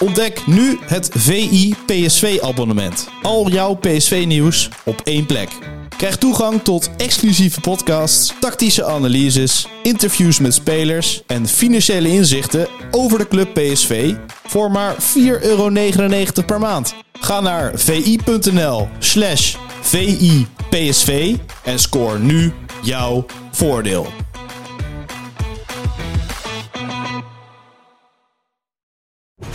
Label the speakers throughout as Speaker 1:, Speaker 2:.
Speaker 1: Ontdek nu het VI PSV abonnement. Al jouw PSV nieuws op één plek. Krijg toegang tot exclusieve podcasts, tactische analyses, interviews met spelers en financiële inzichten over de club PSV voor maar 4,99 euro per maand. Ga naar vi.nl slash VIPSV en scoor nu jouw voordeel.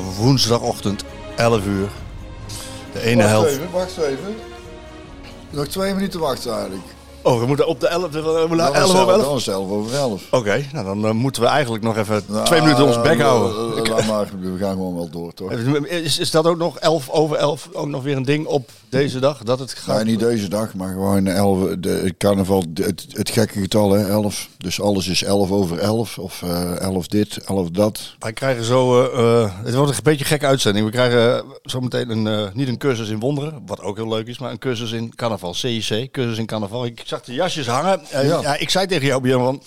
Speaker 2: woensdagochtend, 11 uur. De ene
Speaker 3: Wacht
Speaker 2: helft.
Speaker 3: even, wacht even. Nog twee minuten wachten eigenlijk.
Speaker 2: Oh, we moeten op de 11. We moeten naar
Speaker 3: Dan
Speaker 2: 11
Speaker 3: is
Speaker 2: over 11.
Speaker 3: Dan is het 11 over 11.
Speaker 2: Oké, nou dan eh, moeten we eigenlijk nog even
Speaker 3: Nou,
Speaker 2: twee minuten ons bek
Speaker 3: eh,
Speaker 2: houden.
Speaker 3: eh, laat maar, we gaan gewoon wel door, toch?
Speaker 2: Is, is dat ook nog 11 over 11 ook nog weer een ding op deze dag? Dat het gaat.
Speaker 3: Nee, niet deze dag, maar gewoon 11. De, het carnaval, het, het gekke getal, hè, 11. Dus alles is 11 over 11. Of eh 11 dit, 11 dat.
Speaker 2: Wij krijgen zo. het wordt een beetje een gekke uitzending. We krijgen zometeen een, niet een cursus in wonderen, wat ook heel leuk is, maar een cursus in carnaval. CIC, cursus in carnaval. Ik zag de jasjes hangen. Eh, ja. Ik zei tegen jou, Björn,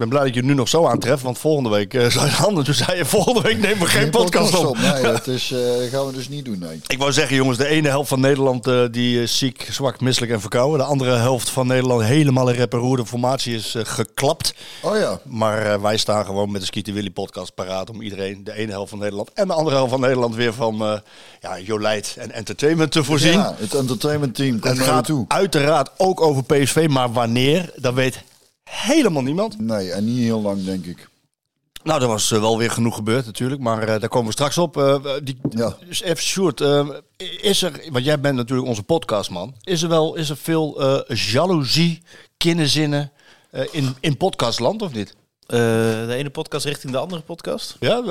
Speaker 2: ben blij dat je het nu nog zo aantreft, want volgende week uh, zou je handen. Toen zei je, volgende week nemen we geen podcast op.
Speaker 3: Nee, dat is, eh, gaan we dus niet doen, nee.
Speaker 2: Ik wou zeggen, jongens, de ene helft van Nederland eh, die is ziek, zwak, misselijk en verkouden. De andere helft van Nederland helemaal in rep en roer. De formatie is geklapt.
Speaker 3: Oh ja,
Speaker 2: Maar wij staan gewoon met de Skeeter Willy podcast paraat om iedereen, de ene helft van Nederland en de andere helft van Nederland, weer van ja, Jolijt en entertainment te voorzien.
Speaker 3: ja het entertainment team komt
Speaker 2: het
Speaker 3: naar
Speaker 2: gaat
Speaker 3: je toe.
Speaker 2: uiteraard ook over PSV, maar wanneer, dat weet helemaal niemand.
Speaker 3: Nee, en niet heel lang, denk ik.
Speaker 2: Nou, er was eh, wel weer genoeg gebeurd natuurlijk, maar eh, daar komen we straks op. Eh, die,
Speaker 3: Ja.
Speaker 2: Dus even eh, is er, want jij bent natuurlijk onze podcastman, is er wel is er veel eh, jaloezie, kinderzinnen eh, in, in podcastland of niet?
Speaker 1: Eh, de ene podcast richting de andere podcast.
Speaker 2: Ja,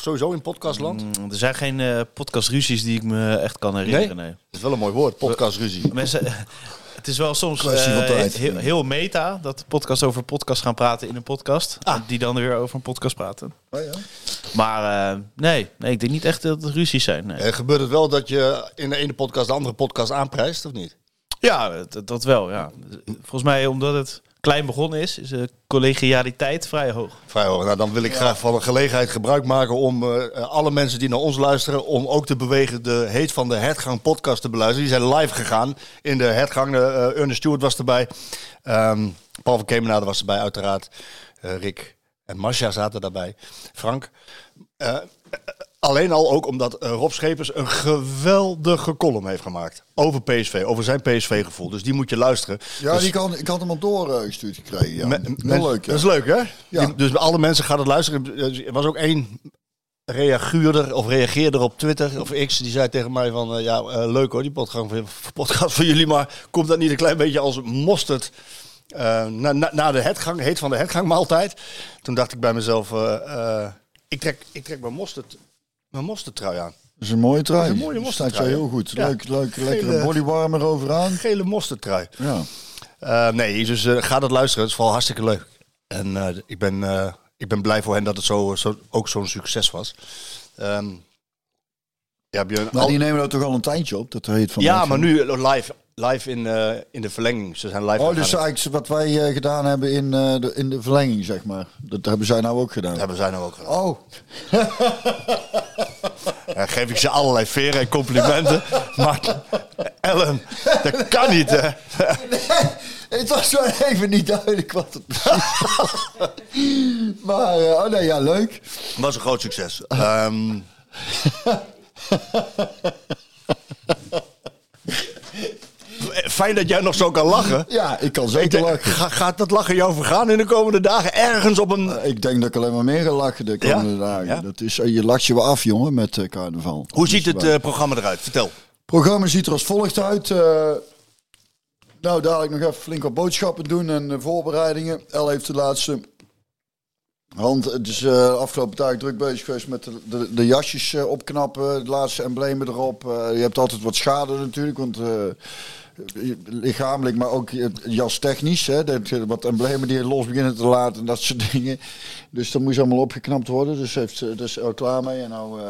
Speaker 2: sowieso in podcastland.
Speaker 1: Mm, er zijn geen eh podcastruzies die ik me echt kan herinneren. Nee.
Speaker 2: Dat is wel een mooi woord, podcastruzie.
Speaker 1: Mensen, het is wel soms
Speaker 3: tijd.
Speaker 1: heel, heel meta dat de podcast over podcast gaan praten in een podcast.
Speaker 2: Ah.
Speaker 1: Die dan weer over een podcast praten.
Speaker 3: Oh ja.
Speaker 1: Maar eh, nee, nee, ik denk niet echt dat het ruzies zijn. Nee.
Speaker 2: Eh, gebeurt het wel dat je in de ene podcast de andere podcast aanprijst, of niet?
Speaker 1: Ja, dat, dat wel. Ja. Volgens mij omdat het klein begonnen is, is de collegialiteit vrij hoog.
Speaker 2: Vrij hoog. Nou, dan wil ik graag van een gelegenheid gebruik maken om eh, eh, alle mensen die naar ons luisteren, om ook te bewegen de heet van de Hertgang podcast te beluisteren. Die zijn live gegaan in de Hertgang. Uh, Ernest Stewart was erbij. Ehm, Paul van Kemenade was erbij, uiteraard. Eh, Rick en Masha zaten daarbij. Frank. Eh, Alleen al ook omdat eh, Rob Schepers een geweldige column heeft gemaakt. Over PSV, over zijn PSV-gevoel. Dus die moet je luisteren.
Speaker 3: Ja,
Speaker 2: Dus-
Speaker 3: die kan, ik had hem al doorgestuurd gekregen. Ja.
Speaker 2: Me-
Speaker 3: heel leuk, ja.
Speaker 2: Dat is leuk, hè?
Speaker 3: Ja.
Speaker 2: Die- dus alle mensen gaan het luisteren. Er was ook één reaguurder of reageerder op Twitter of X. Die zei tegen mij van, eh, ja, eh, leuk hoor, die podcast van, podcast van jullie. Maar komt dat niet een klein beetje als mosterd eh, na, na, na de hetgang, heet van de hetgang maaltijd? Toen dacht ik bij mezelf, eh, eh, ik, trek, ik trek mijn mosterd, mijn mosterdtrui aan.
Speaker 3: Dat is een mooie trui.
Speaker 2: Een mooie
Speaker 3: Staat jou heel goed.
Speaker 2: Ja.
Speaker 3: Leuk, leuk, lekkere
Speaker 2: Gele-
Speaker 3: bodywarmer overaan.
Speaker 2: Gele mosterdtrui.
Speaker 3: Ja.
Speaker 2: Eh, nee, dus ga dat luisteren. Het is vooral hartstikke leuk. En eh, ik, ben, ik ben blij voor hen dat het zo, zo, ook zo'n succes was. Ehm, ja, Björn,
Speaker 3: Maar
Speaker 2: al-
Speaker 3: die nemen dat toch al een tijdje op, dat heet van
Speaker 2: ja, maar nu live, live in, eh, in de verlenging. Ze zijn live
Speaker 3: Oh, dus eigenlijk wat wij eh, gedaan hebben in, eh, de, in de verlenging, zeg maar. Dat hebben zij nou ook gedaan.
Speaker 2: Dat hebben zij nou ook gedaan.
Speaker 3: Oh,
Speaker 2: Ja, geef ik ze allerlei veren en complimenten. maar Ellen, dat kan niet, hè?
Speaker 3: het was wel even niet duidelijk wat het maar, oh nee, ja, leuk.
Speaker 2: was een groot succes. Ehm, Fijn dat jij nog zo kan lachen.
Speaker 3: Ja, ik kan zeker lachen.
Speaker 2: ga- gaat dat lachen jou vergaan in de komende dagen? Ergens op een...
Speaker 3: Ik denk dat ik alleen maar meer ga lachen de komende
Speaker 2: Ja?
Speaker 3: dagen.
Speaker 2: Ja?
Speaker 3: Dat is, eh, je lacht je wel af, jongen, met eh, carnaval.
Speaker 2: Hoe
Speaker 3: Dus
Speaker 2: ziet het
Speaker 3: wij-
Speaker 2: eh, programma eruit? Vertel.
Speaker 3: programma ziet er als volgt uit. eh, nou, dadelijk nog even flink wat boodschappen doen en eh, voorbereidingen. El heeft de laatste Want het is eh, afgelopen tijd druk bezig geweest met de, de, de jasjes eh, opknappen, de laatste emblemen erop. Eh, je hebt altijd wat schade natuurlijk, want eh, lichamelijk, maar ook eh, jastechnisch. Hè, dat, wat emblemen die los beginnen te laten en dat soort dingen. Dus dat moest allemaal opgeknapt worden. Dus heeft ze dus al klaar mee. En nou, eh,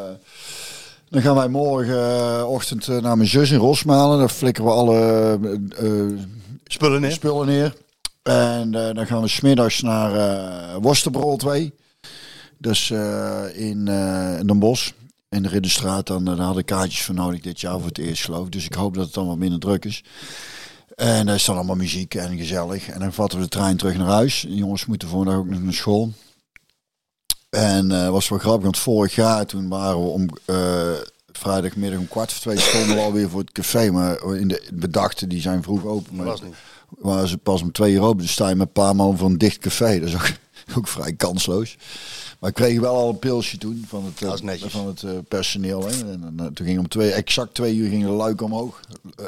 Speaker 3: dan gaan wij morgenochtend eh, naar mijn zus in Rosmalen. Daar flikkeren we alle eh, eh,
Speaker 2: Spullen neer.
Speaker 3: spullen neer. En eh, dan gaan we smiddags naar eh Worstenbrood 2. Dus eh, in, eh in Den Bosch. In de Ridderstraat. Dan, daar hadden kaartjes voor nodig dit jaar voor het eerst geloof ik. Dus ik hoop dat het dan wat minder druk is. En daar is dan allemaal muziek en gezellig. En dan vatten we de trein terug naar huis. De jongens moeten vandaag ook nog naar school. En eh was wel grappig, want vorig jaar toen waren we om eh, vrijdagmiddag om kwart voor twee stonden we alweer voor het café. Maar in de bedachten die zijn vroeg open. Maar
Speaker 2: Was niet.
Speaker 3: waren ze pas om twee uur open. Dus sta je met een paar man voor een dicht café. Dat is ook, ook vrij kansloos. Maar ik kreeg wel al een pilsje toen van het, eh, van het eh, personeel. Hè. En, eh, toen ging om twee, exact twee uur ging de luik omhoog.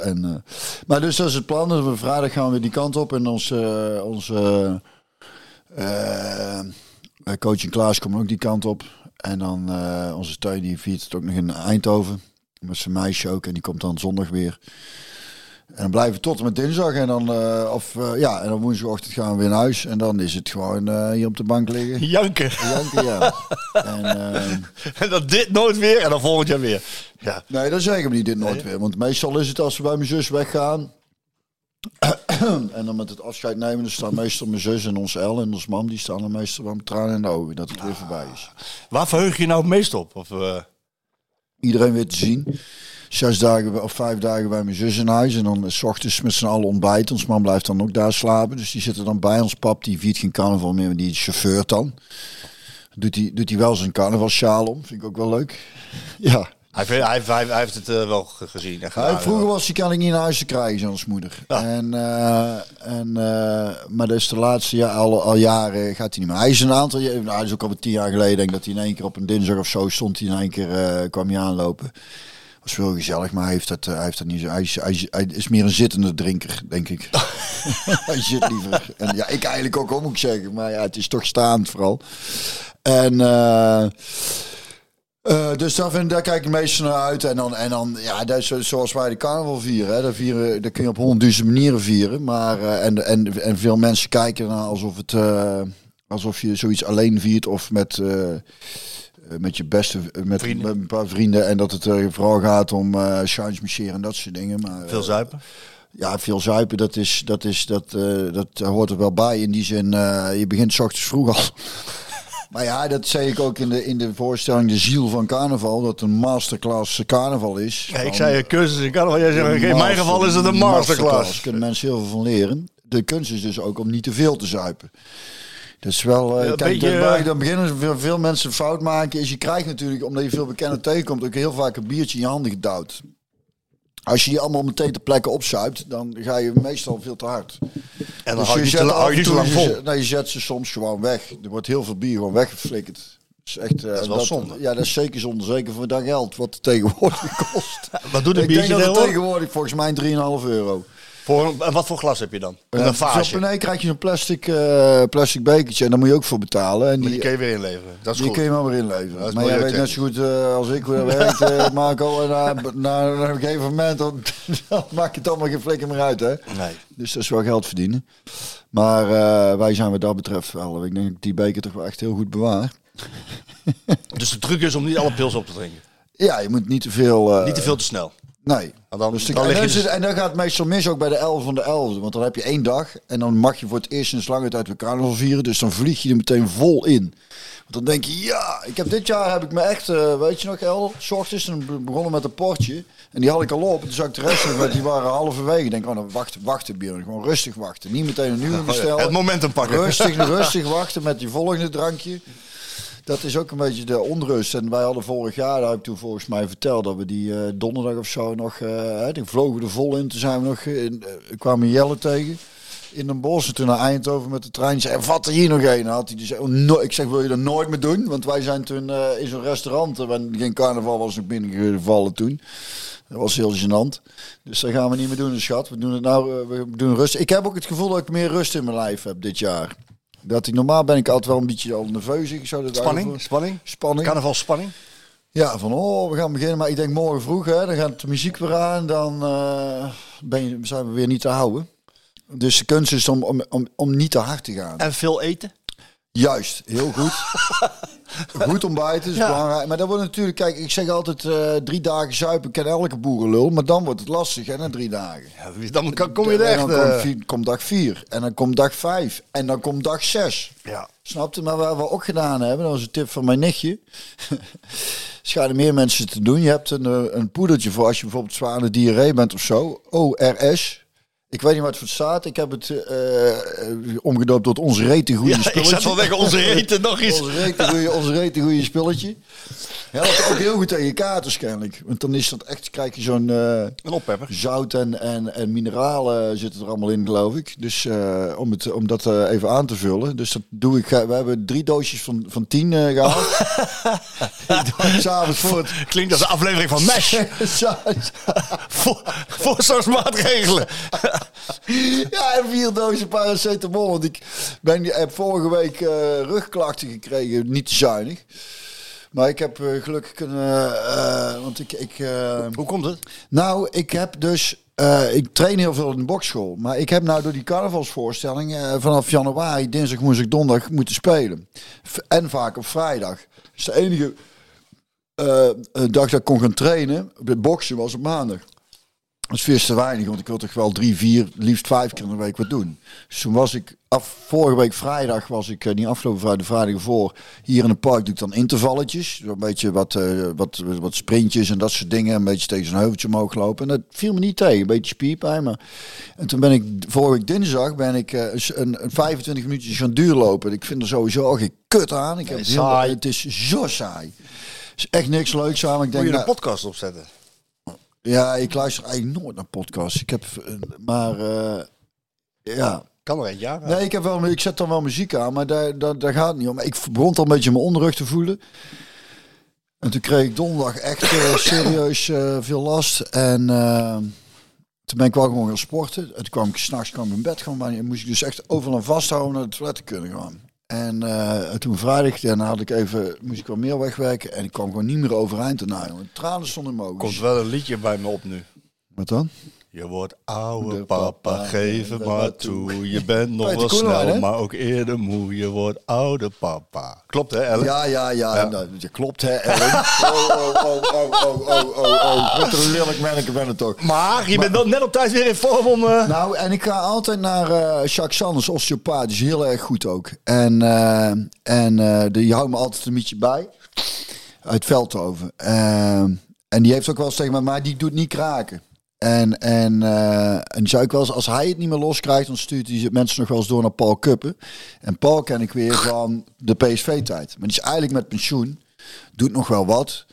Speaker 3: En, maar dus dat is het plan. Dus we vrijdag gaan we die kant op. En onze eh, eh, coach Klaas komt ook die kant op. En dan onze tuin die viert het ook nog in Eindhoven. Met zijn meisje ook. En die komt dan zondag weer. En dan blijven tot en met dinsdag. En dan, eh, of, eh, ja, en dan woensdagochtend gaan we weer naar huis. En dan is het gewoon eh, hier op de bank liggen.
Speaker 2: Janken.
Speaker 3: Janken, ja. En,
Speaker 2: En dan dit nooit weer en dan volgend jaar weer. Ja.
Speaker 3: nee, dat zeggen we niet dit nooit weer. Want meestal is het als we bij mijn zus weggaan. en dan met het afscheid nemen, dan staan meestal mijn zus en ons El en ons mam. Die staan dan meestal wel met tranen in de ogen dat het weer voorbij is.
Speaker 2: Waar verheug je nou het meest op? Of,
Speaker 3: Iedereen weer te zien. Zes dagen of vijf dagen bij mijn zus in huis. En dan s ochtends met z'n allen ontbijten. Ons man blijft dan ook daar slapen. Dus die zitten dan bij ons. Pap die viert geen carnaval meer, maar die chauffeur dan. Doet hij doet wel zijn carnavalsjaal om. Vind ik ook wel leuk. Ja.
Speaker 2: hij, hij, hij, hij heeft het eh, wel ge- gezien.
Speaker 3: Hij, vroeger was hij kan ik niet naar huis te krijgen, zoals moeder.
Speaker 2: Ja.
Speaker 3: En, eh, en, eh, maar dat is de laatste jaar, al, al jaren gaat hij niet meer. Hij is een aantal jaar, nou, hij is ook al tien jaar geleden, denk dat hij in één keer op een dinsdag of zo stond. Hij in één keer kwam hij aanlopen. Was wel gezellig, maar hij heeft dat, eh, hij heeft dat niet zo. Hij is, hij, is, hij is meer een zittende drinker, denk ik. hij zit liever. En ja, ik eigenlijk ook, hoor, moet ik zeggen. Maar ja, het is toch staand vooral. En. eh, eh, dus daar, vind, daar kijk ik meestal naar uit. En dan, en dan ja, dat is zo- zoals wij de carnaval vieren. Hè. Dat, vieren dat kun je op honderdduizend manieren vieren. Maar, en, en, en veel mensen kijken ernaar alsof, het, alsof je zoiets alleen viert of met, met je beste met,
Speaker 2: Vrienden.
Speaker 3: met een paar vrienden. En dat het eh, vooral gaat om uh, masseren en dat soort dingen. Maar, eh,
Speaker 2: Veel zuipen.
Speaker 3: ja, veel zuipen, dat, is, dat, is, dat, eh, dat hoort er wel bij. In die zin, eh, je begint 's ochtends vroeg al. maar ja, dat zei ik ook in de, in de voorstelling De Ziel van Carnaval. Dat een masterclass carnaval is.
Speaker 2: Ja, ik zei een cursus in carnaval. Jij zegt, in mijn geval is het een masterclass.
Speaker 3: Daar kunnen mensen heel veel van leren. De kunst is dus ook om niet te veel te zuipen. Dat is wel. eh,
Speaker 2: Ja,
Speaker 3: kijk,
Speaker 2: beetje, eh,
Speaker 3: dan beginnen veel, veel mensen fout maken. Is je krijgt natuurlijk, omdat je veel bekenden tegenkomt, ook heel vaak een biertje in je handen gedouwd. Als je die allemaal meteen ter plekke opzuipt, dan ga je meestal veel te hard.
Speaker 2: En dan
Speaker 3: Dus
Speaker 2: je te
Speaker 3: zet
Speaker 2: la-
Speaker 3: af
Speaker 2: je
Speaker 3: en
Speaker 2: te
Speaker 3: toe- je
Speaker 2: vol.
Speaker 3: zet- Nee, je zet ze soms gewoon weg. Er wordt heel veel bier gewoon weggeflikkerd. Dat is echt. eh,
Speaker 2: Dat is wel zonde.
Speaker 3: Ja, dat is zeker zonde. Zeker voor dat geld wat het tegenwoordig kost.
Speaker 2: Wat doet een
Speaker 3: Ik denk
Speaker 2: biertje
Speaker 3: dat het
Speaker 2: tegenwoordig?
Speaker 3: tegenwoordig volgens mij 3,5 euro.
Speaker 2: Voor en wat voor glas heb je dan? Een vaasje.
Speaker 3: Nee, krijg je een plastic, eh, plastic bekertje en daar moet je ook voor betalen. En die,
Speaker 2: die kun je weer inleveren. Dat is
Speaker 3: die
Speaker 2: goed.
Speaker 3: kun je maar weer inleveren. Maar jij weet net zo goed eh, als ik hoe dat werkt, eh, Marco. En na, na, na een gegeven moment dan, dan maakt het allemaal geen flikker meer uit. Hè?
Speaker 2: Nee.
Speaker 3: Dus dat is wel geld verdienen. Maar wij zijn wat dat betreft wel. Ik denk dat ik die beker toch wel echt heel goed bewaar.
Speaker 2: Dus de truc is om niet alle pils op te drinken.
Speaker 3: Ja, je moet niet te veel...
Speaker 2: Niet te veel te snel.
Speaker 3: Nee.
Speaker 2: Want dan,
Speaker 3: Dus de-
Speaker 2: dan
Speaker 3: en,
Speaker 2: je dus-
Speaker 3: en dan gaat het meestal mis ook bij de 11 van de 11. Want dan heb je één dag en dan mag je voor het eerst sinds lange tijd weer carnaval vieren. Dus dan vlieg je er meteen vol in. Want dan denk je, ja, ik heb dit jaar heb ik me echt, eh, weet je nog, El, s ochtends be- begonnen met een portje. En die had ik al op. En toen zag ik de rest nog, want die waren halverwege. Ik denk, oh, dan wachten, wachten, Björn. Gewoon rustig wachten. Niet meteen een nieuwe bestellen.
Speaker 2: het momentum pakken.
Speaker 3: Rustig, rustig wachten met die volgende drankje. Dat is ook een beetje de onrust. En wij hadden vorig jaar, daar heb ik toen volgens mij verteld, dat we die eh, donderdag of zo nog, hè, die vlogen er vol in. Toen zijn we nog, in, eh, kwamen Jelle tegen in een bos. En toen naar Eindhoven met de trein. Zei, wat er hier nog een? Had hij dus, oh, ik zeg, wil je dat nooit meer doen? Want wij zijn toen in zo'n restaurant, want geen carnaval was nog binnengevallen toen. Dat was heel gênant. Dus dat gaan we niet meer doen, schat. We doen het nou, we doen rust. Ik heb ook het gevoel dat ik meer rust in mijn lijf heb dit jaar. Dat ik, normaal ben ik altijd wel een beetje al nerveus. Ik zou dat
Speaker 2: Spanning,
Speaker 3: over-
Speaker 2: spanning.
Speaker 3: Spanning.
Speaker 2: Spanning.
Speaker 3: Ja, van oh, we gaan beginnen. Maar ik denk morgen vroeg, hè, dan gaat de muziek weer aan. Dan eh, ben je, zijn we weer niet te houden. Dus de kunst is om, om, om, om niet te hard te gaan.
Speaker 2: En veel eten.
Speaker 3: Juist, heel goed. goed ontbijten is
Speaker 2: Ja.
Speaker 3: belangrijk. Maar dat wordt natuurlijk, kijk, ik zeg altijd eh, drie dagen zuipen ken elke boerenlul. Maar dan wordt het lastig, hè, na drie dagen.
Speaker 2: Ja, dan kan- kom je er
Speaker 3: En
Speaker 2: echt...
Speaker 3: dan
Speaker 2: eh,
Speaker 3: komt, vier- komt dag vier. En dan komt dag vijf. En dan komt dag zes.
Speaker 2: ja.
Speaker 3: Snap je? Maar wat we ook gedaan hebben, dat was een tip van mijn nichtje. Schijnen meer mensen te doen. Je hebt een, eh, een poedertje voor als je bijvoorbeeld de diarree bent of zo. ORS. Ik weet niet wat het voor staat. Ik heb het eh, eh, omgedoopt tot ons rete goede
Speaker 2: Ja, ik
Speaker 3: spulletje.
Speaker 2: zat al weg onze eten nog eens.
Speaker 3: Ons rete goeie spulletje. Helpt ook heel goed tegen katers kennelijk. Want dan is dat echt, krijg je zo'n eh,
Speaker 2: Een oppepper.
Speaker 3: zout en, en, en mineralen zitten er allemaal in, geloof ik. Dus eh, om, het, om dat eh, even aan te vullen. Dus dat doe ik. eh, We hebben drie doosjes van, van tien eh gehaald. Ik doe het S'avonds voor het...
Speaker 2: Klinkt als een aflevering van MASH. voor, voorzorgsmaatregelen.
Speaker 3: Ja, en vier dozen paracetamol. Want ik ben, heb vorige week eh, rugklachten gekregen. Niet te zuinig. Maar ik heb eh, gelukkig kunnen... eh, want ik... ik
Speaker 2: Hoe komt het?
Speaker 3: Nou, ik heb dus. ik train heel veel in de bokschool. Maar ik heb nou door die carnavalsvoorstelling vanaf januari, dinsdag, woensdag, donderdag moeten spelen. En vaak op vrijdag. Dus de enige dag dat ik kon gaan trainen, bij boksen, was op maandag. Dat is veel te weinig, want ik wil toch wel drie, vier, liefst vijf keer in de week wat doen. Dus toen was ik, af, vorige week vrijdag was ik, eh, niet afgelopen vrijdag, de vrijdag ervoor, hier in het park doe ik dan intervalletjes. Een beetje wat, eh, wat, wat sprintjes en dat soort dingen. Een beetje tegen zo'n heuveltje omhoog lopen. En dat viel me niet tegen, een beetje spierpijn. Maar... En toen ben ik, vorige week dinsdag, ben ik eh, een, een 25 minuutjes gaan duurlopen. Ik vind er sowieso al geen kut aan. Ik heb het, heel,
Speaker 2: saai.
Speaker 3: het is zo saai. Het is echt niks leuks aan. Ik
Speaker 2: Moet
Speaker 3: denk,
Speaker 2: je een
Speaker 3: nou,
Speaker 2: podcast opzetten?
Speaker 3: Ja, ik luister eigenlijk nooit naar podcasts. Ik heb, maar eh, ja.
Speaker 2: Kan er eentje aan.
Speaker 3: Nee, ik, heb wel, ik zet dan wel muziek aan, maar daar, daar, daar gaat het niet om. Ik begon al een beetje mijn onderrug te voelen. En toen kreeg ik donderdag echt eh, serieus eh, veel last. En toen ben ik wel gewoon gaan sporten. En toen kwam ik s'nachts in bed gewoon, maar moest ik dus echt overal vasthouden naar het toilet te kunnen gaan. En eh, toen vrijdag, daarna had ik even, moest ik wel meer wegwerken. En ik kwam gewoon niet meer overeind want Tranen stonden in mijn ogen.
Speaker 2: Komt wel een liedje bij me op nu.
Speaker 3: Wat dan?
Speaker 2: Je wordt oude
Speaker 3: De
Speaker 2: papa,
Speaker 3: papa,
Speaker 2: geef
Speaker 3: de
Speaker 2: maar toe. Je bent nog wel snel, maar ook eerder moe. Je wordt oude papa. Klopt hè, Ellen?
Speaker 3: Ja, ja, ja.
Speaker 2: Ja.
Speaker 3: Nou, dat klopt, hè, Ellen. Oh, oh, oh, oh, oh, oh, oh, oh. Wat een lelijk manneke ben het toch.
Speaker 2: Maar je bent wel net op tijd weer in vorm om... eh,
Speaker 3: Nou, en ik ga altijd naar eh Jacques Sanders, osteopaat. Die is heel erg goed ook. En, eh, en eh, die houdt me altijd een beetje bij. Uit Veldhoven. En die heeft ook wel eens tegen mij, maar die doet niet kraken. En, en, eh, en die zei ik wel eens, als hij het niet meer loskrijgt, dan stuurt hij mensen nog wel eens door naar Paul Kuppen. En Paul ken ik weer van de PSV-tijd. Maar die is eigenlijk met pensioen. Doet nog wel wat.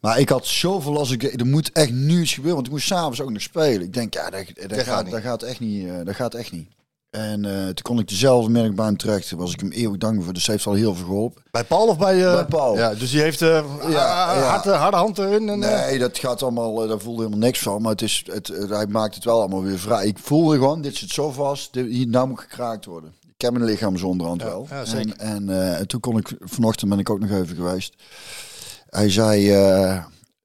Speaker 3: Maar ik had zoveel als ik er moet echt nu iets gebeuren, want ik moest s'avonds ook nog spelen. Ik denk, ja, dat, dat,
Speaker 2: gaat
Speaker 3: dat gaat echt niet. eh, dat gaat echt niet. En eh, toen kon ik dezelfde hem terecht. Toen was ik hem eeuwig dankbaar voor. Dus hij heeft al heel veel geholpen.
Speaker 2: Bij Paul of bij... eh,
Speaker 3: Bij Paul.
Speaker 2: Ja, dus die heeft eh
Speaker 3: Ja,
Speaker 2: ah,
Speaker 3: ja.
Speaker 2: Harde, harde hand erin. En,
Speaker 3: Nee, dat gaat allemaal, daar voelde helemaal niks van. Maar het is, het, hij maakt het wel allemaal weer vrij. Ik voelde gewoon, dit zit zo vast. Dit, hier, nou moet gekraakt worden. Ik ken mijn lichaam zo onderhand wel.
Speaker 2: ja, zeker.
Speaker 3: En, en, en toen kon ik, vanochtend ben ik ook nog even geweest. Hij zei,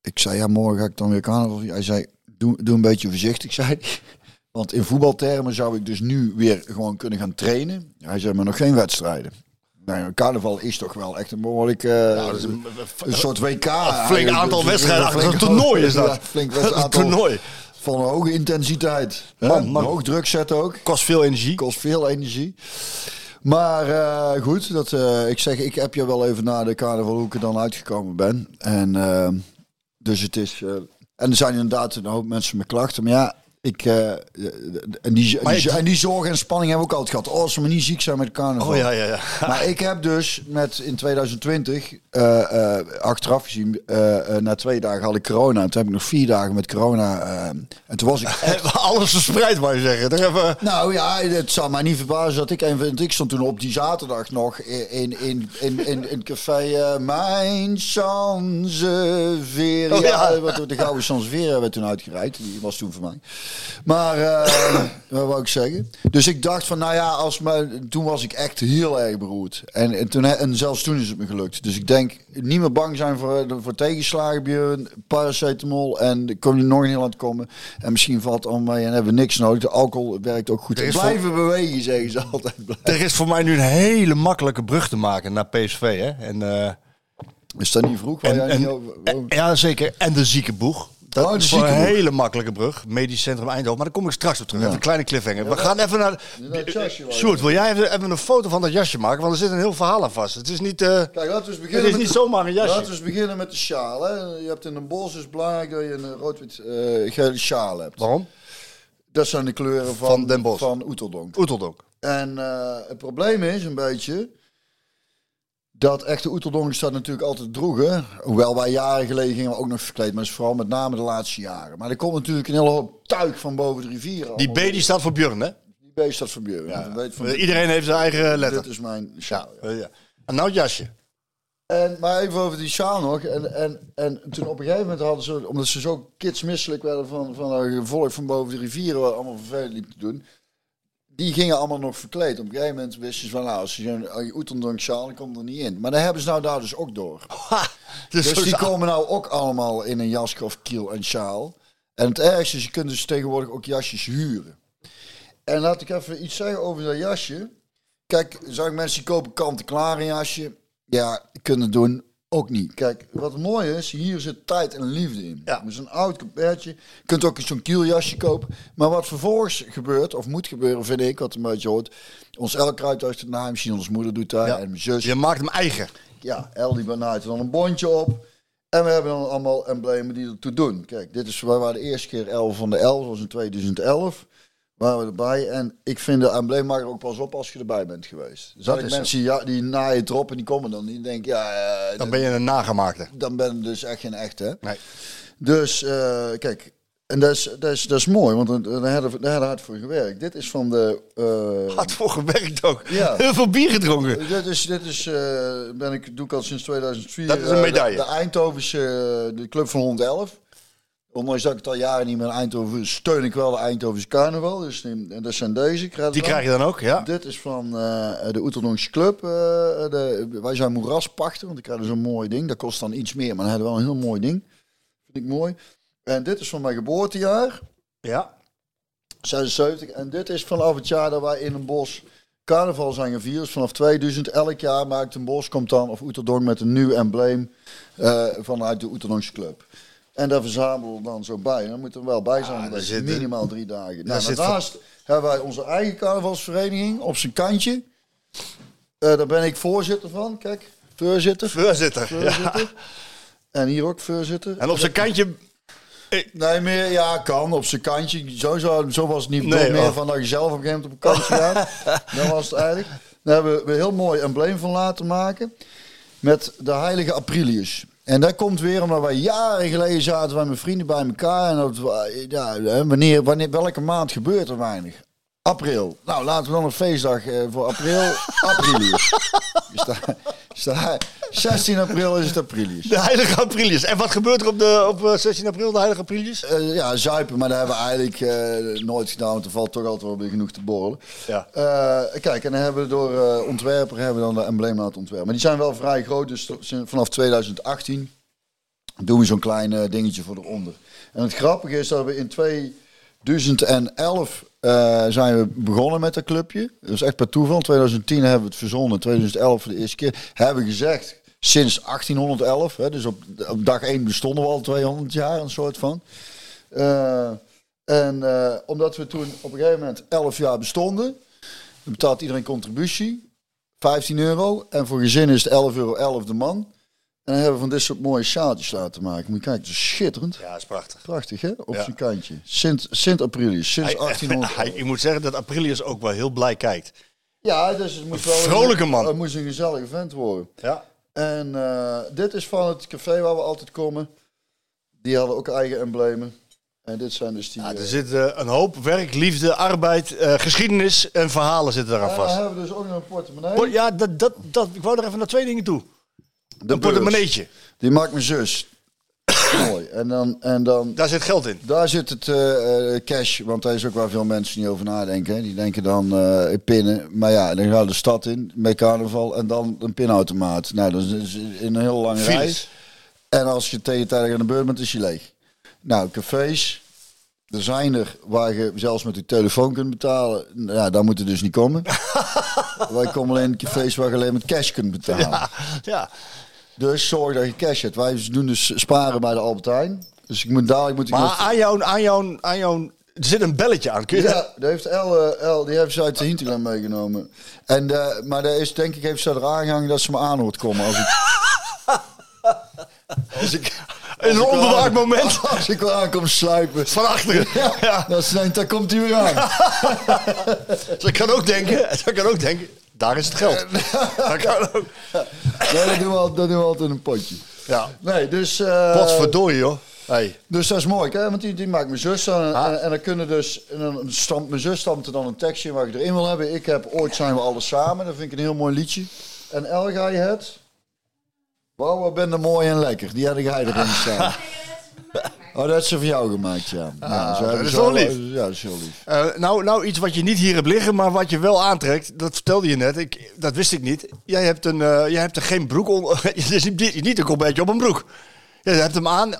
Speaker 3: ik zei, ja, morgen ga ik dan weer carnaval. Hij zei, doe, doe een beetje voorzichtig, zei hij. Want in voetbaltermen zou ik dus nu weer gewoon kunnen gaan trainen. Hij zei, maar nog geen wedstrijden. Nou, carnaval is toch wel echt een behoorlijk... eh,
Speaker 2: nou, is een,
Speaker 3: een soort WK.
Speaker 2: een flink aantal
Speaker 3: Dus-
Speaker 2: wedstrijden. achter Een toernooi is dat.
Speaker 3: Ja, flink
Speaker 2: Een
Speaker 3: aantal
Speaker 2: toernooi.
Speaker 3: van een hoge intensiteit.
Speaker 2: Man, man.
Speaker 3: Hoog druk zetten ook.
Speaker 2: Kost veel energie.
Speaker 3: Kost veel energie. Maar eh, goed, dat, eh, ik zeg, ik heb je wel even na de carnaval hoe ik er dan uitgekomen ben. En dus het is... en er zijn inderdaad een hoop mensen met klachten. Maar ja, ik... eh, en, die,
Speaker 2: Maar
Speaker 3: die,
Speaker 2: je-
Speaker 3: en die zorg en spanning hebben we ook altijd gehad. Oh, als ze maar niet ziek zijn met carnaval.
Speaker 2: Oh ja, ja, ja.
Speaker 3: Maar ik heb dus met in 2020, eh, eh, achteraf gezien, na twee dagen had ik corona. En toen heb ik nog vier dagen met corona. en toen was ik echt...
Speaker 2: Alles verspreid, wou je zeggen. Daar hebben...
Speaker 3: Nou ja, het zal mij niet verbazen dat ik... En ik stond toen op die zaterdag nog in, in, in, in, in, in café Mijn Sanseveria.
Speaker 2: Oh ja.
Speaker 3: Wat De Gouden Sanseveria werd toen uitgereikt. Die was toen voor mij. Maar, eh, wat wou ik zeggen? Dus ik dacht van, nou ja, als me, toen was ik echt heel erg beroerd. En, en, toen, en zelfs toen is het me gelukt. Dus ik denk, niet meer bang zijn voor, voor tegenslagen, Björn, paracetamol. En er komt nog een heel aan het komen. En misschien valt het allemaal mee en hebben we niks nodig. De alcohol werkt ook goed. Blijven bewegen, zeggen ze altijd.
Speaker 2: Er is voor mij nu een hele makkelijke brug te maken naar PSV. Hè? En, eh,
Speaker 3: Is dat niet vroeg? Waar
Speaker 2: en,
Speaker 3: jij
Speaker 2: en-
Speaker 3: niet over-
Speaker 2: en- ja, zeker. En de ziekenboeg. Dat
Speaker 3: Oh,
Speaker 2: is een hele makkelijke brug. Medisch Centrum Eindhoven. Maar daar kom ik straks op terug.
Speaker 3: Ja.
Speaker 2: Even een kleine cliffhanger. We gaan even naar... Sjoerd, wil jij even, even een foto van dat jasje maken? Want er zit een heel verhaal aan vast. Het is niet... eh,
Speaker 3: Kijk, laten we eens
Speaker 2: het
Speaker 3: beginnen
Speaker 2: is
Speaker 3: met
Speaker 2: niet
Speaker 3: de-
Speaker 2: zomaar een jasje.
Speaker 3: Laten we eens beginnen met de sjaal. Hè. Je hebt in een bos is het belangrijk dat je een rood-wit eh, gele sjaal hebt.
Speaker 2: Waarom?
Speaker 3: Dat zijn de kleuren van,
Speaker 2: Van Den Bosch.
Speaker 3: van Oeteldonk.
Speaker 2: Oeteldonk.
Speaker 3: En eh, het probleem is een beetje dat echte Oeteldonk staat natuurlijk altijd droegen. Hoewel wij jaren geleden gingen we ook nog verkleed. Maar is vooral met name de laatste jaren. Maar er komt natuurlijk een hele hoop tuig van boven de rivier.
Speaker 2: Die B die staat voor Björn, hè?
Speaker 3: Die B staat voor Björn. Ja. Weet van,
Speaker 2: Eh, Iedereen heeft zijn eigen letter.
Speaker 3: dit is mijn sjaal. ja.
Speaker 2: Eh, ja. En nou het jasje.
Speaker 3: En, maar even over die sjaal nog. En, en, en toen op een gegeven moment hadden ze, omdat ze zo kidsmisselijk werden van, van een gevolg van boven de rivieren, wat allemaal vervelend liep te doen. Die gingen allemaal nog verkleed. Op een gegeven moment wisten ze van, nou, als je je Oetendonk sjaal, dan komt er niet in. Maar dan hebben ze nou daar dus ook door.
Speaker 2: Dus,
Speaker 3: Dus die komen nou ook allemaal in een jas of kiel en sjaal. En het ergste is, je kunt dus tegenwoordig ook jasjes huren. En laat ik even iets zeggen over dat jasje. Kijk, zag ik mensen die kopen kant-en-klaar een jasje. Ja, kunnen doen. Ook niet. Kijk, wat mooi is, hier zit tijd en liefde in.
Speaker 2: Ja.
Speaker 3: Dus een oud coupertje. Je kunt ook zo'n kieljasje kopen. Maar wat vervolgens gebeurt, of moet gebeuren, vind ik, wat een beetje hoort. Ons elk kruipt uit het naar, misschien onze moeder doet.
Speaker 2: Ja.
Speaker 3: En mijn zus
Speaker 2: Je maakt hem eigen.
Speaker 3: ja, El die benaadt er dan een bondje op. En we hebben dan allemaal emblemen die ertoe doen. Kijk, dit is waar we de eerste keer 11 van de 11, dat was in 2011. Waren we erbij. En ik vind de embleemmaker ook pas op als je erbij bent geweest. Dus
Speaker 2: Dat zo.
Speaker 3: mensen die, ja, die naaien het erop en die komen dan. Die denken, ja, eh,
Speaker 2: Dan ben je een nagemaakte.
Speaker 3: dan ben je dus echt geen echte.
Speaker 2: Nee.
Speaker 3: Dus eh, kijk, en dat is, dat, is, dat is mooi, want daar hebben we hard voor gewerkt. Dit is van de... eh,
Speaker 2: Hard voor gewerkt ook.
Speaker 3: Ja.
Speaker 2: Heel veel bier gedronken.
Speaker 3: Dit is, dit is ben ik, doe ik al sinds 2004.
Speaker 2: Dat is een medaille.
Speaker 3: De, de Eindhovense, de club van 111. Ondanks dat ik het al jaren niet meer in Eindhoven steun ik wel de Eindhovense carnaval. Dus die- en dat zijn deze. Ik
Speaker 2: Die krijg je dan ook, ja?
Speaker 3: Dit is van eh, de Oeterdonkse Club. eh, de, wij zijn moeraspachter, want ik krijg dus een mooi ding. Dat kost dan iets meer, maar dan hebben we wel een heel mooi ding. Vind ik mooi. En dit is van mijn geboortejaar.
Speaker 2: Ja.
Speaker 3: 76. En dit is vanaf het jaar dat wij in een bos carnaval zijn gevierd. Dus vanaf 2000 elk jaar maakt een bos, komt dan, of Oeterdonk met een nieuw embleem eh, vanuit de Oeterdonkse Club. En daar verzamelen we dan zo bij. En dan moet er wel bij zijn, geweest.
Speaker 2: zit-
Speaker 3: minimaal drie dagen. Nou, daarnaast hebben wij onze eigen carnavalsvereniging op zijn kantje. Eh, daar ben ik voorzitter van, kijk. Voorzitter.
Speaker 2: Voorzitter. Ja.
Speaker 3: En hier ook voorzitter.
Speaker 2: En op zijn kantje...
Speaker 3: Nee, meer, ja, kan op zijn kantje. Zo, zo, zo was het niet.
Speaker 2: Nee,
Speaker 3: meer van dat je zelf op een gegeven moment op een kantje gaat. dat was het eigenlijk. Daar hebben we een heel mooi embleem van laten maken. Met de heilige Aprilius. En dat komt weer omdat wij jaren geleden zaten wij met vrienden bij elkaar. En dat, ja, wanneer, wanneer, welke maand gebeurt er weinig? April. Nou, laten we dan een feestdag eh, voor april. Daar- 16 april is het Aprilius.
Speaker 2: De heilige Aprilius. En wat gebeurt er op, de, op eh, 16 april, de heilige Aprilius?
Speaker 3: Eh, ja, zuipen, maar dat hebben we eigenlijk eh, nooit gedaan, want er valt toch altijd wel weer genoeg te borrelen.
Speaker 2: Ja.
Speaker 3: Eh, kijk, en dan hebben we door eh, ontwerper hebben we dan de embleem laten ontwerpen. Maar die zijn wel vrij groot, dus vanaf 2018 doen we zo'n klein eh, dingetje voor eronder. En het grappige is dat we in 2011 eh, zijn we begonnen met dat clubje. Dat is echt per toeval. In 2010 hebben we het verzonnen, 2011 voor de eerste keer. Hebben we gezegd, sinds 1811, hè, dus op, op dag 1 bestonden we al 200 jaar, een soort van. Eh, en eh, omdat we toen op een gegeven moment 11 jaar bestonden, dan betaalt iedereen contributie, 15 euro. En voor gezinnen is het 11 euro 11 de man. En dan hebben we van dit soort mooie sjaaltjes laten maken. Moet je kijken, het is schitterend.
Speaker 2: Ja, is prachtig.
Speaker 3: Prachtig, hè? Op
Speaker 2: Ja.
Speaker 3: zijn kantje. Sint, Sint Aprilius, sinds
Speaker 2: Hij,
Speaker 3: 1800.
Speaker 2: hij- ik moet zeggen dat Aprilius ook wel heel blij kijkt.
Speaker 3: Ja, dus het moet wel
Speaker 2: vrolijke man.
Speaker 3: Het moest een gezellige vent worden.
Speaker 2: Ja.
Speaker 3: En eh, dit is van het café waar we altijd komen. Die hadden ook eigen emblemen. En dit zijn dus die...
Speaker 2: Ja,
Speaker 3: eh,
Speaker 2: er zit eh, een hoop werk, liefde, arbeid, eh, geschiedenis en verhalen zitten eraan
Speaker 3: en dan
Speaker 2: vast.
Speaker 3: hebben we dus ook nog een portemonnee.
Speaker 2: Por- Ja, dat, dat, dat, ik wou er even naar twee dingen toe.
Speaker 3: de
Speaker 2: een portemonneetje.
Speaker 3: Die maakt mijn zus. Mooi. En dan, en dan
Speaker 2: Daar zit geld in.
Speaker 3: daar zit het eh, eh, cash, want daar is ook waar veel mensen niet over nadenken. hè. Die denken dan eh, pinnen. Maar ja, dan gaan we de stad in met carnaval en dan een pinautomaat. Nou, dat is in een heel lange.
Speaker 2: Files.
Speaker 3: En als je tegenstrijdig aan de beurt bent, is je leeg. Nou, cafés. Er zijn er waar je zelfs met je telefoon kunt betalen. Nou, Ja, daar moet je dus niet komen. Wij komen alleen in cafés waar je alleen met cash kunt betalen.
Speaker 2: Ja.
Speaker 3: Dus zorg dat je cash hebt. Wij doen dus sparen bij de Albertijn. Dus ik moet dadelijk moet ik
Speaker 2: Maar
Speaker 3: nog-
Speaker 2: aan jouw, aan jouw, aan jouw... Er zit een belletje aan. Kun je dat-
Speaker 3: Ja, die heeft El, eh, El die heeft ze uit de Hinterland meegenomen. En, eh, maar daar is denk ik heeft ze er aangehangen dat ze me aan hoort komen als ik. als ik
Speaker 2: In een onbewaakt moment.
Speaker 3: Als ik wel aankom sluipen.
Speaker 2: Van achteren.
Speaker 3: Ja,
Speaker 2: Ja.
Speaker 3: Dat daar komt hij weer aan.
Speaker 2: Ze kan ook denken. Ze kan ook denken. Daar is het geld. Dat kan ook.
Speaker 3: Nee, dat doen we, al- dat doen we altijd in een potje.
Speaker 2: Ja.
Speaker 3: Nee, dus, eh,
Speaker 2: verdorie, joh. Hey.
Speaker 3: dus dat is mooi, hè? want die, die maakt mijn zus. En,
Speaker 2: Ah.
Speaker 3: en, en dan kunnen dus, en dan mijn zus stampt er dan een tekstje waar ik erin wil hebben. Ik heb Ooit zijn we alle samen, dat vind ik een heel mooi liedje. En El, ga je het? Wauw, wat ben je mooi en lekker. Die had ik erin staan. Oh, dat is ze voor jou gemaakt, ja. ja zo
Speaker 2: dat
Speaker 3: hebben
Speaker 2: is
Speaker 3: ze
Speaker 2: wel
Speaker 3: al-
Speaker 2: lief.
Speaker 3: Ja, dat is heel lief.
Speaker 2: Eh, nou, nou, iets wat je niet hier hebt liggen, maar wat je wel aantrekt. Dat vertelde je net. Ik, dat wist ik niet. Jij hebt, een, eh, jij hebt er geen broek onder. Het is niet, een kopbedje op een broek. Je hebt hem aan.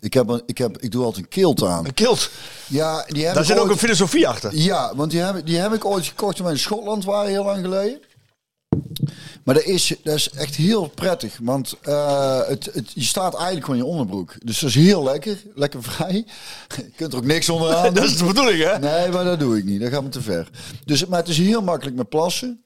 Speaker 3: Ik, heb een, ik, heb, ik doe altijd een kilt aan.
Speaker 2: Een kilt.
Speaker 3: Ja, die heb
Speaker 2: Daar zit ook een filosofie achter.
Speaker 3: Ja, want die heb, die heb ik ooit gekocht in Schotland waren, heel lang geleden. Maar dat is, dat is echt heel prettig, want eh, het, het, je staat eigenlijk gewoon in je onderbroek. Dus dat is heel lekker, lekker vrij. Je kunt er ook niks onderaan
Speaker 2: Dat is de bedoeling, hè?
Speaker 3: Nee, maar dat doe ik niet. Dat gaat me te ver. Dus, maar het is heel makkelijk met plassen.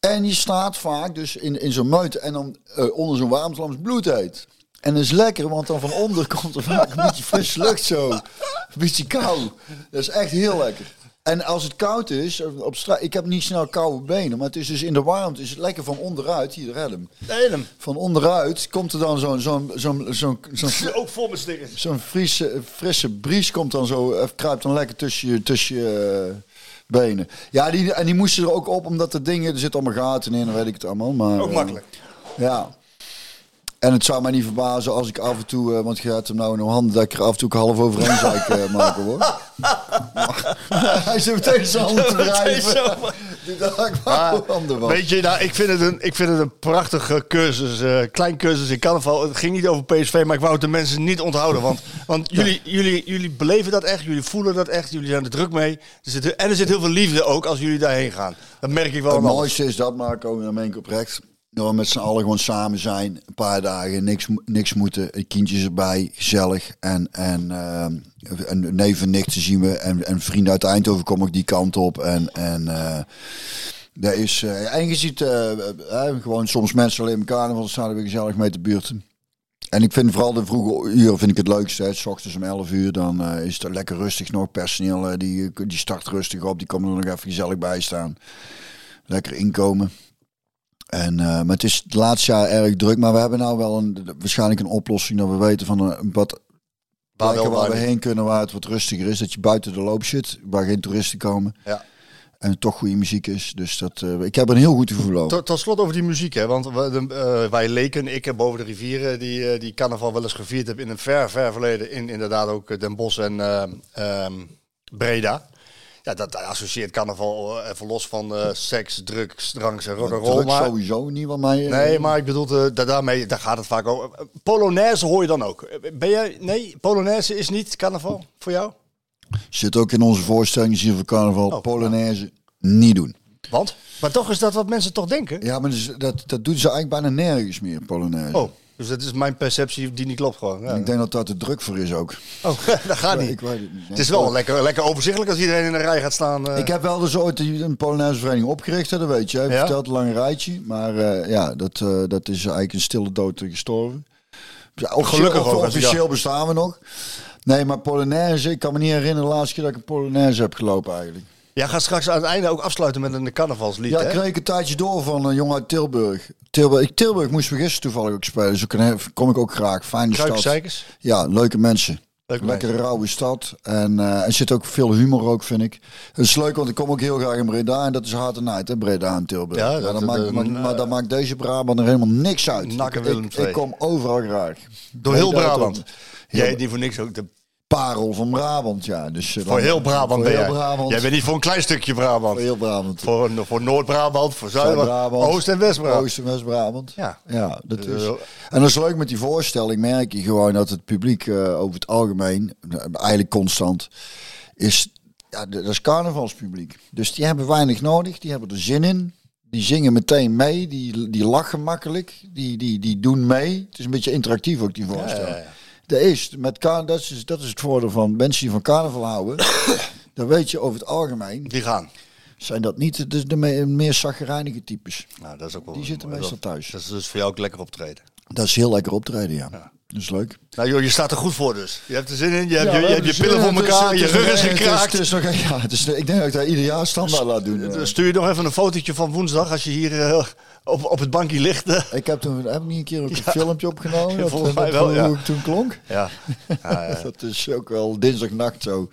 Speaker 3: En je staat vaak dus in, in zo'n meute en dan eh, onder zo'n warmtelamp is bloedheet. En dat is lekker, want dan van onder komt er vaak een beetje frisse lucht zo. Een beetje kou. Dat is echt heel lekker. En als het koud is, op straat, ik heb niet snel koude benen, maar het is dus in de warmte is het lekker van onderuit. Hier, red hem.
Speaker 2: Helm.
Speaker 3: Van onderuit komt er dan zo'n zo'n zo'n zo'n zo'n
Speaker 2: Ook vol met
Speaker 3: zo'n frisse, frisse bries komt dan zo, eh, kruipt dan lekker tussen je, tussen je eh, benen. Ja, die, en die moesten er ook op, omdat de dingen, er zitten allemaal gaten in, dan weet ik het allemaal. Maar,
Speaker 2: Ook
Speaker 3: eh,
Speaker 2: makkelijk.
Speaker 3: ja. En het zou mij niet verbazen als ik af en toe, eh, want je gaat hem nou in de handen, dat ik er af en toe half overheen zou ik eh, maken hoor. Hij is meteen zijn handen te wrijven. Die dacht ik, maar handen was.
Speaker 2: Weet je, nou, ik, vind het een, ik vind het een prachtige cursus. eh klein cursus in carnaval. Het ging niet over PSV, maar ik wou het de mensen niet onthouden. Want, want jullie, jullie, jullie beleven dat echt, jullie voelen dat echt, jullie zijn er druk mee. Er zit, en er zit heel veel liefde ook als jullie daarheen gaan. Dat merk ik wel.
Speaker 3: Het mooiste is dat, Marco, dan meen ik oprecht. We met z'n allen gewoon samen zijn. Een paar dagen, niks, niks moeten. Kindjes erbij, gezellig. En, en, ehm, en neef en nichten zien we. En, en vrienden uit Eindhoven komen ook die kant op. En, en eh daar is... en je ziet eh, gewoon soms mensen alleen elkaar. En dan staan weer gezellig mee te buurten. En ik vind vooral de vroege uren vind ik het leukste. Hè. S ochtends om 11 uur, dan is het lekker rustig nog. Personeel, die, die start rustig op. Die komen er nog even gezellig bij staan. Lekker inkomen. En, eh, maar het is het laatste jaar erg druk. Maar we hebben nou wel een, waarschijnlijk een oplossing dat we weten van een, wat
Speaker 2: Waar wel,
Speaker 3: waar we heen kunnen waar het wat rustiger is. Dat je buiten de loop zit, waar geen toeristen komen.
Speaker 2: Ja.
Speaker 3: En toch goede muziek is. Dus dat, eh, ik heb een heel goed gevoel over.
Speaker 2: Tot, tot slot over die muziek, hè? want we, de, eh, wij leken, ik heb boven de rivieren, die, die carnaval wel eens gevierd heb in een ver, ver verleden, in inderdaad ook Den Bosch en eh, ehm, Breda. Ja, dat, associeert carnaval eh, even los van eh, seks, drugs, dranks en rock'n'roll. Maar,
Speaker 3: sowieso niet van mij. eh.
Speaker 2: nee, maar ik bedoel, da- daarmee, daar gaat het vaak over. Polonaise hoor je dan ook. Ben jij, nee, Polonaise is niet carnaval voor jou?
Speaker 3: Zit ook in onze voorstelling hier voor carnaval.
Speaker 2: Oh.
Speaker 3: Polonaise niet doen.
Speaker 2: Want? Maar toch is dat wat mensen toch denken?
Speaker 3: Ja, maar dus, dat, dat doen ze eigenlijk bijna nergens meer, Polonaise.
Speaker 2: Oh, dus dat is mijn perceptie die niet klopt gewoon. Ja.
Speaker 3: Ik denk dat dat te druk voor is ook.
Speaker 2: Oh, dat gaat niet.
Speaker 3: Ik het
Speaker 2: is wel lekker, lekker overzichtelijk als iedereen in een rij gaat staan. eh.
Speaker 3: Ik heb wel dus ooit een Polonaise vereniging opgericht, hè, dat weet je. Hij
Speaker 2: Ja?
Speaker 3: vertelt een lang rijtje. Maar eh, ja, dat, eh, dat is eigenlijk een stille dood gestorven.
Speaker 2: Gelukkig ook,
Speaker 3: officieel bestaan we nog. Nee, maar Polonaise, ik kan me niet herinneren de laatste keer dat ik een Polonaise heb gelopen eigenlijk.
Speaker 2: Jij gaat straks aan het einde ook afsluiten met een carnavalslied,
Speaker 3: Ja,
Speaker 2: hè?
Speaker 3: ik kreeg een tijdje door van een jongen uit Tilburg. Tilburg, ik- Tilburg moest we gisteren toevallig ook spelen. Dus ik, kom ik ook graag. Fijne stad. Ja, leuke mensen.
Speaker 2: Leuk
Speaker 3: Lekkere rauwe stad. En eh, er zit ook veel humor ook, vind ik. Het is leuk, want ik kom ook heel graag in Breda. En dat is hard en night, hè, Breda en Tilburg.
Speaker 2: Ja, dat-
Speaker 3: maakt, maar,
Speaker 2: eh,
Speaker 3: maar dat maakt deze Brabant er helemaal niks uit. Ik- ik, kom overal graag.
Speaker 2: Door heel Brabant. Jij niet voor niks ook de,
Speaker 3: Parel van Brabant, ja. Dus, eh,
Speaker 2: voor
Speaker 3: dan-
Speaker 2: heel Brabant
Speaker 3: voor heel
Speaker 2: jij.
Speaker 3: Brabant.
Speaker 2: Jij bent niet voor een klein stukje Brabant.
Speaker 3: Voor heel Brabant.
Speaker 2: Voor, voor Noord-Brabant, voor Zuid-Brabant. Oost- en West-Brabant.
Speaker 3: Oost- en West-Brabant.
Speaker 2: Ja.
Speaker 3: Ja, dat is.
Speaker 2: Eh,
Speaker 3: En dat is leuk met die voorstelling, merk je gewoon dat het publiek eh, over het algemeen, eigenlijk constant, is, ja, dat is carnavalspubliek. Dus die hebben weinig nodig, die hebben er zin in. Die zingen meteen mee, die, die lachen makkelijk, die, die, die doen mee. Het is een beetje interactief ook, die voorstelling.
Speaker 2: ja, ja.
Speaker 3: Dat is, met car- dat, is, dat is het voordeel van mensen die van carnaval houden. dan weet je over het algemeen,
Speaker 2: Die gaan.
Speaker 3: zijn dat niet de, de me- meer zaggerijnige types.
Speaker 2: Nou, dat is ook wel,
Speaker 3: Die zitten meestal thuis.
Speaker 2: Dat is dus voor jou ook lekker optreden.
Speaker 3: Dat is heel lekker optreden, ja. Dat is leuk.
Speaker 2: Nou joh, je staat er goed voor dus. Je hebt er zin in, je hebt,
Speaker 3: Ja,
Speaker 2: je, je, hebt je pillen voor
Speaker 3: dus,
Speaker 2: elkaar, je rug is
Speaker 3: het is-
Speaker 2: gekraakt.
Speaker 3: Het is nog, ja, het is, ik denk dat ik dat ieder jaar standaard laat doen.
Speaker 2: Dus. Stuur je nog even een fotootje van woensdag als je hier eh, op, op het bankje ligt. eh.
Speaker 3: Ik heb toen heb ik niet een keer ook een filmpje opgenomen. Dat,
Speaker 2: volgens
Speaker 3: dat-
Speaker 2: mij wel,
Speaker 3: hoe
Speaker 2: ja.
Speaker 3: ik toen klonk.
Speaker 2: Ja. Ja, ja.
Speaker 3: Dat is ook wel dinsdagnacht zo.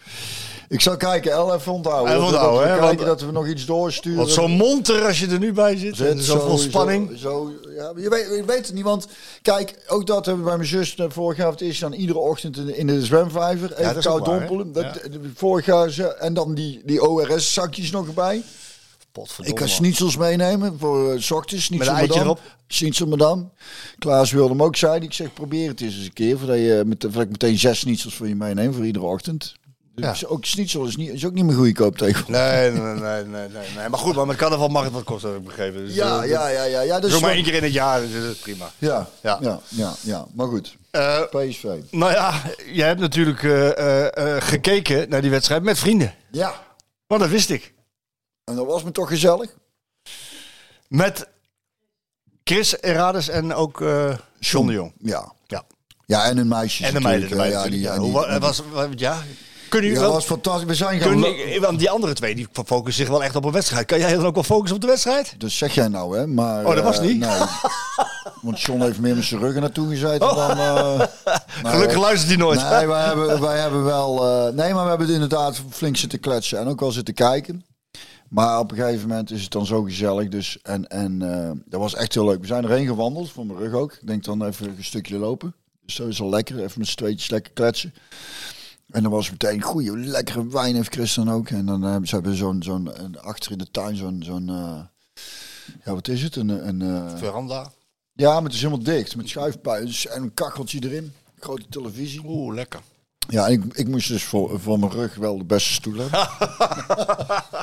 Speaker 3: Ik zal kijken, El even onthouden.
Speaker 2: Even onthouden, hè,
Speaker 3: kijken dat we nog iets doorsturen.
Speaker 2: Want zo monter als je er nu bij zit.
Speaker 3: Zit
Speaker 2: en zo vol spanning.
Speaker 3: Zo, zo- ja, je, weet, je weet het niet, want kijk, ook dat hebben we bij mijn zus eh, vorig jaar. Het is dan iedere ochtend in de, in de zwemvijver. Even koud
Speaker 2: waar,
Speaker 3: dompelen. Dat, Vorig jaar, ze- en dan die, die ORS-zakjes nog erbij.
Speaker 2: Potverdomme,
Speaker 3: Ik
Speaker 2: man.
Speaker 3: schnitzels meenemen voor uh, s ochtends.
Speaker 2: Met een eitje erop?
Speaker 3: Schnitzel madame. Klaas wilde hem ook, zei hij. Ik zeg, probeer het eens eens een keer. Voordat, je met, voordat ik meteen zes schnitzels voor je meeneem voor iedere ochtend. Dus ook schnitzel is, niet, is ook niet meer goedkoop tegenwoordig.
Speaker 2: Nee, nee, nee, nee, nee, nee. Maar goed, maar met carnaval mag het wat kosten, heb ik begrepen. Dus,
Speaker 3: Ja,
Speaker 2: eh,
Speaker 3: ja, ja, ja. ja dus
Speaker 2: maar één keer in het jaar, dus dat is prima.
Speaker 3: Ja,
Speaker 2: Ja.
Speaker 3: ja, ja, ja, Maar goed,
Speaker 2: Eh,
Speaker 3: PSV.
Speaker 2: nou ja, jij hebt natuurlijk eh, eh, eh, gekeken naar die wedstrijd met vrienden.
Speaker 3: Ja,
Speaker 2: Want dat wist ik.
Speaker 3: En dat was me toch gezellig.
Speaker 2: Met Chris Erades en ook eh John de Jong.
Speaker 3: Ja.
Speaker 2: Ja.
Speaker 3: Ja, en een meisje.
Speaker 2: En de meiden erbij.
Speaker 3: Ja, die,
Speaker 2: Ja, hoe
Speaker 3: die,
Speaker 2: was, wa- ja. Kun je
Speaker 3: ja,
Speaker 2: wel,
Speaker 3: was fantastisch. We zijn gaan...
Speaker 2: kun, je- want die andere twee die focussen zich wel echt op een wedstrijd. Kan jij dan ook wel focussen op de wedstrijd?
Speaker 3: Dus zeg jij nou, hè? Maar,
Speaker 2: Oh, dat was
Speaker 3: eh,
Speaker 2: niet?
Speaker 3: Nee. Want John heeft meer met zijn ruggen naartoe gezeten dan... eh,
Speaker 2: Oh. Gelukkig luistert hij nooit.
Speaker 3: Nee, wij hebben, wij hebben wel... eh, nee, maar we hebben het inderdaad flink zitten kletsen en ook wel zitten kijken. Maar op een gegeven moment is het dan zo gezellig. Dus, en en eh, dat was echt heel leuk. We zijn erheen gewandeld, voor mijn rug ook. Ik denk dan even een stukje lopen. Dus dat is wel lekker. Even met z'n tweetjes lekker kletsen. En dan was meteen goeie, lekkere wijn heeft Chris dan ook. En dan hebben ze hebben zo'n, zo'n eh, achter in de tuin zo'n, zo'n eh, ja wat is het? Een, een, eh,
Speaker 2: Veranda.
Speaker 3: ja, maar het is helemaal dicht met schuifpuis en een kacheltje erin. Grote televisie.
Speaker 2: Oeh, lekker.
Speaker 3: Ja, ik, ik moest dus voor, voor mijn rug wel de beste stoel hebben.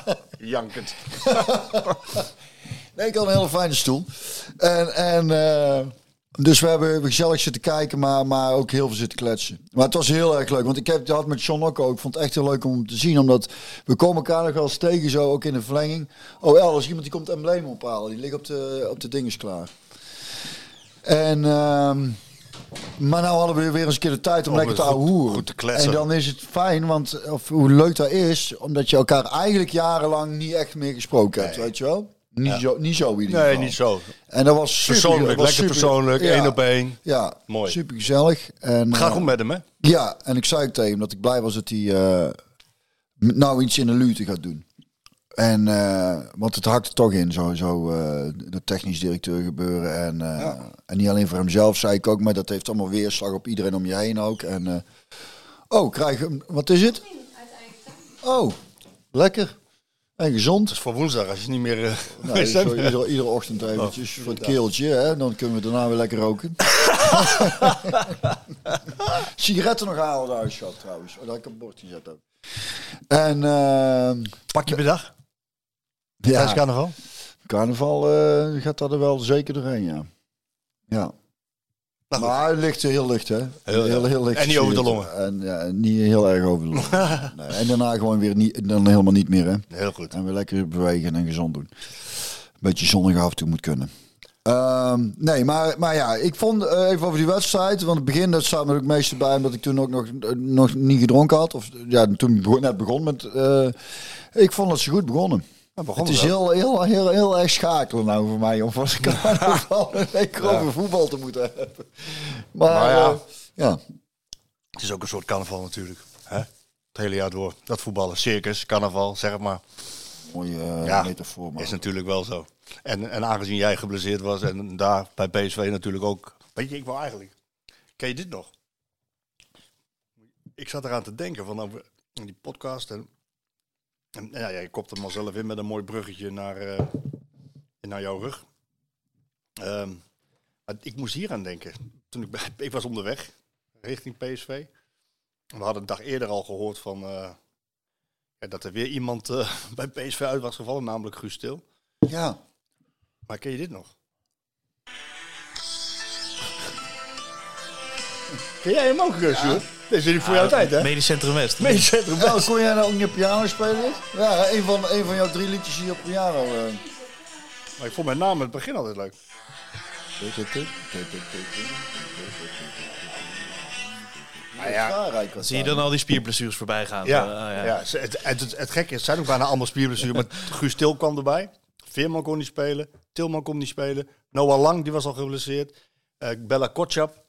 Speaker 2: Jankend.
Speaker 3: Nee, ik had een hele fijne stoel. En, en eh, dus we hebben gezellig zitten kijken, maar, maar ook heel veel zitten kletsen. Maar het was heel erg leuk, want ik heb dat met John ook ook. Ik vond het echt heel leuk om te zien, omdat we komen elkaar nog wel eens tegen, zo ook in de verlenging. Oh, El, is iemand die komt embleem ophalen. Die ligt op de, op de dinges klaar. En, ehm, maar nou hadden we weer eens een keer de tijd om
Speaker 2: Om
Speaker 3: lekker te ouwehoeren. En dan is het fijn, want of, hoe leuk dat is, omdat je elkaar eigenlijk jarenlang niet echt meer gesproken hebt, weet je wel? Niet, zo, niet zo in ieder
Speaker 2: Nee,
Speaker 3: geval.
Speaker 2: niet zo.
Speaker 3: En dat was super,
Speaker 2: Persoonlijk,
Speaker 3: was
Speaker 2: lekker
Speaker 3: super-
Speaker 2: persoonlijk,
Speaker 3: ja,
Speaker 2: één op één.
Speaker 3: Ja,
Speaker 2: Mooi.
Speaker 3: super gezellig. En,
Speaker 2: Ga
Speaker 3: eh,
Speaker 2: goed met hem, hè?
Speaker 3: ja, en ik zei tegen hem dat ik blij was dat hij eh, nou iets in de lute gaat doen. En, eh, want het hakt er toch in, zo eh, de technisch directeur gebeuren. En, eh, en niet alleen voor hemzelf, zei ik ook, maar dat heeft allemaal weerslag op iedereen om je heen ook. En, oh, krijg hem, wat is het? Oh, lekker. En gezond.
Speaker 2: Dus voor woensdag, als je niet meer...
Speaker 3: Nou,
Speaker 2: is,
Speaker 3: zo iedere, iedere ochtend eventjes voor het keeltje, hè? dan kunnen we daarna weer lekker roken. Sigaretten nog halen thuis gehad trouwens. Oh, dat ik op bord gezet ook. En
Speaker 2: Pak je per dag? Tijdens carnaval?
Speaker 3: carnaval eh, gaat dat er wel zeker doorheen, ja. Ja.
Speaker 2: Nou,
Speaker 3: maar het ligt heel licht, hè?
Speaker 2: Heel, ja. En niet over de longen.
Speaker 3: En ja, niet heel erg over de longen. nee, en daarna gewoon weer niet, dan helemaal niet meer, hè?
Speaker 2: Heel goed.
Speaker 3: En weer lekker bewegen en gezond doen. Een beetje zonnig af en toe moet kunnen. Ehm, nee, maar, maar ja, ik vond eh, even over die wedstrijd. Want het begin, dat staat me ook het meeste bij, omdat ik toen ook nog, nog niet gedronken had. Of ja, toen ik net begon met. eh, ik vond het zo goed begonnen. Het is heel, heel, heel, heel erg schakelen nou voor mij om van carnaval een week over voetbal te moeten hebben. Maar,
Speaker 2: Maar ja.
Speaker 3: eh, ja.
Speaker 2: is ook een soort carnaval natuurlijk. Hè? Het hele jaar door. Dat voetballen, circus, carnaval, zeg het maar.
Speaker 3: Mooie eh,
Speaker 2: Ja,
Speaker 3: metafoor. man.
Speaker 2: Is natuurlijk wel zo. En, en aangezien jij geblesseerd was en daar bij PSV natuurlijk ook. Weet je, ik wou eigenlijk. Ken je dit nog? Ik zat eraan te denken van over die podcast. En, en ja, jij kopt hem al zelf in met een mooi bruggetje naar, eh, naar jouw rug. Ehm, ik moest hier aan denken. Toen ik, ik was onderweg richting PSV. We hadden een dag eerder al gehoord van, eh, ja, dat er weer iemand eh, bij PSV uit was gevallen, namelijk Guus Stil.
Speaker 3: Ja.
Speaker 2: Maar ken je dit nog? Ken jij hem ook, Guus? hoor? Dit is niet voor jouw tijd, hè?
Speaker 1: Medisch Centrum West.
Speaker 2: Medisch Centrum
Speaker 3: Wel,
Speaker 2: West.
Speaker 3: kon jij nou ook niet op piano spelen? Ja, een van, een van jouw drie liedjes hier op piano. eh.
Speaker 2: Maar ik vond mijn naam in het begin altijd leuk.
Speaker 3: Nou ja,
Speaker 1: Zie je dan al die spierblessures voorbij gaan?
Speaker 2: Ja,
Speaker 1: Eh, oh,
Speaker 2: ja. Het, het, het, het gekke is, het zijn ook bijna allemaal spierblessuren. Maar Guus Til kwam erbij. Veerman kon niet spelen. Tilman kon niet spelen. Noah Lang, die was al geblesseerd. Eh, Bella Kotschap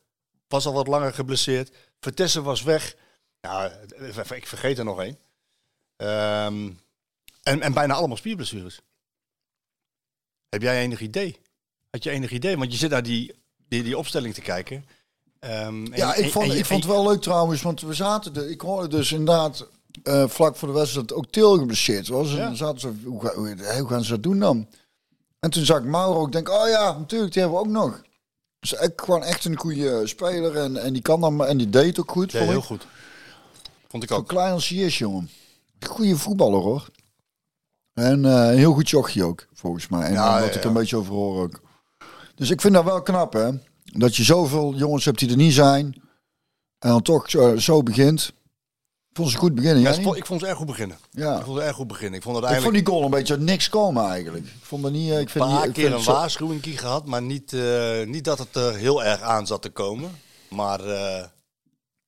Speaker 2: was al wat langer geblesseerd. Vertessen was weg. Ik vergeet er nog één. Ehm, en, en bijna allemaal spierblessures. Heb jij enig idee? Had je enig idee? Want je zit naar die, die, die opstelling te kijken. Ehm, en-
Speaker 3: Ja, ik vond,
Speaker 2: en je-
Speaker 3: ik vond het wel leuk trouwens, want we zaten er. Ik hoorde dus inderdaad eh, vlak voor de wedstrijd dat ook Til geblesseerd was. En
Speaker 2: Ja.
Speaker 3: dan zaten ze, hoe, hoe, hoe gaan ze dat doen dan? En toen zag ik Mauro, ik denk, oh ja, natuurlijk, die hebben we ook nog. Dus ik gewoon echt een goede speler en, en die kan dan, en die deed ook goed.
Speaker 2: Ja, heel
Speaker 3: ik.
Speaker 2: goed. Vond ik
Speaker 3: Zo
Speaker 2: ook.
Speaker 3: klein als hij is, jongen. Goede voetballer hoor. En eh, een heel goed jochie ook, volgens mij. En
Speaker 2: Ja,
Speaker 3: wat
Speaker 2: ja,
Speaker 3: ik
Speaker 2: ja.
Speaker 3: een beetje over hoor ook. Dus ik vind dat wel knap, hè. Dat je zoveel jongens hebt die er niet zijn. En dan toch zo, zo begint. Ik vond ze goed beginnen,
Speaker 2: Ja, ik vond- ik vond ze erg goed beginnen.
Speaker 3: Ja.
Speaker 2: Ik vond ze erg goed beginnen. Ik vond het
Speaker 3: Ik vond die goal een beetje uit niks komen eigenlijk. Ik vond dat niet... eh, Ik vind
Speaker 2: een paar
Speaker 3: ik
Speaker 2: keer een
Speaker 3: zo-
Speaker 2: waarschuwing gehad, maar niet, eh, niet dat het er heel erg aan zat te komen. Maar eh,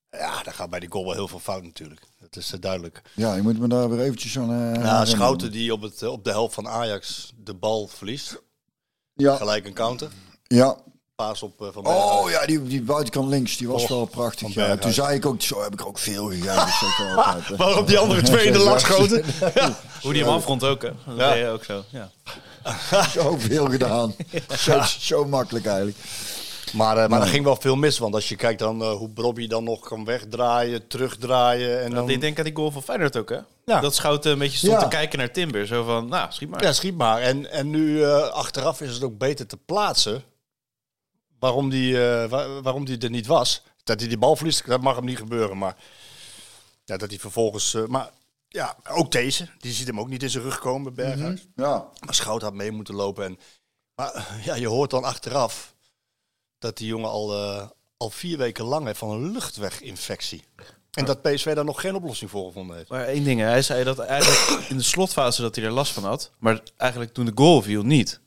Speaker 2: ja, daar gaat bij die goal wel heel veel fout natuurlijk. Dat is duidelijk.
Speaker 3: Ja, je moet me daar weer eventjes aan... eh,
Speaker 2: Ja. Schouten die op, het, op de helft van Ajax de bal verliest.
Speaker 3: Ja,
Speaker 2: Gelijk een counter.
Speaker 3: ja.
Speaker 2: Paas op eh, Van
Speaker 3: Oh ja, die, die buitenkant links, die was wel prachtig. Ja. Toen zei ik ook, zo heb ik er ook veel gegeven. Dus altijd.
Speaker 2: Waarop die andere twee in de lak schoten.
Speaker 1: Hoe die hem afrond ook, hè? Dat
Speaker 2: Ja.
Speaker 1: deed je ook zo. Ja.
Speaker 3: Zo veel gedaan. Zo, zo makkelijk eigenlijk.
Speaker 2: Maar, eh, maar er ging wel veel mis. Want als je kijkt dan eh, hoe Bobby dan nog kan wegdraaien, terugdraaien. En
Speaker 1: Dat
Speaker 2: dan...
Speaker 1: deed denk aan die goal van Feyenoord ook, hè?
Speaker 2: Ja.
Speaker 1: Dat Schouten een beetje stond
Speaker 3: Ja.
Speaker 1: te kijken naar Timber. Zo van, nou, schiet maar.
Speaker 2: Ja, schiet maar. En, en nu eh, achteraf is het ook beter te plaatsen. Waarom die, eh, wa- waarom die er niet was. Dat hij die bal verliest, dat mag hem niet gebeuren. Maar ja, dat hij vervolgens. eh, maar ja, ook deze. Die ziet hem ook niet in zijn rug komen, Berghuis.
Speaker 3: Ja.
Speaker 2: Maar Schout had mee moeten lopen. En, maar eh, ja, je hoort dan achteraf dat die jongen al, eh, al vier weken lang heeft van een luchtweginfectie. En dat PSV daar nog geen oplossing voor gevonden heeft.
Speaker 1: Maar één ding, hij zei dat eigenlijk in de slotfase dat hij er last van had. Maar eigenlijk toen de goal viel niet.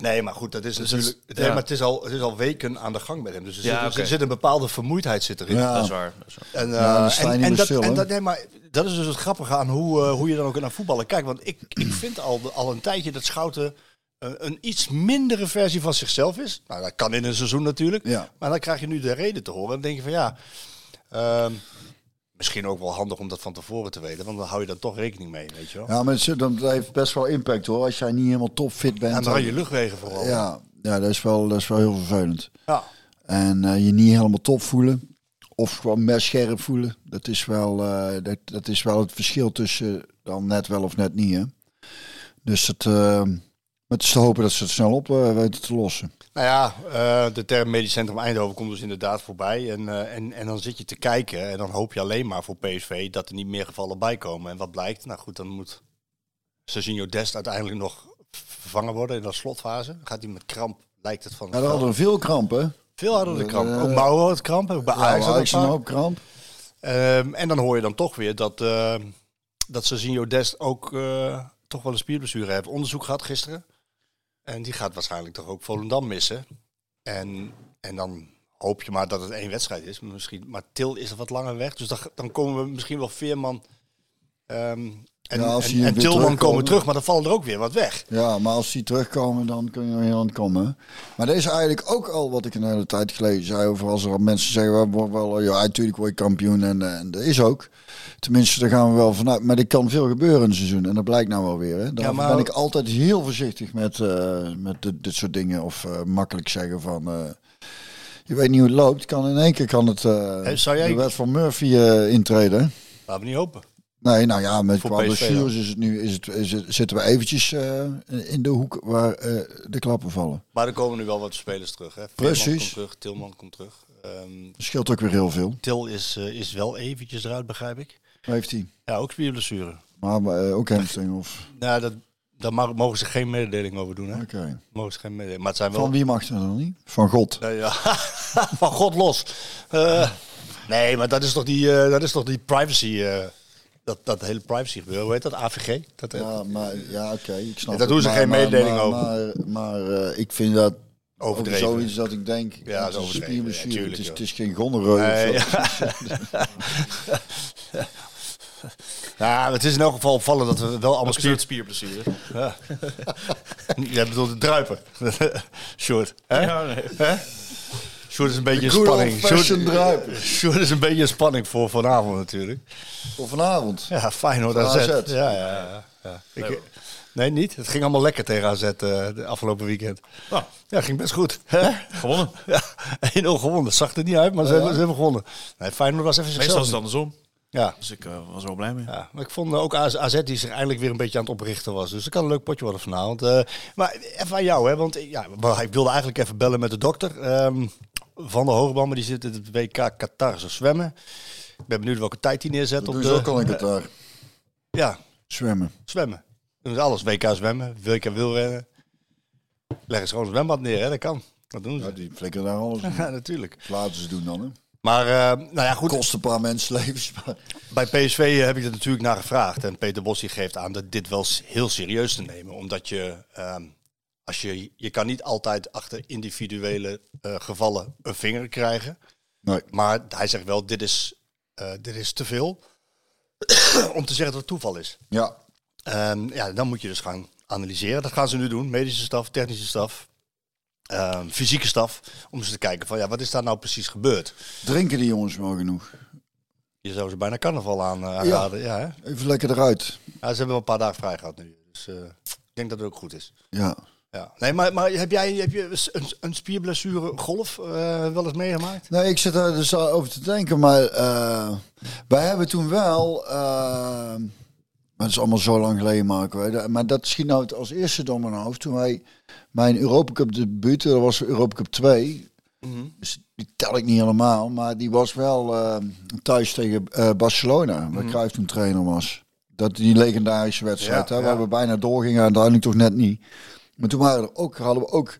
Speaker 2: Nee, maar goed, dat is
Speaker 1: Dus
Speaker 2: natuurlijk.
Speaker 1: het is-
Speaker 2: nee,
Speaker 1: ja.
Speaker 2: maar het is, al, het is al weken aan de gang met hem. Dus er,
Speaker 1: Ja,
Speaker 2: zit, er zit een bepaalde vermoeidheid zit erin.
Speaker 3: Ja.
Speaker 1: Dat is waar. Dat is waar.
Speaker 2: En,
Speaker 3: Ja,
Speaker 2: eh, en, en dat,
Speaker 3: stil,
Speaker 2: en dat, nee, maar dat is dus het grappige aan hoe, eh, hoe je dan ook naar voetballen kijkt. Want ik, ik vind al, al een tijdje dat Schouten eh, een iets mindere versie van zichzelf is. Nou, dat kan in een seizoen natuurlijk.
Speaker 3: Ja.
Speaker 2: Maar dan krijg je nu de reden te horen. Dan denk je van ja, ehm, misschien ook wel handig om dat van tevoren te weten. Want dan hou je dan toch rekening mee, weet je wel.
Speaker 3: Ja, maar dat heeft best wel impact hoor. Als jij niet helemaal topfit bent.
Speaker 2: en dan je luchtwegen vooral.
Speaker 3: ja, ja dat, is wel, dat is wel heel vervelend.
Speaker 2: Ja.
Speaker 3: En eh, je niet helemaal top voelen. Of gewoon mes scherp voelen. Dat is, wel, eh, dat, dat is wel het verschil tussen dan net wel of net niet. Hè? Dus het, eh, het is te hopen dat ze het snel op eh, weten te lossen.
Speaker 2: Nou ja, eh, de term Medisch Centrum Eindhoven komt dus inderdaad voorbij. En, eh, en, en dan zit je te kijken en dan hoop je alleen maar voor PSV dat er niet meer gevallen bij komen. En wat blijkt? Nou goed, dan moet Serginho Dest uiteindelijk nog vervangen worden in de slotfase. Gaat hij met kramp, lijkt het van
Speaker 3: Ja,
Speaker 2: veld.
Speaker 3: hadden we veel krampen.
Speaker 2: Veel hadden de kramp. Ook Mauro had kramp, ook bij
Speaker 3: Ja,
Speaker 2: Ajax had een
Speaker 3: hoop kramp.
Speaker 2: Ehm, en dan hoor je dan toch weer dat, uh, dat Serginho Dest ook toch wel een spierblessure heeft. Onderzoek gehad gisteren. En die gaat waarschijnlijk toch ook Volendam missen. En, en dan hoop je maar dat het één wedstrijd is. Misschien, maar Til is er wat langer weg. Dus dan, dan komen we misschien wel Veerman, ehm, En,
Speaker 3: Ja, als
Speaker 2: en, en
Speaker 3: weer
Speaker 2: Tilman komen terug, maar dan vallen er ook weer wat weg.
Speaker 3: Ja, maar als die terugkomen, dan kun je er heel aan komen. Maar dat is eigenlijk ook al wat ik een hele tijd geleden zei over als er al mensen zeggen, we worden wel, ja, natuurlijk word je kampioen en, eh, en dat is ook. Tenminste, daar gaan we wel vanuit. Maar er kan veel gebeuren in een seizoen en dat blijkt nou wel weer. Hè. Daar
Speaker 2: Ja, maar-
Speaker 3: ben ik altijd heel voorzichtig met, eh, met dit, dit soort dingen of eh, makkelijk zeggen van. je weet niet hoe het loopt. Kan in één keer kan het
Speaker 2: Hey, zou jij-
Speaker 3: de wet van Murphy intreden.
Speaker 2: Laten we niet hopen.
Speaker 3: Nee, nou ja, met qua blessures is het nu, is het, is het, zitten we eventjes eh, in de hoek waar eh, de klappen vallen.
Speaker 2: Maar er komen nu wel wat spelers terug. Hè.
Speaker 3: Precies.
Speaker 2: Veerman komt terug, Tilman komt terug. Ehm,
Speaker 3: scheelt ook weer heel veel.
Speaker 2: Til is, eh, is wel eventjes eruit, begrijp ik.
Speaker 3: Heeft hij.
Speaker 2: Ja, ook spierblessure.
Speaker 3: Maar ook hamstring of...
Speaker 2: Nou, dat, daar mag- mogen ze geen mededeling over doen. Hè.
Speaker 3: Oké.
Speaker 2: Mogen ze geen mededeling. Maar het zijn wel...
Speaker 3: Van wie mag het dan niet? Van God.
Speaker 2: Nee, ja. Van God los. Nee, maar dat is toch die, dat is toch die privacy... dat, dat hele privacy gebeuren. Hoe heet dat? AVG? Dat, eh,
Speaker 3: Ja, maar ja, oké, ik snap
Speaker 2: Daar doen ze
Speaker 3: Maar-
Speaker 2: geen
Speaker 3: maar-
Speaker 2: mededeling
Speaker 3: maar,
Speaker 2: over.
Speaker 3: Maar, maar eh, ik vind dat over
Speaker 2: Overdreven.
Speaker 3: zoiets dat ik denk,
Speaker 2: Ja, dat
Speaker 3: het
Speaker 2: is overdreven. Ja, tuurlijk,
Speaker 3: het, is, het is geen gonorreu
Speaker 2: Nee. Ja, het is in elk geval opvallend dat we wel allemaal spier...
Speaker 1: spierblessure?
Speaker 2: Jij bedoelt de druiper. Short. Hè?
Speaker 1: Ja, nee.
Speaker 2: Hè? Sjoerd is een beetje
Speaker 3: good
Speaker 2: spanning. Sjoerd is een beetje spanning voor vanavond natuurlijk.
Speaker 3: Of vanavond.
Speaker 2: Ja, Feyenoord
Speaker 3: Van
Speaker 2: AZ.
Speaker 3: AZ.
Speaker 2: Ja, ja, ja. ja. Ik, nee, niet. Het ging allemaal lekker tegen AZ eh, de afgelopen weekend.
Speaker 1: Nou,
Speaker 2: Ja, ging best goed. Hè?
Speaker 1: gewonnen.
Speaker 2: Ja, 1-0 gewonnen. Dat zag er niet uit, maar ze, hebben, ze hebben gewonnen. Nee, Feyenoord was even
Speaker 1: Meestal
Speaker 2: zichzelf.
Speaker 1: is het andersom.
Speaker 2: Ja.
Speaker 1: Dus ik eh, was er wel blij mee.
Speaker 2: Ja, maar ik vond ook AZ, AZ die zich eindelijk weer een beetje aan het oprichten was. Dus dat kan een leuk potje worden vanavond. Eh, maar even aan jou, hè, want eh, ja, ik wilde eigenlijk even bellen met de dokter. Ehm, van de maar die zit in het WK Qatar zo zwemmen. Ik ben benieuwd welke tijd hij neerzet
Speaker 3: Dat
Speaker 2: op de...
Speaker 3: ook al in Qatar.
Speaker 2: Ja,
Speaker 3: Zwemmen.
Speaker 2: zwemmen. Doen ze alles. WK zwemmen, WK wielrennen. Leggen ze gewoon een zwembad neer, hè? dat kan. Dat doen ze.
Speaker 3: Ja, die flikkeren daar alles.
Speaker 2: Ja, natuurlijk.
Speaker 3: Dat laten ze doen dan, hè.
Speaker 2: Maar, eh, nou ja, goed.
Speaker 3: Kost een paar mensenlevens. maar-
Speaker 2: Bij PSV heb ik er natuurlijk naar gevraagd. En Peter Bos die geeft aan dat dit wel heel serieus te nemen. Omdat je, ehm, als je, je kan niet altijd achter individuele eh, gevallen een vinger krijgen.
Speaker 3: Nee.
Speaker 2: Maar hij zegt wel, dit is, eh, dit is te veel. om te zeggen dat het toeval is.
Speaker 3: Ja.
Speaker 2: En ja, dan moet je dus gaan analyseren. Dat gaan ze nu doen. Medische staf, technische staf, ehm, fysieke staf. Om eens te kijken van, ja, wat is daar nou precies gebeurd?
Speaker 3: Drinken die jongens wel genoeg?
Speaker 2: Je zou ze bijna carnaval aan eh, aanraden. Ja. hè?
Speaker 3: Even lekker eruit.
Speaker 2: Ja, ze hebben wel een paar dagen vrij gehad nu. Dus ik denk dat het ook goed is.
Speaker 3: Ja.
Speaker 2: Ja. Nee, maar, maar heb jij heb je een, een spierblessure golf eh, wel eens meegemaakt?
Speaker 3: Nee, ik zit daar dus al over te denken, maar eh, wij hebben toen wel, eh, maar dat is allemaal zo lang geleden, dat- Maar dat schiet nou als eerste door mijn hoofd. Toen wij mijn Europa Cup debuut, dat was Europa Cup 2. Dus die tel ik niet helemaal, maar die was wel thuis tegen Barcelona, waar Cruijff toen trainer was. Dat die legendarische wedstrijd,
Speaker 2: Ja,
Speaker 3: hè, waar
Speaker 2: ja.
Speaker 3: we bijna doorgingen, uiteindelijk toch net niet. Maar toen waren er ook, hadden we ook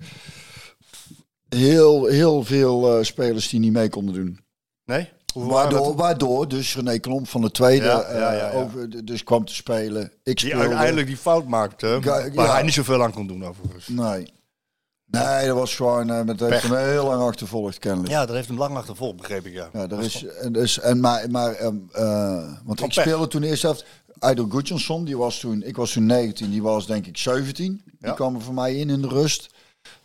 Speaker 3: heel, heel veel eh, spelers die niet mee konden doen.
Speaker 2: Nee?
Speaker 3: Waardoor,
Speaker 2: dat?
Speaker 3: waardoor dus René Klomp van de tweede
Speaker 2: Ja,
Speaker 3: eh,
Speaker 2: ja, ja, ja.
Speaker 3: Over, de- dus kwam te spelen. Ik
Speaker 2: Die uiteindelijk die fout maakte, waar
Speaker 3: ja.
Speaker 2: hij niet zoveel aan kon doen overigens.
Speaker 3: Nee. Nee, dat was gewoon eh, met heeft
Speaker 2: Pech.
Speaker 3: hem heel lang achtervolgd kennelijk. Ja.
Speaker 2: Dat heeft hem lang achtervolgd, begreep ik, ja.
Speaker 3: Ja, er is, en, dus, en maar, maar ehm, eh, want
Speaker 2: Van
Speaker 3: ik
Speaker 2: pech.
Speaker 3: speelde toen eerst zelf. Aido Gudjonsson, die was toen, ik was toen 19, die was denk ik 17. Die
Speaker 2: Ja.
Speaker 3: kwam er voor mij in in de rust.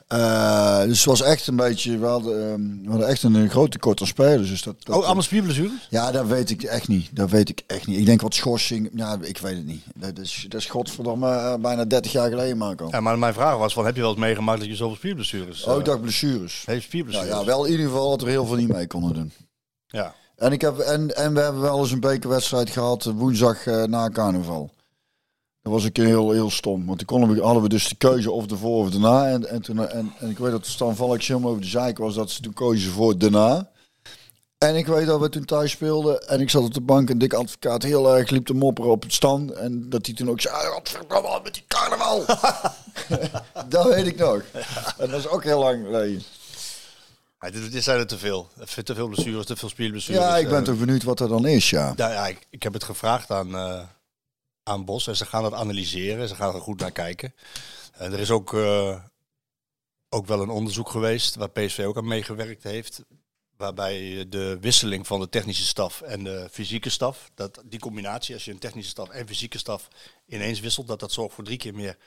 Speaker 3: Eh, dus het was echt een beetje, we hadden, ehm, we hadden echt een, eh, groot tekort aan spelers. Dus dat, dat,
Speaker 2: Oh, allemaal spierblessures?
Speaker 3: Ja, dat weet ik echt niet. Dat weet ik echt niet. Ik denk wat schorsing. Ja, ik weet het niet. Dat is, dat is godverdomme eh, bijna 30 jaar geleden, Marco.
Speaker 2: Ja, maar mijn vraag was van, heb je wel eens meegemaakt dat je zoveel spierblessures...
Speaker 3: oh,
Speaker 2: eh,
Speaker 3: ik dacht blessures.
Speaker 2: heeft spierblessures?
Speaker 3: ja, wel in ieder geval dat er heel veel niet mee konden doen.
Speaker 2: Ja.
Speaker 3: En, ik heb, en, en we hebben wel eens een bekerwedstrijd gehad eh, woensdag eh, na carnaval. Dat was keer heel, heel stom. Want toen konden we, hadden we dus de keuze of ervoor of daarna. En, en, toen, en, en ik weet dat Stan Valk helemaal over de zeik was dat ze toen kozen voor daarna. En ik weet dat we toen thuis speelden. En ik zat op de bank en Dick Advocaat heel erg liep te mopperen op het stand. En dat hij toen ook zei, "Ah, wat verdomme met die carnaval. dat weet ik nog. En dat is ook heel lang geleden.
Speaker 2: Ja, dit, zijn er te veel. Te veel blessures, te veel spierblessures.
Speaker 3: Ja, ik ben
Speaker 2: eh.
Speaker 3: toch benieuwd wat er dan is, ja.
Speaker 2: Ja, ja ik, ik heb het gevraagd aan, eh, aan Bos en ze gaan dat analyseren. Ze gaan er goed naar kijken. En er is ook, eh, ook wel een onderzoek geweest waar PSV ook aan meegewerkt heeft. Waarbij de wisseling van de technische staf en de fysieke staf, dat, die combinatie, als je een technische staf en fysieke staf ineens wisselt, dat dat zorgt voor drie keer meer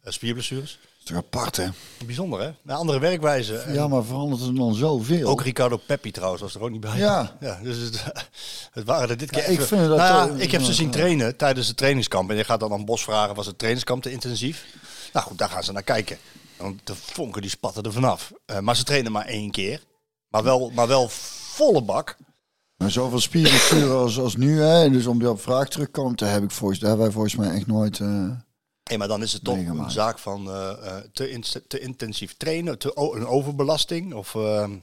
Speaker 2: eh, spierblessures.
Speaker 3: Is toch apart, hè?
Speaker 2: Bijzonder, hè? Een andere werkwijze.
Speaker 3: Ja, maar verandert het dan zoveel?
Speaker 2: Ook Ricardo Peppi trouwens was er ook niet bij.
Speaker 3: Ja.
Speaker 2: ja dus het, het waren er dit keer
Speaker 3: Ja, ik vind dat,
Speaker 2: Nou ja, ik heb ze zien trainen tijdens het trainingskamp. En je gaat dan aan Bos vragen, was het trainingskamp te intensief? Nou goed, daar gaan ze naar kijken. Want de vonken die spatten er vanaf. Eh, maar ze trainen maar één keer. Maar wel, maar wel volle bak.
Speaker 3: Maar zoveel spierblessuren als, als nu, hè? Dus om die op vraag terugkomt, daar, heb ik volgens, daar hebben wij volgens mij echt nooit... eh,
Speaker 2: Hey, maar dan is het toch
Speaker 3: Meegemaakt.
Speaker 2: een zaak van eh, eh, te, in- te intensief trainen, te, een overbelasting. Of, ehm,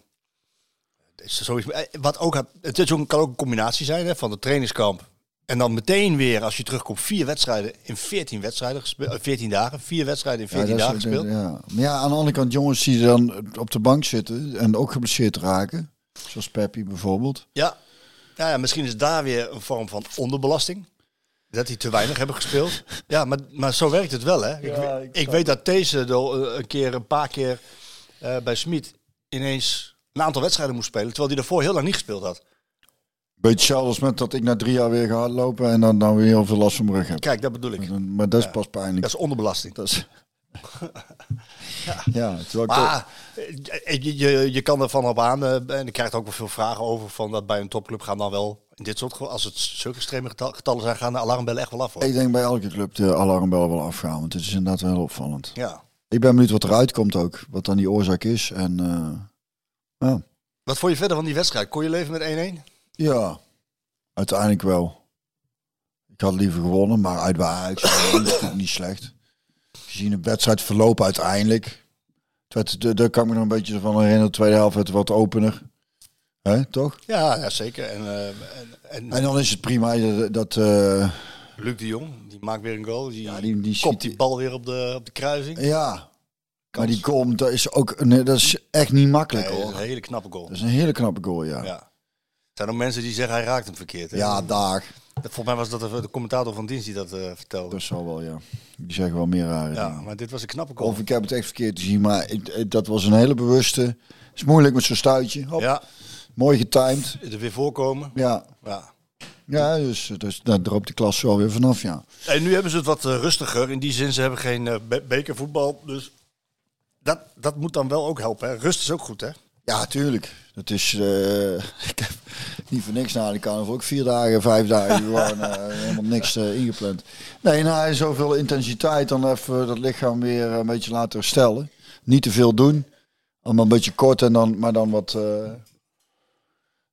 Speaker 2: is zoiets, eh, wat ook, het is ook, kan ook een combinatie zijn hè, van de trainingskamp. En dan meteen weer, als je terugkomt, vier wedstrijden in 14 wedstrijden gespeeld. eh, 14 dagen. Vier wedstrijden in 14
Speaker 3: ja, dat
Speaker 2: dagen gespeeld.
Speaker 3: Ja. Maar ja, aan de andere kant, jongens die dan op de bank zitten en ook geblesseerd raken. Zoals Peppi bijvoorbeeld.
Speaker 2: Ja. Nou ja, misschien is daar weer een vorm van onderbelasting. Dat die te weinig hebben gespeeld. Ja, maar, maar zo werkt het wel, hè? Ik,
Speaker 3: Ja,
Speaker 2: weet dat deze de- een keer, een paar keer eh, bij Smit ineens een aantal wedstrijden moest spelen, terwijl hij daarvoor heel lang niet gespeeld had.
Speaker 3: Beetje hetzelfde als met dat ik na drie jaar weer ga hardlopen en dan, dan weer heel veel last van mijn rug heb.
Speaker 2: Kijk, dat bedoel ik.
Speaker 3: Maar dat is pas pijnlijk.
Speaker 2: Dat is onderbelasting.
Speaker 3: Dat is... ja. toch-
Speaker 2: Maar eh, je, je, je kan er van op aan, eh, en ik krijg er ook wel veel vragen over, van dat bij een topclub gaan dan wel, in dit soort gevallen, als het zulke extreme getal- getallen zijn, gaan de alarmbellen echt wel af. Hoor.
Speaker 3: Ik denk bij elke club de alarmbellen wel afgaan, want het is inderdaad wel opvallend.
Speaker 2: Ja.
Speaker 3: Ik ben benieuwd wat eruit komt ook, wat dan die oorzaak is. En eh, ja.
Speaker 2: Wat vond je verder van die wedstrijd? Kon je leven met 1-1?
Speaker 3: ja, uiteindelijk wel. Ik had liever gewonnen, maar uit dat is niet slecht. Gezien het wedstrijdverloop uiteindelijk. Het werd, de- daar kan ik me nog een beetje van herinneren. De tweede helft werd wat opener. Hè, toch?
Speaker 2: Ja, ja zeker. En, eh, en, en
Speaker 3: En dan is het prima dat... dat eh,
Speaker 2: Luc de Jong, die maakt weer een goal. Die,
Speaker 3: Ja, die- die
Speaker 2: kopt die bal weer op de, op de kruising.
Speaker 3: ja, maar die goal, dat is ook een, dat is echt niet makkelijk
Speaker 2: Nee, dat is
Speaker 3: hoor.
Speaker 2: een hele knappe goal.
Speaker 3: Dat is een hele knappe goal, ja. Ja,
Speaker 2: Ja. Er zijn ook mensen die zeggen hij raakt hem verkeerd. hè?
Speaker 3: dag.
Speaker 2: Volgens mij was dat de, commentator van dienst die dat eh, vertelde.
Speaker 3: Dat zal wel, ja. Die zeggen wel meer rare
Speaker 2: ja,
Speaker 3: dingen.
Speaker 2: maar dit was een knappe goal.
Speaker 3: Of ik heb het echt verkeerd gezien, maar ik- ik- dat was een hele bewuste. Het is moeilijk met zo'n stuitje. Hop,
Speaker 2: Ja,
Speaker 3: Mooi getimed.
Speaker 2: er weer voorkomen.
Speaker 3: Ja,
Speaker 2: Ja.
Speaker 3: ja dus, dus daar droopt de klas zo weer vanaf, ja.
Speaker 2: En nu hebben ze het wat eh, rustiger. In die zin, ze hebben geen eh, be- bekervoetbal. Dus dat, dat moet dan wel ook helpen. Hè? Rust is ook goed, hè?
Speaker 3: Ja, tuurlijk. Dat is, eh, ik heb niet voor niks na de carnaval ook vier dagen, vijf dagen gewoon helemaal niks ingepland. Nee, nou, zoveel intensiteit dan even dat lichaam weer een beetje laten herstellen. Niet te veel doen. Allemaal een beetje kort en dan, maar dan wat,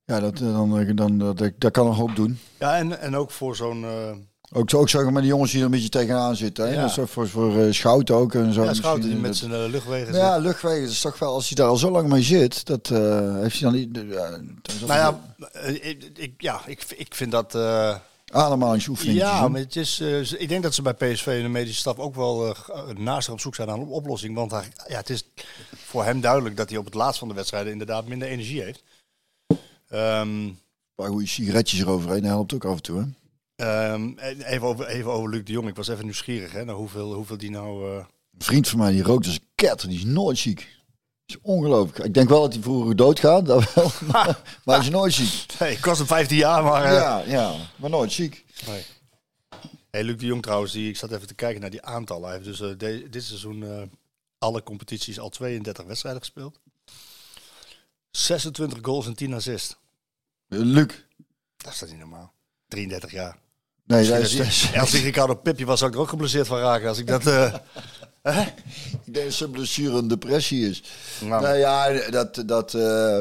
Speaker 3: ja, dat, eh, dan, dan, dan, dat, dat kan een hoop doen.
Speaker 2: Ja, en, en ook voor zo'n... eh
Speaker 3: Ook, ook zeggen maar die jongens die er een beetje tegenaan zitten. Hè?
Speaker 2: Ja.
Speaker 3: Dat is ook voor, voor eh, Schouten ook en zo.
Speaker 2: ja, Schouten die met zijn eh, luchtwegen
Speaker 3: ja, luchtwegen, dat is toch wel, als hij daar al zo lang mee zit, dat eh, heeft hij dan niet...
Speaker 2: Nou ja, eh, ik, ik, ja ik, ik vind dat... eh,
Speaker 3: ademhalingsoefening.
Speaker 2: Ja, maar het is, eh, ik denk dat ze bij PSV en de medische staf ook wel eh, eh, naast op zoek zijn naar een oplossing. Want hij, ja, het is voor hem duidelijk dat hij op het laatst van de wedstrijden inderdaad minder energie heeft. Ehm,
Speaker 3: Een paar goede sigaretjes eroverheen, helpt ook af en toe. Hè?
Speaker 2: ehm, en even, over, even over Luc de Jong. Ik was even nieuwsgierig hè, naar hoeveel, hoeveel die nou... eh,
Speaker 3: Een vriend van mij die rookt als een ketter, die is nooit ziek. Dat is ongelooflijk. Ik denk wel dat hij vroeger doodgaat, dat wel, maar, maar hij is nooit ziek.
Speaker 2: Nee, ik was hem 15 jaar, maar... eh,
Speaker 3: Ja, ja, maar nooit ziek.
Speaker 2: nee. Hey, Luc de Jong trouwens, die, ik zat even te kijken naar die aantallen. Hij heeft dus eh, de- dit seizoen alle competities al 32 wedstrijden gespeeld. 26 goals en 10 assists.
Speaker 3: Eh, Luc.
Speaker 2: Dat is niet normaal. 33 jaar.
Speaker 3: Nee, dat is,
Speaker 2: Als ik Ricardo Pipje was, zou ik er ook geblesseerd van raken. Als ik dat... eh,
Speaker 3: ik denk dat zijn blessure een depressie is.
Speaker 2: nou,
Speaker 3: Nou ja, dat, dat, eh,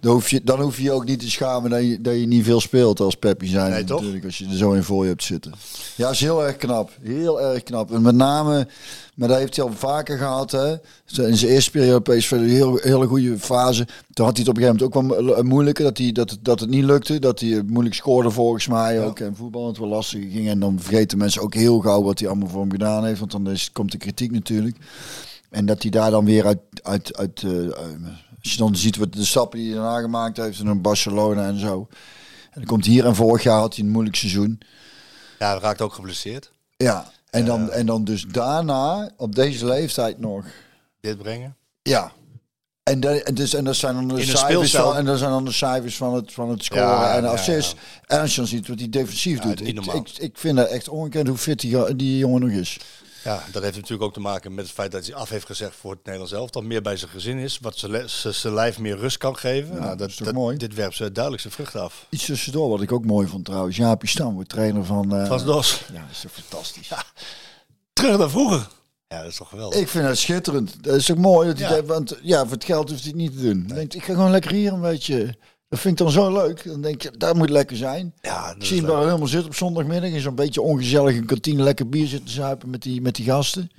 Speaker 3: dan, hoef je, dan hoef je je ook niet te schamen dat je, dat je niet veel speelt als Peppi zijn.
Speaker 2: Nee, toch?
Speaker 3: Natuurlijk, als je er zo in voor je hebt zitten. Ja, is heel erg knap. Heel erg knap. En met name, maar dat heeft hij al vaker gehad. Hè. In zijn eerste periode PSV een heel, hele goede fase. Toen had hij het op een gegeven moment ook wel mo- moeilijker. Dat, hij, dat, het- dat het niet lukte. Dat hij moeilijk scoorde volgens mij ook. En voetbal het wel lastig ging. En dan vergeten mensen ook heel gauw wat hij allemaal voor hem gedaan heeft. Want dan is, komt de kritiek natuurlijk. En dat hij daar dan weer uit, uit, uit eh, eh, als je dan ziet wat de stappen die hij daarna gemaakt heeft in Barcelona en zo. En dan komt hier en vorig jaar had hij een moeilijk seizoen.
Speaker 2: ja, hij raakt ook geblesseerd.
Speaker 3: Ja, en dan, en dan dus daarna, op deze leeftijd nog.
Speaker 2: Dit brengen.
Speaker 3: Ja. En, de, dus, en dat zijn dan de cijfers van, en dat zijn dan de cijfers van het, van het scoren
Speaker 2: Ja,
Speaker 3: en de
Speaker 2: ja.
Speaker 3: En als je dan ziet wat hij defensief doet. Ik, ik, ik vind het echt ongekend hoe fit die, die jongen nog is.
Speaker 2: Ja, dat heeft natuurlijk ook te maken met het feit dat hij af heeft gezegd voor het Nederlands elftal meer bij zijn gezin is, wat zijn lijf meer rust kan geven. nou, dat,
Speaker 3: is toch mooi?
Speaker 2: Dit werpt ze duidelijk zijn vruchten af.
Speaker 3: Iets tussendoor wat ik ook mooi vond trouwens. Jaapie Stam wordt trainer van... eh,
Speaker 2: Van Dos.
Speaker 3: Ja, dat is toch fantastisch.
Speaker 2: Terug naar vroeger. Ja, dat is toch geweldig.
Speaker 3: Ik vind het schitterend. Dat is toch mooi. Dat hij
Speaker 2: Ja.
Speaker 3: dat- want ja, voor het geld hoeft hij het niet te doen. Denkt, ik ga gewoon lekker hier een beetje... Dat vind ik dan zo leuk. Dan denk je, dat moet lekker zijn.
Speaker 2: ja,
Speaker 3: Ik
Speaker 2: is
Speaker 3: zie hem helemaal zitten op zondagmiddag. In zo'n beetje ongezellige kantine lekker bier zitten zuipen met die, met die gasten.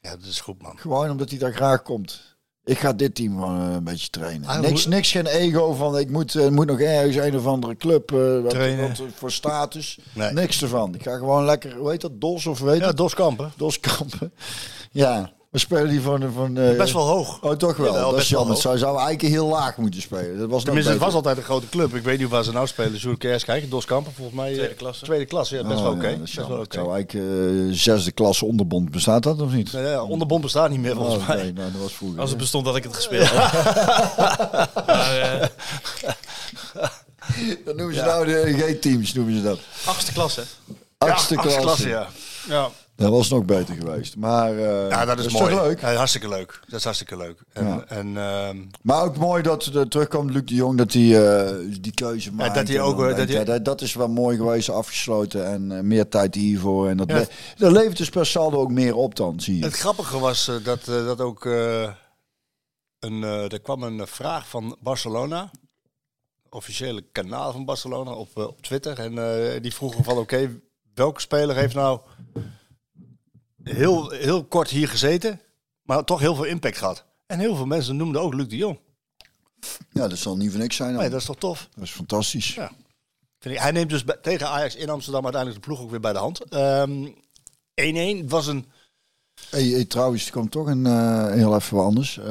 Speaker 2: ja, dat is goed, man.
Speaker 3: Gewoon omdat hij daar graag komt. Ik ga dit team gewoon eh, een beetje trainen.
Speaker 2: Ah,
Speaker 3: niks, niks geen ego van ik moet, eh, moet nog ergens een of andere club eh, wat, voor status.
Speaker 2: Nee.
Speaker 3: Niks ervan. Ik ga gewoon lekker, hoe heet dat, Dos of weet
Speaker 2: Ja? Dos Kampen.
Speaker 3: Doskampen. Ja, we spelen die van... van eh,
Speaker 2: Best wel hoog.
Speaker 3: Oh, toch wel.
Speaker 2: Jawel,
Speaker 3: dat is jammer. Zij zouden eigenlijk heel laag moeten spelen. Dat was
Speaker 2: Tenminste, het was altijd een grote club. Ik weet niet waar ze nou spelen. Eens kijken? Dos Kampen, volgens mij.
Speaker 1: Tweede
Speaker 2: eh,
Speaker 1: klasse.
Speaker 2: Tweede klasse, ja, best
Speaker 3: Oh,
Speaker 2: wel
Speaker 3: ja,
Speaker 2: oké.
Speaker 3: dat is
Speaker 2: Best wel
Speaker 3: jammer.
Speaker 2: oké.
Speaker 3: Het zou eigenlijk eh, zesde klasse onderbond. Bestaat dat of niet?
Speaker 2: Nee, ja, onderbond bestaat niet meer, volgens
Speaker 3: Oh,
Speaker 2: mij.
Speaker 3: nee, nou, dat was vroeger.
Speaker 1: Als het bestond had ik het gespeeld. maar, eh,
Speaker 3: Dat noemen ze nou de G-teams, noemen ze dat.
Speaker 1: achtste klasse.
Speaker 3: Achtste
Speaker 2: Ja,
Speaker 3: klasse.
Speaker 2: klasse, ja. ja.
Speaker 3: Dat was nog beter geweest. Maar eh,
Speaker 2: Ja, dat is, mooi.
Speaker 3: leuk.
Speaker 2: Ja, hartstikke leuk. Dat is hartstikke leuk. En,
Speaker 3: Ja.
Speaker 2: en ehm,
Speaker 3: Maar ook mooi dat er terugkomt Luc de Jong, dat hij eh, die keuze maakt.
Speaker 2: dat hij
Speaker 3: En
Speaker 2: ook, eh, dat
Speaker 3: denkt,
Speaker 2: hij-
Speaker 3: ja, dat, dat is wel mooi geweest, afgesloten en meer tijd hiervoor. En dat, le- dat levert dus per saldo ook meer op dan, zie je.
Speaker 2: het grappige was dat, dat ook een, er kwam een vraag van Barcelona, officiële kanaal van Barcelona op, op Twitter. En die vroegen van oké, welke speler heeft nou heel, heel kort hier gezeten, maar toch heel veel impact gehad. En heel veel mensen noemden ook Luc de Jong.
Speaker 3: Ja, dat zal niet voor niks zijn. dan.
Speaker 2: Nee, dat is toch tof?
Speaker 3: dat is fantastisch.
Speaker 2: Ja. Vind ik- Hij neemt dus bij- tegen Ajax in Amsterdam uiteindelijk de ploeg ook weer bij de hand. Ehm 1-1 was een...
Speaker 3: Hey, hey, trouwens, er komt toch een eh, heel even wat anders. Eh,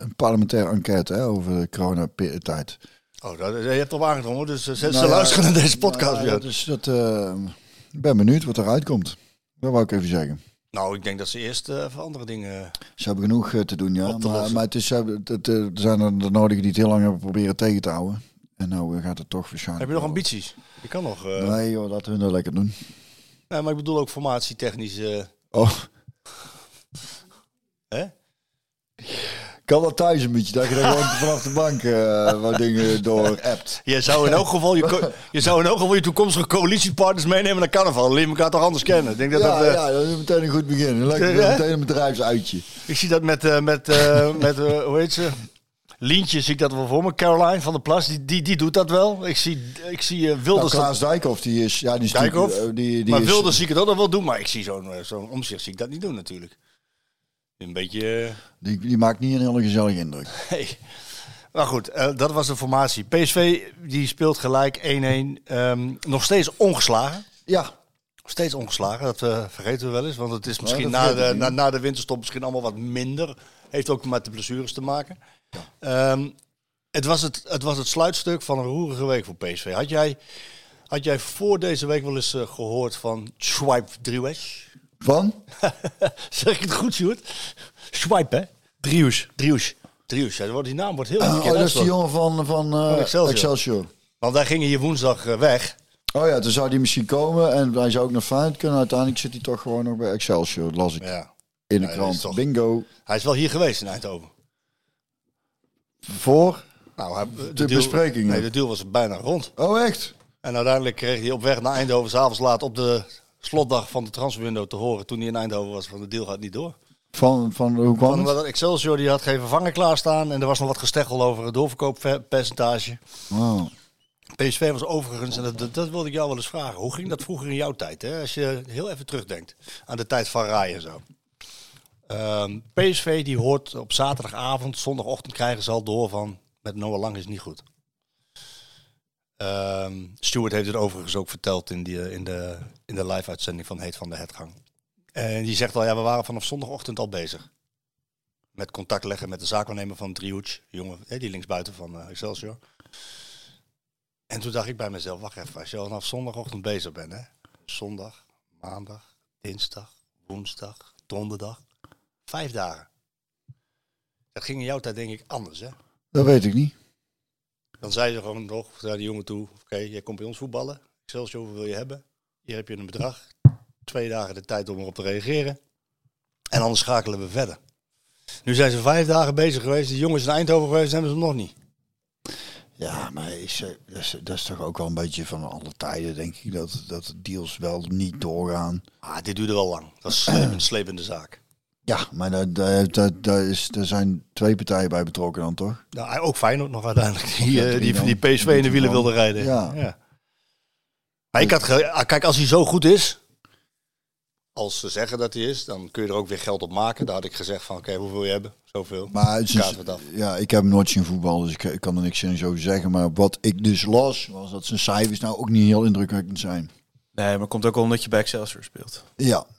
Speaker 3: een parlementaire enquête hè, over de coronatijd.
Speaker 2: Oh, dat, je hebt erop aangedrongen, dus eh, ze, ze
Speaker 3: Nou ja,
Speaker 2: luisteren naar deze podcast
Speaker 3: Nou,
Speaker 2: weer.
Speaker 3: dat is dat, ik ben benieuwd wat eruit komt. Dat wou ik even zeggen.
Speaker 2: Nou, ik denk dat ze eerst eh even andere dingen...
Speaker 3: Ze hebben genoeg eh, te doen, ja.
Speaker 2: Te
Speaker 3: Maar, het is, eh, het, het, eh, er zijn er de nodigen die het heel lang hebben proberen tegen te houden. En nou eh, gaat het toch waarschijnlijk...
Speaker 2: Heb je nog ambities? Je kan nog... eh,
Speaker 3: Nee joh, laten hun dat lekker doen.
Speaker 2: nee, maar ik bedoel ook formatietechnisch... eh
Speaker 3: Oh,
Speaker 2: hè?
Speaker 3: Kan wel thuis een beetje, dat je dan gewoon vanaf de bank eh, wat dingen door appt.
Speaker 2: Je zou in elk geval je, je, zou in elk geval je toekomstige coalitiepartners meenemen naar carnaval. Leer elkaar toch anders kennen. Ik denk dat
Speaker 3: Ja,
Speaker 2: dat... eh,
Speaker 3: ja, dat is meteen een goed begin. Lekker meteen een bedrijfsuitje.
Speaker 2: Ik zie dat met, eh, met, eh, met hoe heet ze? Lientje zie ik dat wel voor me. Caroline van der Plas, die, die, die doet dat wel. Ik zie, ik zie
Speaker 3: Nou,
Speaker 2: Wilders... dat-
Speaker 3: Klaas Dijkhoff, die is... Ja, die is
Speaker 2: Dijkhoff?
Speaker 3: Die, die
Speaker 2: maar
Speaker 3: is,
Speaker 2: Wilders zie ik het ook nog wel doen. Maar ik zie zo'n zo'n omzicht zie ik dat niet doen natuurlijk. Een beetje... eh,
Speaker 3: die, die maakt niet een hele gezellige indruk.
Speaker 2: hey. Maar goed, eh, dat was de formatie. PSV die speelt gelijk 1-1. Ehm, nog steeds ongeslagen.
Speaker 3: Ja,
Speaker 2: steeds ongeslagen, dat eh, vergeten we wel eens. Want het is misschien na, de, na, na de winterstop misschien allemaal wat minder. Heeft ook met de blessures te maken. Ehm, het, was het, het was het sluitstuk van een roerige week voor PSV. Had jij, had jij voor deze week wel eens eh, gehoord van Swipe Driewesh?
Speaker 3: Van?
Speaker 2: zeg ik het goed, Sjoerd? Swipe, hè? Drius. Drius. Drius, ja, die die naam wordt heel
Speaker 3: Oh,
Speaker 2: bekend.
Speaker 3: dat is die jongen van, van eh,
Speaker 2: Excelsior.
Speaker 3: Excelsior.
Speaker 2: Want wij gingen hier woensdag eh, weg.
Speaker 3: Oh ja, toen zou hij misschien komen en hij zou ook naar Feyenoord kunnen. Uiteindelijk zit hij toch gewoon nog bij Excelsior, dat las ik
Speaker 2: Ja.
Speaker 3: in de
Speaker 2: Ja, dat
Speaker 3: krant.
Speaker 2: toch-
Speaker 3: Bingo.
Speaker 2: Hij is wel hier geweest in Eindhoven.
Speaker 3: Voor?
Speaker 2: Nou, hij,
Speaker 3: De
Speaker 2: deal-
Speaker 3: besprekingen.
Speaker 2: Nee, de deal was bijna rond.
Speaker 3: Oh echt?
Speaker 2: En uiteindelijk kreeg hij op weg naar Eindhoven, s'avonds laat op de slotdag van de transferwindow te horen, toen hij in Eindhoven was, van de deal gaat niet door.
Speaker 3: Van, van hoe kwam
Speaker 2: Van,
Speaker 3: het?
Speaker 2: Excelsior die had geen vervanger klaarstaan en er was nog wat gesteggel over het doorverkooppercentage.
Speaker 3: Oh.
Speaker 2: PSV was overigens, en dat, dat, wilde ik jou wel eens vragen, hoe ging dat vroeger in jouw tijd? Hè? Als je heel even terugdenkt aan de tijd van Rai en zo. Ehm, PSV die hoort op zaterdagavond, zondagochtend krijgen ze al door van met Noah Lang is niet goed. Ehm Stuart heeft het overigens ook verteld in, die, in de, in de live-uitzending van Heet van de Hetgang. En die zegt al, ja, we waren vanaf zondagochtend al bezig. Met contact leggen met de zaakwaarnemer van Driehoets, jongen, die linksbuiten van eh, Excelsior. En toen dacht ik bij mezelf, wacht even, als je al vanaf zondagochtend bezig bent, hè? Zondag, maandag, dinsdag, woensdag, donderdag, vijf dagen. Dat ging in jouw tijd denk ik anders, hè?
Speaker 3: Dat weet ik niet.
Speaker 2: Dan zei ze gewoon nog naar die jongen toe, oké, jij komt bij ons voetballen. Excelsior, hoeveel wil je hebben? Hier heb je een bedrag. Twee dagen de tijd om erop te reageren. En anders schakelen we verder. Nu zijn ze vijf dagen bezig geweest. Die jongens in Eindhoven geweest, hebben ze hem nog niet.
Speaker 3: Ja, maar is, dat, is, dat is toch ook wel een beetje van alle tijden, denk ik, dat, dat deals wel niet doorgaan.
Speaker 2: Ah, dit duurde wel lang. Dat is een slepende zaak.
Speaker 3: Ja, maar daar, daar, daar, daar is, daar zijn twee partijen bij betrokken dan, toch?
Speaker 2: Nou, ook Feyenoord nog uiteindelijk. Die,
Speaker 3: Ja,
Speaker 2: eh, die, die PSV in de wielen wilde rijden.
Speaker 3: Ja.
Speaker 2: Maar ik had ge- ah, kijk, als hij zo goed is, als ze zeggen dat hij is, dan kun je er ook weer geld op maken. Daar had ik gezegd van, oké, hoeveel wil je hebben? Zoveel.
Speaker 3: Maar het is,
Speaker 2: af.
Speaker 3: ja, ik heb hem nooit zien voetballen, dus ik, ik kan er niks in zo zeggen. Maar wat ik dus las, was dat zijn cijfers nou ook niet heel indrukwekkend zijn.
Speaker 1: Nee, maar komt ook omdat je bij Excelsior speelt.
Speaker 3: Ja,
Speaker 1: Dus,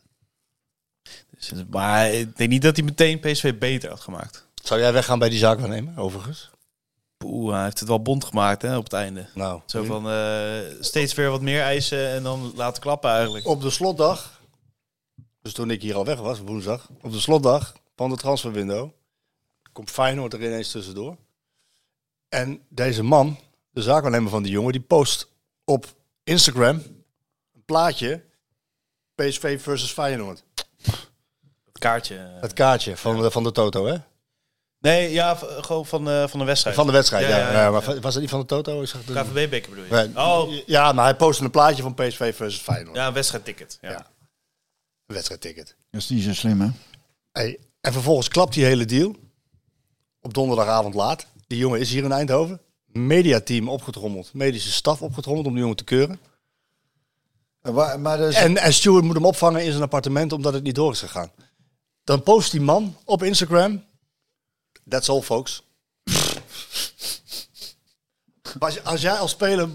Speaker 1: maar ik denk niet dat hij meteen PSV beter had gemaakt.
Speaker 2: Zou jij weggaan bij die zaak waarnemen, overigens?
Speaker 1: Poeh, hij heeft het wel bond gemaakt hè, op het einde.
Speaker 2: Nou,
Speaker 1: Zo van eh, steeds weer wat meer eisen en dan laten klappen eigenlijk.
Speaker 2: op de slotdag, dus toen ik hier al weg was, woensdag, op de slotdag van de transferwindow, komt Feyenoord er ineens tussendoor. En deze man, de zaakwaarnemer van die jongen, die post op Instagram een plaatje PSV versus Feyenoord.
Speaker 1: Het kaartje. eh.
Speaker 2: Het kaartje van, de, van de Toto, hè?
Speaker 1: Nee, ja, gewoon van, eh, van de wedstrijd.
Speaker 2: Van de wedstrijd, ja.
Speaker 1: Ja,
Speaker 2: ja,
Speaker 1: ja, ja.
Speaker 2: maar was dat niet van de Toto? Ik zag de...
Speaker 1: KVB-beker bedoel je?
Speaker 2: Nee,
Speaker 1: Oh,
Speaker 2: Ja, maar hij postte een plaatje van PSV versus Feyenoord.
Speaker 1: ja, een wedstrijdticket. Ja.
Speaker 2: Ja. Een wedstrijdticket.
Speaker 3: dat is niet zo slim, hè?
Speaker 2: Hey, en vervolgens klapt die hele deal. Op donderdagavond laat. Die jongen is hier in Eindhoven. Mediateam opgetrommeld. Medische staf opgetrommeld om die jongen te keuren.
Speaker 3: En waar- maar dus,
Speaker 2: En, en Stuart moet hem opvangen in zijn appartement omdat het niet door is gegaan. Dan post die man op Instagram. That's all, folks. Was, als jij als speler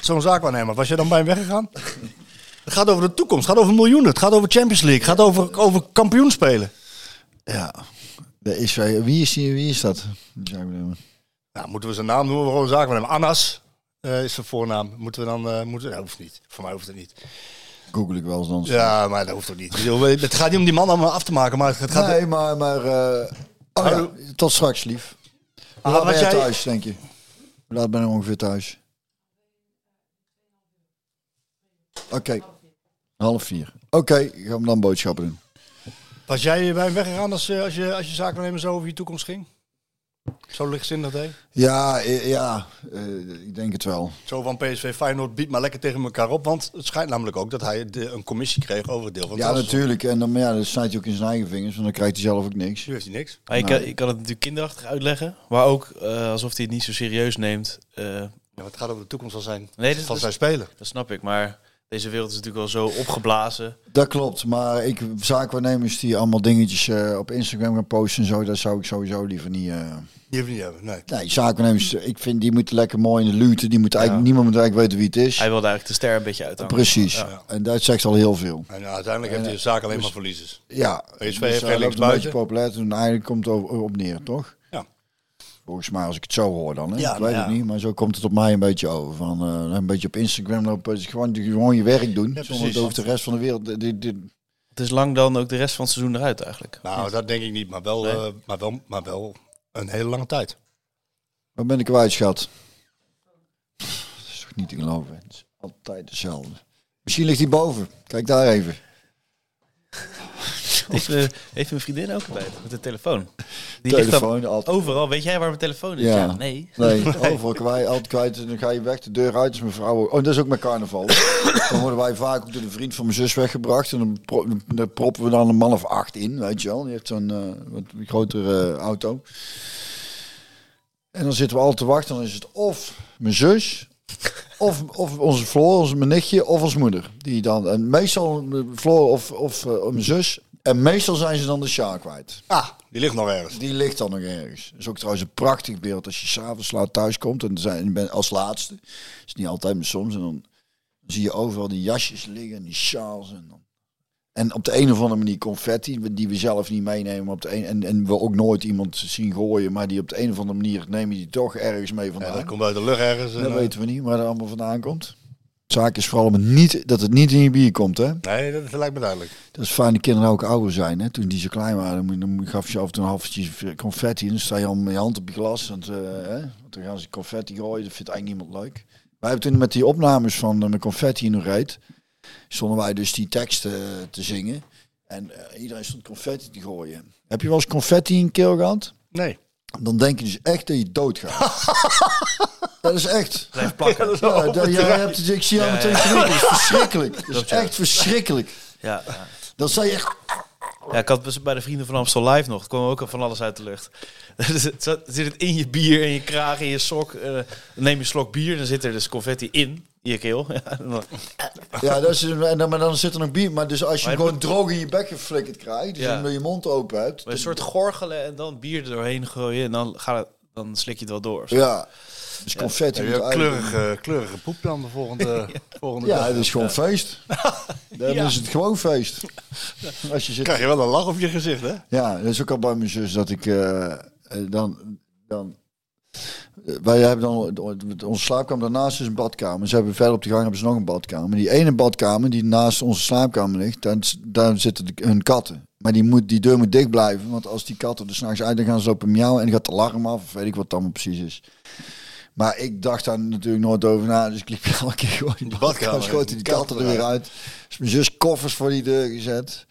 Speaker 2: zo'n zaak waarnemer, was jij dan bij hem weggegaan? Het gaat over de toekomst, het gaat over miljoenen, het gaat over Champions League, het gaat over, over kampioen spelen.
Speaker 3: ja, dat is, wie, is die, wie is dat?
Speaker 2: Nou, moeten we zijn naam noemen? We gewoon zaak waarnemer. Annas eh, is zijn voornaam. Moeten we dan... eh moeten, dat hoeft niet. Voor mij hoeft het niet.
Speaker 3: Google ik wel eens dan.
Speaker 2: Ja, maar dat hoeft ook niet. Het gaat niet om die man allemaal af te maken, maar het gaat...
Speaker 3: nee, maar... maar eh, oh ja, tot straks, lief. Hoe
Speaker 2: Ah,
Speaker 3: laat ben
Speaker 2: jij-
Speaker 3: thuis, denk je? Hoe laat ben je ongeveer thuis? Oké, half vier. Oké, ik ga hem dan boodschappen doen.
Speaker 2: Was jij bij hem weggegaan als, eh, als je, als je zaakwaarnemer zo over je toekomst ging? Zo lichtzinnig deed?
Speaker 3: Ja, eh, ja eh, ik denk het wel.
Speaker 2: Zo van PSV Feyenoord biedt maar lekker tegen elkaar op. Want het schijnt namelijk ook dat hij de- een commissie kreeg over het deel van het
Speaker 3: Ja, natuurlijk. En dan, ja, dan snijdt hij ook in zijn eigen vingers, want dan krijgt hij zelf ook niks.
Speaker 2: Nu heeft hij niks.
Speaker 1: Maar ik, kan, ik kan het natuurlijk kinderachtig uitleggen. Maar ook eh, alsof hij het niet zo serieus neemt. Eh,
Speaker 2: Ja, maar het gaat over de toekomst van zijn,
Speaker 1: nee, dat,
Speaker 2: van
Speaker 1: dat,
Speaker 2: zijn speler.
Speaker 1: dat snap ik. Maar deze wereld is natuurlijk wel zo opgeblazen.
Speaker 3: Dat klopt, maar ik, zaakwaarnemers die allemaal dingetjes eh, op Instagram gaan posten en zo, dat zou ik sowieso liever niet... eh
Speaker 2: Die hoeft niet hebben, nee.
Speaker 3: Nee, zaakwaarnemers, ik vind die moeten lekker mooi in de luten. Die moeten eigenlijk, Niemand moet eigenlijk weten wie het is.
Speaker 1: Hij wilde eigenlijk de ster een beetje uithangen.
Speaker 3: Precies.
Speaker 1: Ja.
Speaker 3: En dat zegt al heel veel.
Speaker 2: En ja, uiteindelijk heeft hij de zaak alleen maar verliezers.
Speaker 3: Ja,
Speaker 2: PSV heeft
Speaker 3: dus loopt
Speaker 2: links
Speaker 3: een beetje
Speaker 2: buiten.
Speaker 3: populair toen eigenlijk komt het op, op neer, toch? Volgens mij, als ik het zo hoor dan. Hè?
Speaker 2: Ja,
Speaker 3: ik weet
Speaker 2: ja.
Speaker 3: het niet, maar zo komt het op mij een beetje over. Van, eh, een beetje op Instagram lopen, dus gewoon, gewoon je werk doen. zonder het over de rest van de wereld. Dit,
Speaker 1: Het is lang dan ook de rest van het seizoen eruit eigenlijk.
Speaker 2: Nou, dat denk ik niet, maar wel,
Speaker 1: Nee.
Speaker 2: eh, maar wel, maar wel een hele lange tijd.
Speaker 3: Waar ben ik kwijt, schat? Dat is toch niet te geloven. Het is altijd hetzelfde. Misschien ligt hij boven. Kijk daar even.
Speaker 1: Heeft, eh, heeft mijn vriendin ook bij met de telefoon. Die
Speaker 3: Telefoon, altijd.
Speaker 1: overal. Weet jij waar mijn telefoon is?
Speaker 3: Ja.
Speaker 1: Ja, nee.
Speaker 3: Nee, overal kwijt, altijd kwijt. En dan ga je weg de deur uit. Dus mijn vrouw. Oh, dat is ook met carnaval. dan worden wij vaak ook door de vriend van mijn zus weggebracht. En dan, pro- dan proppen we dan een man of acht in, weet je wel. Die heeft zo'n eh, wat grotere eh, auto. En dan zitten we al te wachten. Dan is het of mijn zus. Of, of onze Floor, onze mijn nichtje, of onze moeder. Die dan, en meestal Floor of, of mijn zus. En meestal zijn ze dan de Sjaak kwijt.
Speaker 2: Ah, die ligt nog ergens.
Speaker 3: Die ligt dan nog ergens. Dat is ook trouwens een prachtig beeld als je s'avonds laat thuis komt. En zijn, bent als laatste. is niet altijd, maar soms. En dan zie je overal die jasjes liggen en die sjaals. En, dan, en op de een of andere manier confetti, die we zelf niet meenemen. Op de een, en, en we ook nooit iemand zien gooien. Maar die op de een of andere manier neem je die toch ergens mee
Speaker 2: Ja,
Speaker 3: vandaan.
Speaker 2: dat komt uit de lucht ergens. en,
Speaker 3: dat
Speaker 2: eh,
Speaker 3: weten we niet waar dat allemaal vandaan komt. Zaak is vooral om het niet, dat het niet in je bier komt, hè.
Speaker 2: Nee, dat lijkt me duidelijk.
Speaker 3: Dat is fijn, die kinderen ook ouder zijn, hè. Toen die zo klein waren, dan, gaf je af en toe een halfje confetti. En dan sta je al met je hand op je glas. Want, eh, hè, want dan gaan ze confetti gooien, dat vindt eigenlijk niemand leuk. Wij hebben toen met die opnames van uh, met confetti in de reet, stonden wij dus die teksten eh, te zingen. En eh, iedereen stond confetti te gooien. Heb je wel eens confetti in keel gehad?
Speaker 2: Nee.
Speaker 3: Dan denk je dus echt dat je doodgaat. dat is echt.
Speaker 1: Blijf plakken.
Speaker 3: Ja, dat, jij hebt het, ik zie jou meteen
Speaker 1: ja.
Speaker 3: Dat is verschrikkelijk. Dat is echt verschrikkelijk.
Speaker 1: Ja.
Speaker 3: Dan zei je echt...
Speaker 1: ja, ik had bij de Vrienden van Amstel Live nog. Er kwam ook al van alles uit de lucht. Het zit het in je bier, in je kraag, in je sok. dan neem je slok bier, dan zit er dus confetti in je keel. Ja,
Speaker 3: dat is, en dan, maar dan zit er nog bier. Maar dus als je
Speaker 1: het
Speaker 3: gewoon droog in je bek geflikkerd krijgt, dus
Speaker 1: Ja.
Speaker 3: je mond open hebt.
Speaker 1: een soort gorgelen en dan bier er doorheen gooien. En dan, gaat het, dan slik je het wel door.
Speaker 3: Ja. Dus confetti eigenlijk-
Speaker 2: kleurige, kleurige poep dan de volgende, volgende
Speaker 3: Ja,
Speaker 2: dag?
Speaker 3: het is gewoon feest. Dan is het gewoon feest. Als je zit...
Speaker 2: krijg je wel een lach op je gezicht, hè?
Speaker 3: Ja, dat is ook al bij mijn zus dat ik eh, eh, dan, dan wij hebben dan onze slaapkamer daarnaast is een badkamer. Ze hebben verder op de gang hebben ze nog een badkamer. Die ene badkamer die naast onze slaapkamer ligt, daar, daar zitten de- hun katten. Maar die, moet, die deur moet dicht blijven, want als die katten er s'nachts uit, dan gaan ze lopen miauwen en dan gaat de alarm af, of weet ik wat het allemaal precies is. Maar ik dacht daar natuurlijk nooit over na, dus ik liep elke keer gewoon in de badkamer, schoten die katten er weer uit. Dus mijn zus koffers voor die deur gezet.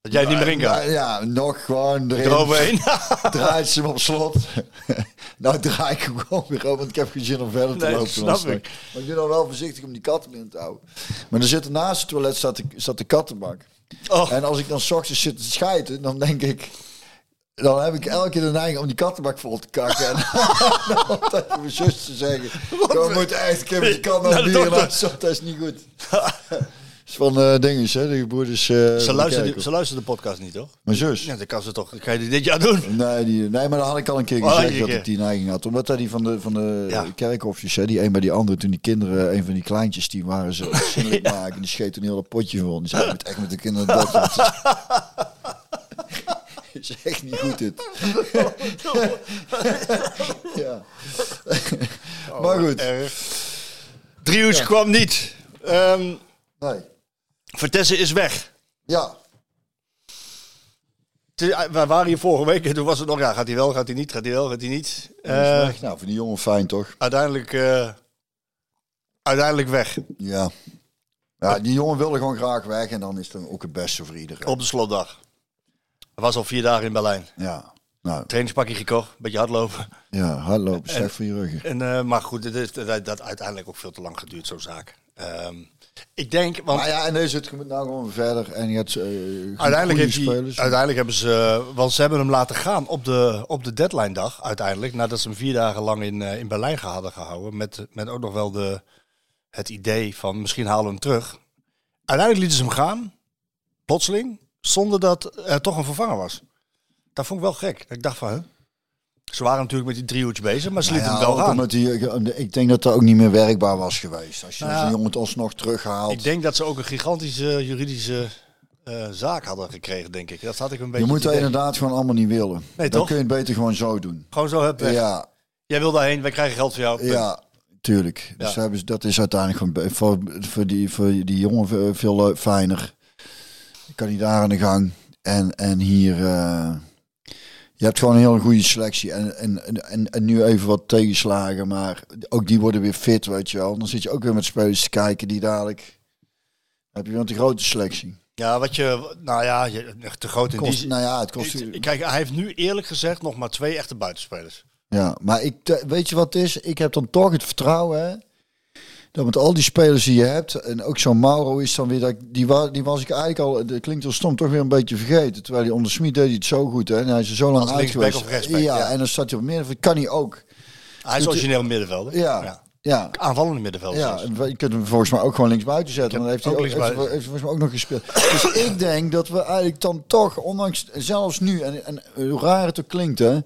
Speaker 2: Dat jij niet meer in kan.
Speaker 3: Ja, nog gewoon erin.
Speaker 2: Eroverheen.
Speaker 3: Draait ze hem op slot. nou draai ik hem gewoon weer op, want ik heb geen zin om verder te
Speaker 2: Nee,
Speaker 3: lopen.
Speaker 2: snap
Speaker 3: anders.
Speaker 2: ik.
Speaker 3: Maar ik ben dan wel voorzichtig om die katten binnen te houden. Maar er zit naast het toilet staat de, staat de kattenbak.
Speaker 2: Oh.
Speaker 3: En als ik dan 's ochtends zit te schijten, dan denk ik... Dan heb ik elke keer de neiging om die kattenbak vol te kakken. En dan tegen mijn zus te zeggen... Kom, moet echt, ik heb die kat
Speaker 2: Naar de.
Speaker 3: Nou, dat is niet goed. Dat is van eh dinges, hè. De broeders... eh, van
Speaker 2: Ze
Speaker 3: kerk.
Speaker 2: ze luistert de podcast niet, toch?
Speaker 3: Mijn zus.
Speaker 2: Ja, dan kan ze toch. Dan kan je die dit jaar doen.
Speaker 3: Nee, die, nee, maar dat had ik al een keer
Speaker 2: Oh,
Speaker 3: gezegd
Speaker 2: een
Speaker 3: dat
Speaker 2: keer.
Speaker 3: ik die neiging had. Omdat hij die van de, van de
Speaker 2: Ja.
Speaker 3: kerkhofjes, hè, die een bij die andere, toen die kinderen, een van die kleintjes, die waren zo zinnelijk maken. Die scheet een heel potje vol. Die zei, "Je moet echt met de kinderen. Dat is echt niet goed dit. ja. maar goed.
Speaker 2: Erg. Driehoeks kwam niet. Ehm
Speaker 3: Nee.
Speaker 2: Vertessen is weg.
Speaker 3: Ja.
Speaker 2: Is- We waren hier vorige week en toen was het nog, ja, gaat hij wel, gaat hij niet, gaat hij wel, gaat hij niet. Eh.
Speaker 3: Nou, voor die jongen fijn toch?
Speaker 2: uiteindelijk, eh, uiteindelijk weg
Speaker 3: Ja. Ja, die jongen wilde gewoon graag weg en dan is het ook het beste voor iedereen.
Speaker 2: op de slotdag. Hij was al vier dagen in Berlijn.
Speaker 3: Ja. Nou,
Speaker 2: Trainingspakje gekocht, een beetje hardlopen.
Speaker 3: ja, hardlopen, slecht voor je rug.
Speaker 2: En, eh, maar goed, het is dat, dat uiteindelijk ook veel te lang geduurd, zo'n zaak. Ehm, ik denk, want
Speaker 3: Maar ja, en deze zit nou gewoon verder. En je hebt eh,
Speaker 2: uiteindelijk, heeft uiteindelijk hebben ze, want ze hebben hem laten gaan op de, op de deadline dag uiteindelijk. Nadat ze hem vier dagen lang in, eh, in Berlijn hadden gehouden. Met, met ook nog wel de, het idee van misschien halen we hem terug. Uiteindelijk lieten ze hem gaan, plotseling, zonder dat er toch een vervanger was. Dat vond ik wel gek. Ik dacht van, hè? Ze waren natuurlijk met die driehoedje bezig, maar ze
Speaker 3: Nou
Speaker 2: lieten
Speaker 3: ja,
Speaker 2: hem wel gaan.
Speaker 3: omdat die, ik denk dat dat ook niet meer werkbaar was geweest. Als je
Speaker 2: Nou ja,
Speaker 3: zo'n jongen het alsnog terughaalt.
Speaker 2: Ik denk dat ze ook een gigantische juridische eh, zaak hadden gekregen, denk ik. Dat had ik een beetje.
Speaker 3: je moet dat inderdaad gewoon allemaal niet willen.
Speaker 2: Nee,
Speaker 3: Dan
Speaker 2: toch?
Speaker 3: kun je het beter gewoon zo doen.
Speaker 2: Gewoon zo heb weg.
Speaker 3: Ja,
Speaker 2: Jij wil daarheen, wij krijgen geld voor jou.
Speaker 3: ja, tuurlijk. Dus hebben ze, dat is uiteindelijk gewoon voor, voor, die, voor die jongen veel, fijner. Je kan niet daar aan de gang. En, en hier... eh, je hebt gewoon een hele goede selectie. En, en, en, en nu even wat tegenslagen. Maar ook die worden weer fit, weet je wel. Dan zit je ook weer met spelers te kijken die dadelijk... Heb je weer een grote selectie.
Speaker 2: Ja, wat je, nou ja, je, echt te groot in
Speaker 3: Kost,
Speaker 2: die.
Speaker 3: nou ja, het kost...
Speaker 2: Ik- Kijk, hij heeft nu eerlijk gezegd nog maar twee echte buitenspelers.
Speaker 3: Ja, maar ik, weet je wat het is? Ik heb dan toch het vertrouwen, hè? Dat met al die spelers die je hebt, en ook zo'n Mauro is dan weer, dat, ik- die, wa, die was ik eigenlijk al, dat klinkt wel stom, toch weer een beetje vergeten. Terwijl hij onder Smit deed hij het zo goed, hè? En hij is er zo lang uit geweest.
Speaker 2: of
Speaker 3: ja,
Speaker 2: ja.
Speaker 3: en dan staat hij op middenveld, kan hij ook.
Speaker 2: Hij is origineel middenvelder.
Speaker 3: Ja, ja.
Speaker 2: Aanvallende middenvelder.
Speaker 3: Ja, en je kunt hem volgens mij ook gewoon linksbuiten zetten. Dan heeft hij
Speaker 2: ook
Speaker 3: ook, heeft, heeft hij volgens mij ook nog gespeeld. Dus ik denk dat we eigenlijk dan toch, ondanks zelfs nu, en, en hoe raar het ook klinkt, hè,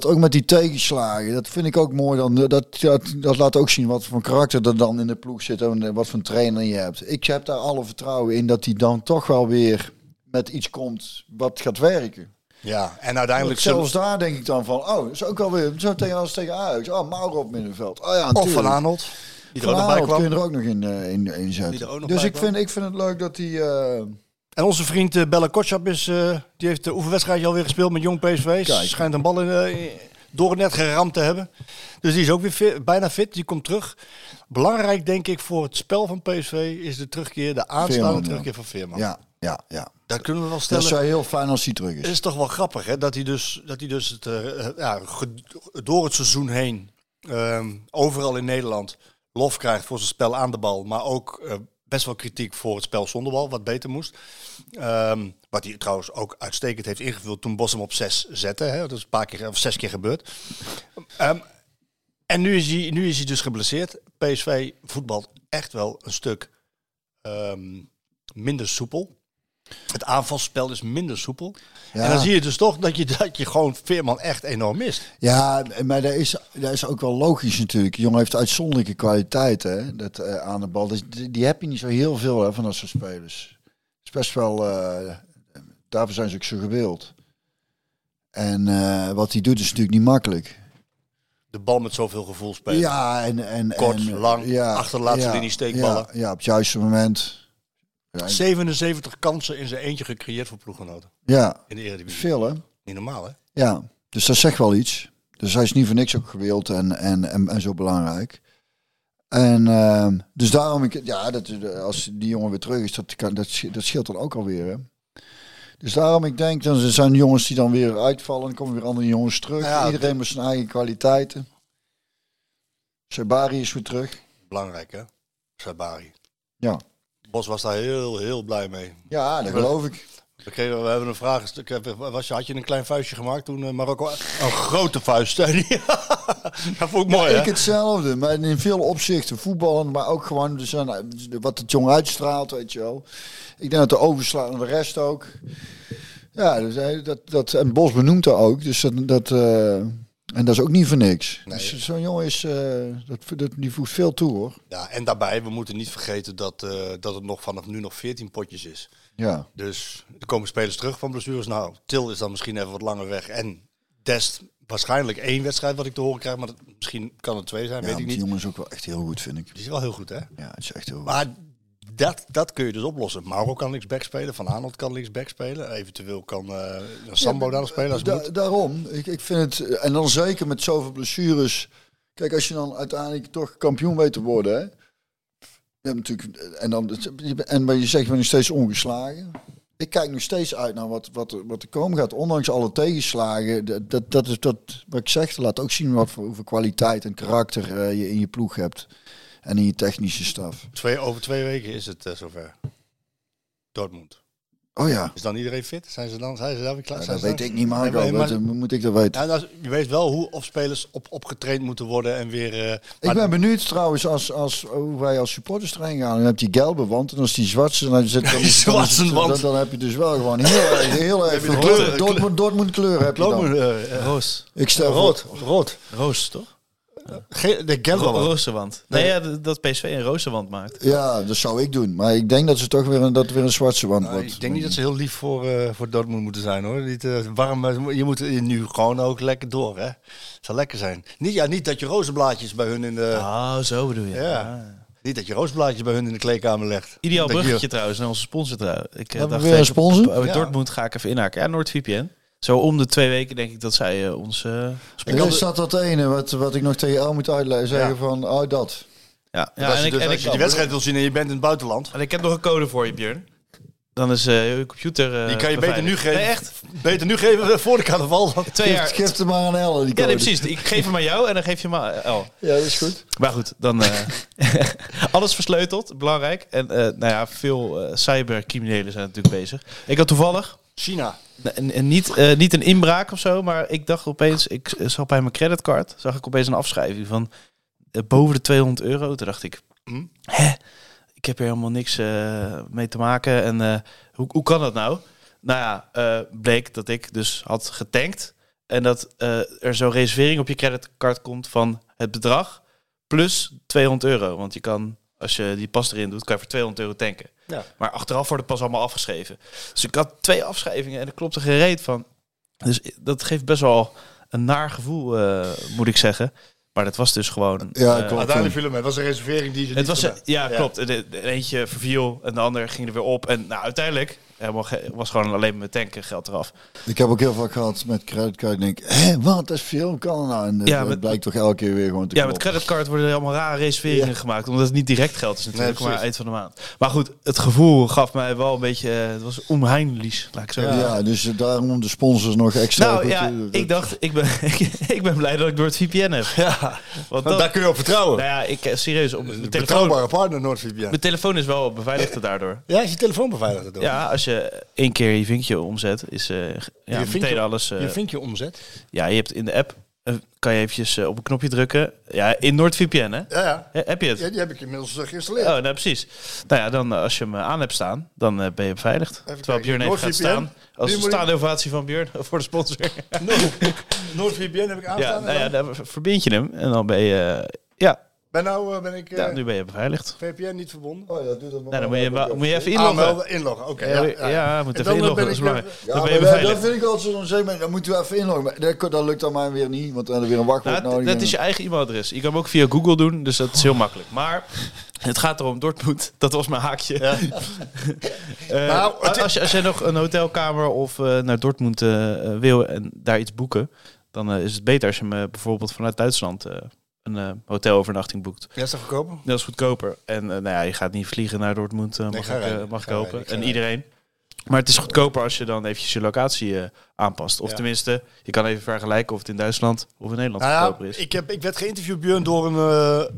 Speaker 3: dat ook met die tegenslagen, dat vind ik ook mooi. Dan, dat, dat, dat laat ook zien wat voor karakter er dan in de ploeg zit en wat voor trainer je hebt. Ik heb daar alle vertrouwen in dat hij dan toch wel weer met iets komt wat gaat werken.
Speaker 2: Ja, en uiteindelijk
Speaker 3: Zelfs daar denk ik dan van, oh, is ook wel weer zo tegen als tegen Ajax. Oh, Mauro op middenveld. Oh ja,
Speaker 2: Of Van
Speaker 3: natuurlijk.
Speaker 2: Arnold. Die er
Speaker 3: Van
Speaker 2: ook nog bij
Speaker 3: Aanholt
Speaker 2: kwam.
Speaker 3: kun je er ook nog in, eh, in, in zetten. Dus ik vind, ik vind het leuk dat hij... eh,
Speaker 2: En onze vriend eh, Bella Kotschap is, eh, die heeft de oefenwedstrijdje alweer gespeeld met Jong PSV.
Speaker 3: Kijk.
Speaker 2: Schijnt een bal in, eh, door het net geramd te hebben. Dus die is ook weer fit- bijna fit. Die komt terug. Belangrijk denk ik voor het spel van PSV is de terugkeer, de aanstaande
Speaker 3: Veerman, ja.
Speaker 2: terugkeer van Veerman.
Speaker 3: ja, ja, ja.
Speaker 2: Daar kunnen we wel
Speaker 3: Dat
Speaker 2: stellen.
Speaker 3: is wel heel fijn als hij terug
Speaker 2: Het
Speaker 3: is.
Speaker 2: is toch wel grappig hè, dat hij dus, dat hij dus het, ja, door het seizoen heen ehm, overal in Nederland lof krijgt voor zijn spel aan de bal. Maar ook eh, best wel kritiek voor het spel zonder bal, wat beter moest. Ehm, wat hij trouwens ook uitstekend heeft ingevuld toen Bos hem op zes zette. Hè. Dat is een paar keer of zes keer gebeurd. Ehm, en nu is, hij, nu is hij dus geblesseerd. PSV voetbalt echt wel een stuk ehm, minder soepel. Het aanvalspel is minder soepel.
Speaker 3: Ja.
Speaker 2: En dan zie je dus toch dat je, dat je gewoon Veerman echt enorm mist.
Speaker 3: Ja, maar dat is, dat is ook wel logisch natuurlijk. De jongen heeft uitzonderlijke kwaliteiten hè, dat, eh, aan de bal. Dus die, die heb je niet zo heel veel hè, van dat soort spelers. Het is best wel... eh, daarvoor zijn ze ook zo gewild. En eh, wat hij doet is natuurlijk niet makkelijk.
Speaker 2: De bal met zoveel gevoel spelen.
Speaker 3: Ja, en... en
Speaker 2: Kort,
Speaker 3: en,
Speaker 2: lang, achter de laatste linie steekballen.
Speaker 3: Ja, ja, op het juiste moment. Ja,
Speaker 2: 77 kansen in zijn eentje gecreëerd voor ploeggenoten.
Speaker 3: ja
Speaker 2: In de Eredivisie.
Speaker 3: veel hè.
Speaker 2: Niet normaal hè?
Speaker 3: Ja, dus dat zegt wel iets. Dus hij is niet voor niks ook gewild en, en, en, en zo belangrijk. En ehm, dus daarom, ik, ja, dat, als die jongen weer terug is, dat, kan, dat, dat scheelt dan ook alweer. Hè? Dus daarom, ik denk, dan zijn jongens die dan weer uitvallen, dan komen weer andere jongens terug.
Speaker 2: Ja,
Speaker 3: Iedereen met zijn eigen kwaliteiten. Sebari is weer terug.
Speaker 2: Belangrijk hè? Sabari.
Speaker 3: Ja,
Speaker 2: Bos was daar heel, heel blij mee.
Speaker 3: ja dat geloof ik.
Speaker 2: We, kregen, we hebben een vraag. heb- Was, je- had je een klein vuistje gemaakt toen eh, Marokko? Een grote vuist. dat vond ik mooi?
Speaker 3: Ik hetzelfde, maar in veel opzichten. Voetballen, maar ook gewoon dus aan- wat het jong uitstraalt, weet je wel. Ik denk dat de overslaat naar de rest ook. Ja, dus, dat, dat, en Bos benoemt er ook. Dus dat, dat, eh, en dat is ook niet voor niks.
Speaker 2: Nee.
Speaker 3: Dus zo'n jongen is, eh, dat, dat, die voegt veel toe hoor.
Speaker 2: Ja, en daarbij, we moeten niet vergeten dat, eh, dat het nog vanaf nu nog 14 potjes is.
Speaker 3: Ja,
Speaker 2: Dus er komen spelers terug van blessures. Nou, Til is dan misschien even wat langer weg. En Dest waarschijnlijk één wedstrijd wat ik te horen krijg. Maar dat, misschien kan het twee zijn,
Speaker 3: ja
Speaker 2: weet ik
Speaker 3: die
Speaker 2: niet.
Speaker 3: jongen is ook wel echt heel goed, vind ik.
Speaker 2: Die is wel heel goed, hè?
Speaker 3: Ja, het is echt heel goed.
Speaker 2: Maar dat, dat kun je dus oplossen. Mauro kan linksback spelen. Van Arnold kan linksback spelen. Eventueel kan eh Sambo daar nog spelen als
Speaker 3: Da-
Speaker 2: moet.
Speaker 3: daarom, ik, ik vind het, en dan zeker met zoveel blessures. Kijk, als je dan uiteindelijk toch kampioen weet te worden, hè. Je hebt natuurlijk, en dan, en maar je zegt, je bent nog steeds ongeslagen. Ik kijk nog steeds uit naar wat, wat, er- wat er komen gaat. Ondanks alle tegenslagen. Dat, dat, dat is dat, wat ik zeg, laat ook zien wat voor, hoeveel kwaliteit en karakter eh, je in je ploeg hebt. En in je technische staf.
Speaker 2: Twee, over twee weken is het eh, zover. Dortmund.
Speaker 3: Oh ja,
Speaker 2: Is dan iedereen fit? Zijn ze dan zijn ze daar weer klaar?
Speaker 3: Ja, dat weet
Speaker 2: dan-
Speaker 3: ik niet,
Speaker 2: Nee,
Speaker 3: Marco.
Speaker 2: maar-
Speaker 3: hoe moet ik dat weten?
Speaker 2: Ja, nou, je weet wel hoe of spelers op, opgetraind moeten worden en weer. eh,
Speaker 3: Ik ben benieuwd trouwens als, als, hoe wij als supporters erin gaan. Dan heb je die gelbe wand en als die zwarte dan zit dan,
Speaker 2: zwarte
Speaker 3: dan, dan heb je dus wel gewoon heel erg, heel erg veel
Speaker 2: kleur-
Speaker 3: kleur. Dortmund, Dortmund kleur heb je dan.
Speaker 2: eh, eh,
Speaker 1: Roos.
Speaker 3: Ik stel
Speaker 2: rood, rood.
Speaker 1: Roos, toch?
Speaker 2: Ge- de
Speaker 1: Ro
Speaker 2: wand.
Speaker 1: Rozenwand. Nee, ja, dat PSV een rozenwand maakt.
Speaker 3: Ja, dat zou ik doen. Maar ik denk dat ze toch weer een, dat weer een zwarte wand
Speaker 2: Nou,
Speaker 3: wordt.
Speaker 2: ik denk niet dat ze heel lief voor, eh, voor Dortmund moeten zijn hoor. Niet eh, warm, eh, je moet nu gewoon ook lekker door hè. Het zal lekker zijn. Niet, ja, niet dat je rozenblaadjes bij hun in de.
Speaker 1: Oh, zo bedoel je.
Speaker 2: Ja.
Speaker 1: Ah.
Speaker 2: Niet dat je rozenblaadjes bij hun in de kleedkamer legt.
Speaker 1: Ideaal
Speaker 2: je-
Speaker 1: bruggetje trouwens naar onze sponsor trouwens. Ik
Speaker 3: we
Speaker 1: dacht
Speaker 3: weer een sponsor?
Speaker 1: op- op
Speaker 2: Ja.
Speaker 1: Dortmund ga ik even inhaken. Ja, NordVPN. Zo om de twee weken denk ik dat zij eh, ons eh
Speaker 3: Er is dat dat ene wat, wat ik nog tegen jou moet uitleggen. Zeggen
Speaker 2: Ja.
Speaker 3: van, oh dat.
Speaker 1: Ja, ja
Speaker 2: als
Speaker 1: en,
Speaker 2: je,
Speaker 1: ik,
Speaker 2: dus,
Speaker 1: en,
Speaker 2: als
Speaker 1: ik,
Speaker 2: je die wedstrijd wil zien en je bent in het buitenland.
Speaker 1: en ik heb nog een code voor je, Björn. Dan is eh, je computer. eh,
Speaker 2: Die kan je beter nu geven.
Speaker 1: Nee, echt.
Speaker 2: Beter nu geven voor de carnaval.
Speaker 1: Twee jaar.
Speaker 3: Geef, geef hem maar aan Elle. Die
Speaker 1: Ja, nee, precies. Ik geef hem aan jou en dan geef je hem aan El.
Speaker 3: Ja, dat is goed.
Speaker 1: Maar goed, dan eh, alles versleuteld, belangrijk. En eh, nou ja, veel cybercriminelen zijn natuurlijk bezig. Ik had toevallig
Speaker 2: China.
Speaker 1: En, niet, eh, niet een inbraak of zo, maar ik dacht opeens, ik zag bij mijn creditcard, zag ik opeens een afschrijving van eh, boven de 200 euro. Toen dacht ik,
Speaker 2: Hm?
Speaker 1: hè, ik heb hier helemaal niks eh, mee te maken. En hoe, hoe kan dat nou? Nou ja, bleek dat ik dus had getankt en dat er zo'n reservering op je creditcard komt van het bedrag plus 200 euro. Want je kan, als je die pas erin doet, kan je voor 200 euro tanken.
Speaker 2: Ja.
Speaker 1: Maar achteraf wordt het pas allemaal afgeschreven. Dus ik had twee afschrijvingen en er klopte gereed van. Dus dat geeft best wel een naar gevoel, eh, moet ik zeggen. Maar dat was dus gewoon...
Speaker 3: Ja,
Speaker 1: eh,
Speaker 3: klopt.
Speaker 2: Uiteindelijk viel het mee. Het was een reservering die ze
Speaker 1: Het
Speaker 2: niet
Speaker 1: was, ja, klopt. De, de eentje verviel en de ander ging er weer op. En nou, uiteindelijk helemaal was gewoon alleen met tanken geld eraf.
Speaker 3: Ik heb ook heel vaak gehad met creditcard. Ik denk, hé, wat is veel kan nou? En het,
Speaker 1: Ja,
Speaker 3: het blijkt toch elke keer weer gewoon te
Speaker 1: Ja, met creditcard worden er allemaal rare reserveringen gemaakt. Omdat het niet direct geld is natuurlijk,
Speaker 2: Nee,
Speaker 1: maar eind van de maand. Maar goed, het gevoel gaf mij wel een beetje... eh, het was onheimlich, laat ik zo zeggen.
Speaker 3: Ja, dus eh, daarom de sponsors nog extra.
Speaker 1: Nou ja,
Speaker 3: eh,
Speaker 1: ik dacht, ik ben, ik ben blij dat ik door het VPN heb.
Speaker 2: Ja,
Speaker 1: Want dat,
Speaker 2: daar kun je op vertrouwen.
Speaker 1: nou ja, ik eh, serieus, op mijn telefoon,
Speaker 2: Betrouwbare partner NordVPN.
Speaker 1: mijn telefoon is wel beveiligd daardoor.
Speaker 2: Ja, is je telefoon beveiligd door?
Speaker 1: Ja, als je één keer je vinkje omzet, is eh ja,
Speaker 2: je
Speaker 1: meteen alles. eh,
Speaker 2: Je vinkje omzet.
Speaker 1: ja, je hebt in de app eh, kan je eventjes op een knopje drukken. Ja, in NordVPN, hè?
Speaker 2: Ja, ja.
Speaker 1: Heb je het?
Speaker 2: ja, die heb ik inmiddels geïnstalleerd.
Speaker 1: Oh, nou precies. Nou ja, dan als je hem aan hebt staan, dan ben je beveiligd. Terwijl
Speaker 2: kijken.
Speaker 1: Björn even gaat staan. Als een staande ovatie van Björn voor de sponsor.
Speaker 2: NordVPN heb ik
Speaker 1: ja,
Speaker 2: aanstaan.
Speaker 1: nou ja, dan verbind je hem en dan ben je... ja,
Speaker 2: Ben nou, eh, ben ik eh,
Speaker 1: ja, nu ben je beveiligd.
Speaker 2: VPN niet verbonden?
Speaker 3: Oh ja, doe dat maar.
Speaker 1: Nou, dan moet je, wel- moet je even
Speaker 2: Ah,
Speaker 1: inloggen.
Speaker 2: wel inloggen, oké.
Speaker 1: Ja,
Speaker 2: ja,
Speaker 1: ja,
Speaker 2: ja.
Speaker 1: moet
Speaker 2: En
Speaker 1: even
Speaker 2: eh,
Speaker 1: inloggen. Dat is belangrijk.
Speaker 3: Ja,
Speaker 1: Dan ben je
Speaker 3: dat, dat
Speaker 1: beveiligd.
Speaker 3: vind ik altijd zo'n zeker. Dan moeten we even inloggen. Maar dat, dat lukt dan maar weer niet, want dan weer een wachtwoord
Speaker 1: Nou,
Speaker 3: nodig.
Speaker 1: dat is je eigen e-mailadres. Je kan hem ook via Google doen, dus dat is heel makkelijk. Maar het gaat erom, Dortmund, dat was mijn haakje. Eh,
Speaker 2: Nou,
Speaker 1: als, je, als jij nog een hotelkamer of eh, naar Dortmund eh, eh, wil en daar iets boeken, dan eh, is het beter als je me bijvoorbeeld vanuit Duitsland eh, een eh, hotelovernachting boekt.
Speaker 2: Ja, is dat goedkoper?
Speaker 1: Dat is goedkoper. En eh, nou ja, je gaat niet vliegen naar Dortmund, eh, mag, ik, mag
Speaker 2: rijden. ga
Speaker 1: En iedereen. Maar het is goedkoper als je dan eventjes je locatie aanpast. Of
Speaker 2: Ja.
Speaker 1: tenminste, je kan even vergelijken of het in Duitsland of in Nederland
Speaker 2: Nou ja,
Speaker 1: goedkoper is.
Speaker 2: ik, heb, ik werd geïnterviewd, Björn, door een...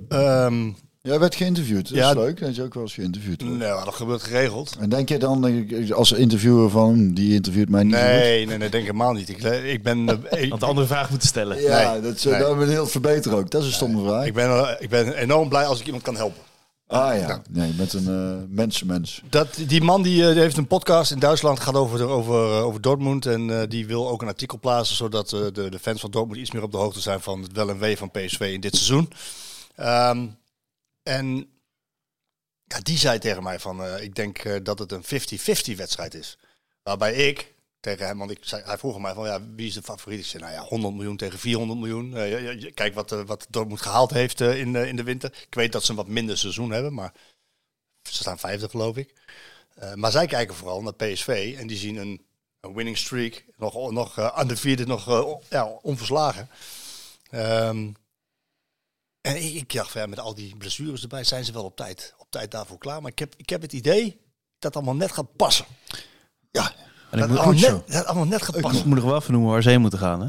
Speaker 2: eh, ehm,
Speaker 3: Jij werd geïnterviewd. Dat
Speaker 2: Ja.
Speaker 3: is leuk. Dat is ook wel eens geïnterviewd.
Speaker 2: nou, dat gebeurt geregeld.
Speaker 3: En denk je dan eh, als interviewer van, hm, die interviewt mij niet goed?
Speaker 2: Nee, nee, nee, denk helemaal niet. Ik, ik ben... eh, ik-
Speaker 1: Want de andere vraag moeten stellen.
Speaker 3: Ja,
Speaker 2: Nee.
Speaker 3: dat is, eh,
Speaker 2: Nee.
Speaker 3: daar ben ik heel verbeteren ook. Dat is een stomme vraag.
Speaker 2: Ik ben, eh, ik ben enorm blij als ik iemand kan helpen.
Speaker 3: ah ja, nee, met een eh mensenmens.
Speaker 2: Dat, die man die, eh, die heeft een podcast in Duitsland, gaat over, over, eh, over Dortmund. En eh, die wil ook een artikel plaatsen, zodat eh, de, de fans van Dortmund iets meer op de hoogte zijn van het wel en wee van PSV in dit seizoen. Ehm, en ja, die zei tegen mij van, eh, ik denk eh, dat het een 50-50 wedstrijd is. Waarbij ik tegen hem, want ik zei, hij vroeg aan mij van, ja, wie is de favoriet? Ik zei, nou ja, 100 miljoen tegen 400 miljoen. Eh, kijk wat, wat Dortmund gehaald heeft in, in de winter. Ik weet dat ze een wat minder seizoen hebben, maar ze staan vijfde geloof ik. Maar zij kijken vooral naar PSV en die zien een, een winning streak, nog, nog uh, undefeated, nog eh, on- ja, onverslagen. Ehm, en ik, ik dacht, ja, met al die blessures erbij zijn ze wel op tijd, op tijd daarvoor klaar. Maar ik heb, ik heb het idee dat het allemaal net gaat passen.
Speaker 3: Ja,
Speaker 1: En ik
Speaker 2: Dat
Speaker 1: moet,
Speaker 2: allemaal,
Speaker 3: zo.
Speaker 2: net, dat allemaal net gaat
Speaker 1: ik
Speaker 2: passen.
Speaker 1: moet nog wel even noemen waar ze heen moeten gaan. Hè?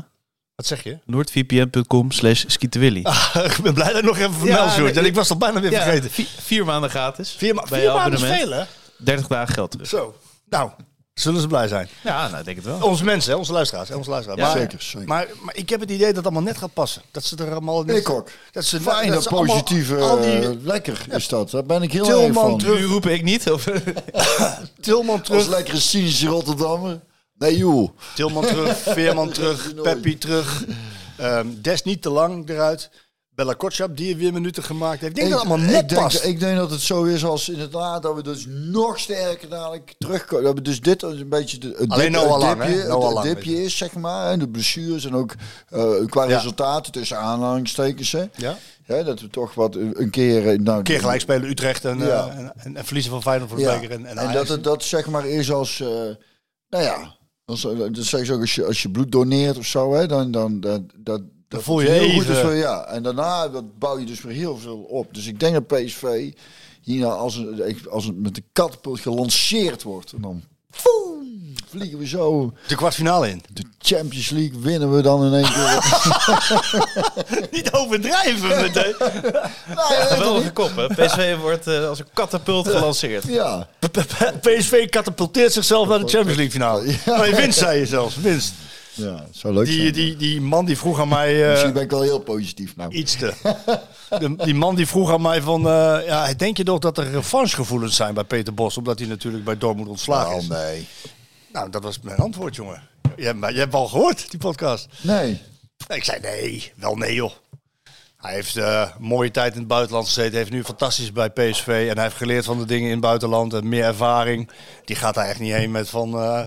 Speaker 2: Wat zeg je?
Speaker 1: Noordvpn.com slash skieterwilly.
Speaker 2: ik ben blij dat ik nog even vermeld
Speaker 1: Ja,
Speaker 2: Ik was het bijna weer
Speaker 1: Ja,
Speaker 2: vergeten.
Speaker 1: vier, vier maanden gratis.
Speaker 2: Vier, ma vier maanden is veel, hè?
Speaker 1: 30 dagen geld terug.
Speaker 2: Zo. Nou, zullen ze blij zijn.
Speaker 1: Ja, nou, ik denk het wel.
Speaker 2: Onze mensen, hè, onze luisteraars. hè, Onze luisteraars.
Speaker 1: Ja,
Speaker 2: maar,
Speaker 3: zeker, zeker.
Speaker 2: Maar, maar ik heb het idee dat het allemaal net gaat passen. Dat ze er allemaal... net-
Speaker 3: Ik ook.
Speaker 2: Dat ze,
Speaker 3: Fijn, dat
Speaker 2: ze allemaal-
Speaker 3: positieve,
Speaker 2: al die
Speaker 3: eh, lekker is dat. Daar ben ik heel erg
Speaker 2: Tilman
Speaker 3: van.
Speaker 2: terug.
Speaker 1: Nu roep ik niet. Of,
Speaker 2: Tilman
Speaker 3: Als
Speaker 2: terug,
Speaker 3: lekkere cynische Rotterdammer. Nee joh.
Speaker 2: Tilman terug, Veerman terug, Peppi terug. Ehm, Des niet te lang eruit. Bella Kotschap, die weer minuten gemaakt heeft. Ik denk dat het allemaal net
Speaker 3: ik denk,
Speaker 2: past.
Speaker 3: ik denk dat het zo is als inderdaad dat we dus nog sterker dadelijk terugkomen. Dat we dus dit een beetje de, het,
Speaker 2: Alleen
Speaker 3: dip-
Speaker 2: Lang, hè?
Speaker 3: dipje, het
Speaker 2: Lang,
Speaker 3: dipje is, zeg maar. En de blessures en ook eh, qua
Speaker 2: Ja.
Speaker 3: resultaten tussen aanhalingstekens. Hè.
Speaker 2: Ja?
Speaker 3: Ja, dat we toch wat een keer... eh, Nou,
Speaker 2: Een keer gelijk spelen Utrecht en, eh, en, en, en verliezen van Feyenoord voor de
Speaker 3: Ja.
Speaker 2: beker. En, en,
Speaker 3: En, dat het dat zeg maar is als, nou ja, als, dat zeg je ook als je, als je bloed doneert of zo, hè, dan, dan dat, dat, dat
Speaker 2: voel je
Speaker 3: heel goed is voor, ja. En daarna dat bouw je dus weer heel veel op. Dus ik denk dat PSV hier nou als, een, als het met de katapult gelanceerd wordt en dan vliegen we zo
Speaker 2: de kwartfinale in.
Speaker 3: de Champions League winnen we dan in één keer.
Speaker 2: Niet overdrijven meteen.
Speaker 3: nou, ja,
Speaker 1: geweldige kop, hè? PSV wordt eh, als een katapult gelanceerd.
Speaker 3: ja,
Speaker 2: PSV katapulteert zichzelf naar de Champions League finale. Maar je winst, zei je zelfs. Winst.
Speaker 3: Ja, zou leuk
Speaker 2: Die,
Speaker 3: zijn.
Speaker 2: die, die man die vroeg aan mij... eh,
Speaker 3: Misschien ben ik wel heel positief nou.
Speaker 2: iets te... De- die man die vroeg aan mij van... eh, ja, denk je toch dat er revanchegevoelens zijn bij Peter Bos? Omdat hij natuurlijk bij Dortmund ontslagen
Speaker 3: Oh,
Speaker 2: is.
Speaker 3: nee.
Speaker 2: Nou, dat was mijn antwoord, jongen. Je, hebt- je hebt al gehoord, die podcast.
Speaker 3: Nee.
Speaker 2: Ik zei nee, wel nee joh. Hij heeft eh, een mooie tijd in het buitenland gezeten. Heeft nu fantastisch bij PSV. En hij heeft geleerd van de dingen in het buitenland. En meer ervaring. Die gaat daar echt niet heen met van... eh,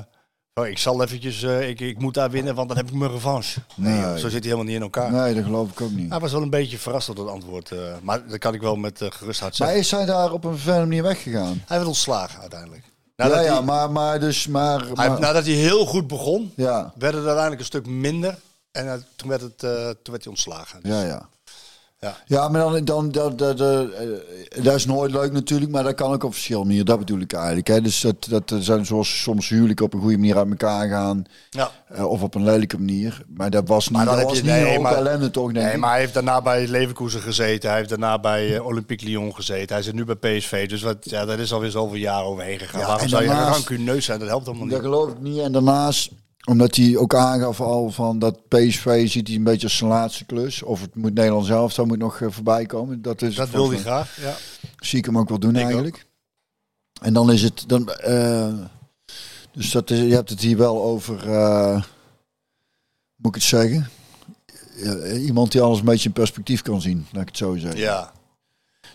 Speaker 2: Oh, ik zal eventjes, eh, ik, ik moet daar winnen, want dan heb ik mijn revanche. Nee, zo zit hij helemaal niet in elkaar.
Speaker 3: Nee, dat geloof ik ook niet.
Speaker 2: Hij was wel een beetje verrast door dat antwoord. eh, maar dat kan ik wel met eh, gerust hart
Speaker 3: Maar
Speaker 2: zeggen.
Speaker 3: is hij daar op een vervelende manier weggegaan?
Speaker 2: Hij werd ontslagen uiteindelijk.
Speaker 3: ja,
Speaker 2: Nadat,
Speaker 3: ja,
Speaker 2: hij,
Speaker 3: maar, maar dus, maar...
Speaker 2: hij-
Speaker 3: maar-
Speaker 2: nadat hij heel goed begon,
Speaker 3: ja,
Speaker 2: werd het uiteindelijk een stuk minder. En toen, werd het, toen werd hij ontslagen. Dus-
Speaker 3: ja, ja.
Speaker 2: Ja.
Speaker 3: Ja, maar dan, dan dat, dat, dat, eh, dat is nooit leuk natuurlijk, maar dat kan ook op verschillende manieren. Dat bedoel ik eigenlijk. Hè. Dus dat, dat zijn zoals soms huwelijken op een goede manier uit elkaar gaan.
Speaker 2: Ja.
Speaker 3: eh, of op een lelijke manier. Maar dat was niet,
Speaker 2: Maar dan
Speaker 3: dat
Speaker 2: heb
Speaker 3: was
Speaker 2: je-
Speaker 3: niet
Speaker 2: nee, maar-
Speaker 3: ellende toch, denk
Speaker 2: Nee,
Speaker 3: ik.
Speaker 2: maar hij heeft daarna bij Leverkusen gezeten. Hij heeft daarna bij eh, Olympique Lyon gezeten. Hij zit nu bij PSV. Dus wat, ja, dat is alweer zoveel jaar overheen gegaan.
Speaker 3: Ja,
Speaker 2: Waarom zou je
Speaker 3: daarnaast-
Speaker 2: rancuneus zijn? Dat helpt allemaal
Speaker 3: Dat
Speaker 2: niet.
Speaker 3: geloof ik niet. En daarnaast, omdat hij ook aangaf al van dat PSV ziet hij een beetje als zijn laatste klus. Of het moet Nederland zelf, dat moet nog eh, voorbij komen. Dat, is
Speaker 2: Dat wil hij graag. Ja.
Speaker 3: Zie ik hem ook wel doen
Speaker 2: Ik
Speaker 3: eigenlijk. En dan is het dan. eh, dus dat is, je hebt het hier wel over. eh, moet ik het zeggen? Iemand die alles een beetje in perspectief kan zien, laat ik het zo zeggen.
Speaker 2: ja.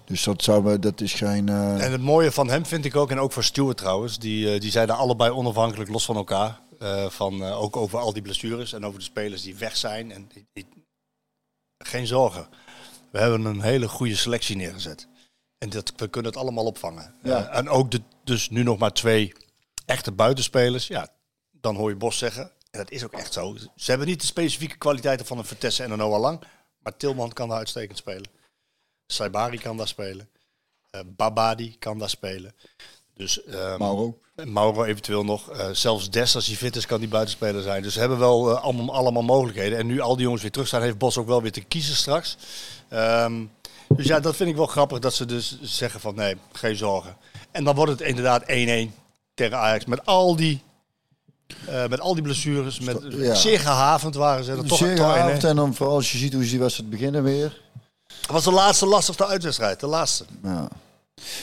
Speaker 3: Dus dat zou dat is geen.
Speaker 2: En het mooie van hem vind ik ook, en ook van Stuart trouwens, die, die zeiden allebei onafhankelijk los van elkaar. Eh, van, eh, ook over al die blessures en over de spelers die weg zijn. En, ik- geen zorgen. We hebben een hele goede selectie neergezet. En dat, we kunnen het allemaal opvangen.
Speaker 3: Ja.
Speaker 2: Eh, en ook de, dus nu nog maar twee echte buitenspelers. Ja, dan hoor je Bos zeggen. En dat is ook echt zo. Ze hebben niet de specifieke kwaliteiten van een Vertessen en een Noah Lang. Maar Tilman kan daar uitstekend spelen. Saibari kan daar spelen. Babadi kan daar spelen. Dus ehm,
Speaker 3: Mauro.
Speaker 2: Mauro eventueel nog. Eh, zelfs Des, als hij fit is, kan die buitenspeler zijn. Dus ze hebben wel eh, allemaal, allemaal mogelijkheden. En nu al die jongens weer terug zijn, heeft Bos ook wel weer te kiezen straks. Ehm, dus ja, dat vind ik wel grappig dat ze dus zeggen van nee, geen zorgen. En dan wordt het inderdaad 1-1 tegen Ajax. Met al die, eh, met al die blessures. Met,
Speaker 3: Ja.
Speaker 2: Zeer gehavend waren ze. Dat toch,
Speaker 3: Zeer gehavend
Speaker 2: 1-1.
Speaker 3: en dan vooral als je ziet hoe ze die wedstrijd beginnen weer.
Speaker 2: Het was de laatste lastigste uitwedstrijd. De laatste.
Speaker 3: Ja,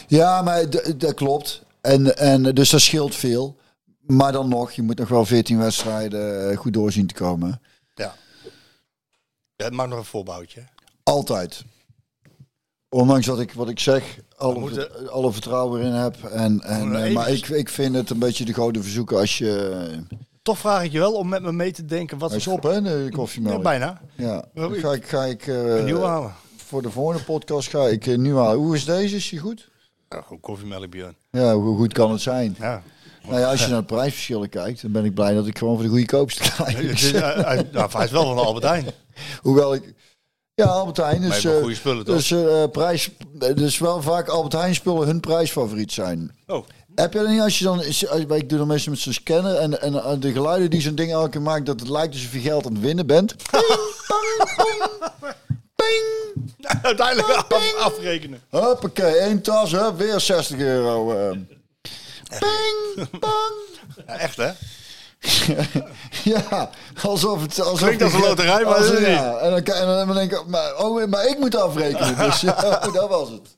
Speaker 3: ja maar dat klopt. En, en dus dat scheelt veel. Maar dan nog, je moet nog wel 14 wedstrijden eh, goed doorzien te komen.
Speaker 2: Ja. maakt nog een voorbouwtje.
Speaker 3: Altijd. Ondanks dat ik wat ik zeg, alle,
Speaker 2: moeten-
Speaker 3: alle vertrouwen erin heb. En, en, eh, maar ik, ik vind het een beetje de gouden verzoeken als je...
Speaker 2: Toch vraag ik je wel om met me mee te denken. Wat
Speaker 3: Hij is op, hè, de koffiemelk.
Speaker 2: Ja, bijna.
Speaker 3: Ja, dan ga ik, ga ik eh,
Speaker 2: Een nieuwe halen.
Speaker 3: voor de volgende podcast ga ik uh, nieuw halen. Hoe is deze? Is die goed?
Speaker 2: Ja, gewoon koffiemelk, Björn.
Speaker 3: Ja, hoe goed kan het zijn?
Speaker 2: Ja.
Speaker 3: Nou ja, als je naar de prijsverschillen kijkt, dan ben ik blij dat ik gewoon voor de goede koopste krijg.
Speaker 2: Is, eh, hij, nou, hij is wel van Albert Heijn.
Speaker 3: Hoewel ik... Ja, Albert Heijn. Dus,
Speaker 2: wel
Speaker 3: eh,
Speaker 2: goede spullen, toch?
Speaker 3: dus, eh, prijs, dus wel vaak Albert Heijn spullen hun prijsfavoriet zijn.
Speaker 2: Oh,
Speaker 3: Heb je dat niet als je dan... is- als- Ik doe dan meestal met zo'n scanner en, en eh, de geluiden die zo'n ding elke keer maakt, dat het lijkt alsof je geld aan het winnen bent. Ping,
Speaker 2: uiteindelijk af, afrekenen.
Speaker 3: Hoppakee, één tas, hè, weer 60 euro. eh. Ping, pang.
Speaker 2: Ja, echt, hè?
Speaker 3: Ja, alsof het... Alsof
Speaker 2: Klinkt als een loterij, maar
Speaker 3: als-
Speaker 2: dat is het
Speaker 3: ja, En dan, kan- en dan denk ik, maar, oh, maar ik moet afrekenen. Dus ja, dat was het.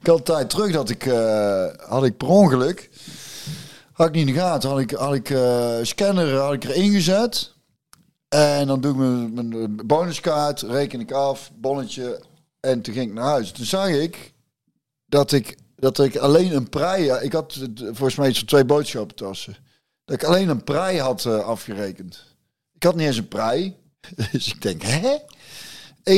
Speaker 3: Ik had een tijd terug dat ik, eh, had ik per ongeluk, had ik niet in de gaten, had ik, had ik eh, scanner had ik erin gezet. En dan doe ik mijn, mijn bonuskaart, reken ik af, bonnetje. En toen ging ik naar huis. Toen zag ik dat ik, dat ik alleen een prei... Ik had volgens mij zo'n twee boodschappentassen. Dat ik alleen een prei had eh, afgerekend. Ik had niet eens een prei. Dus ik denk, hè?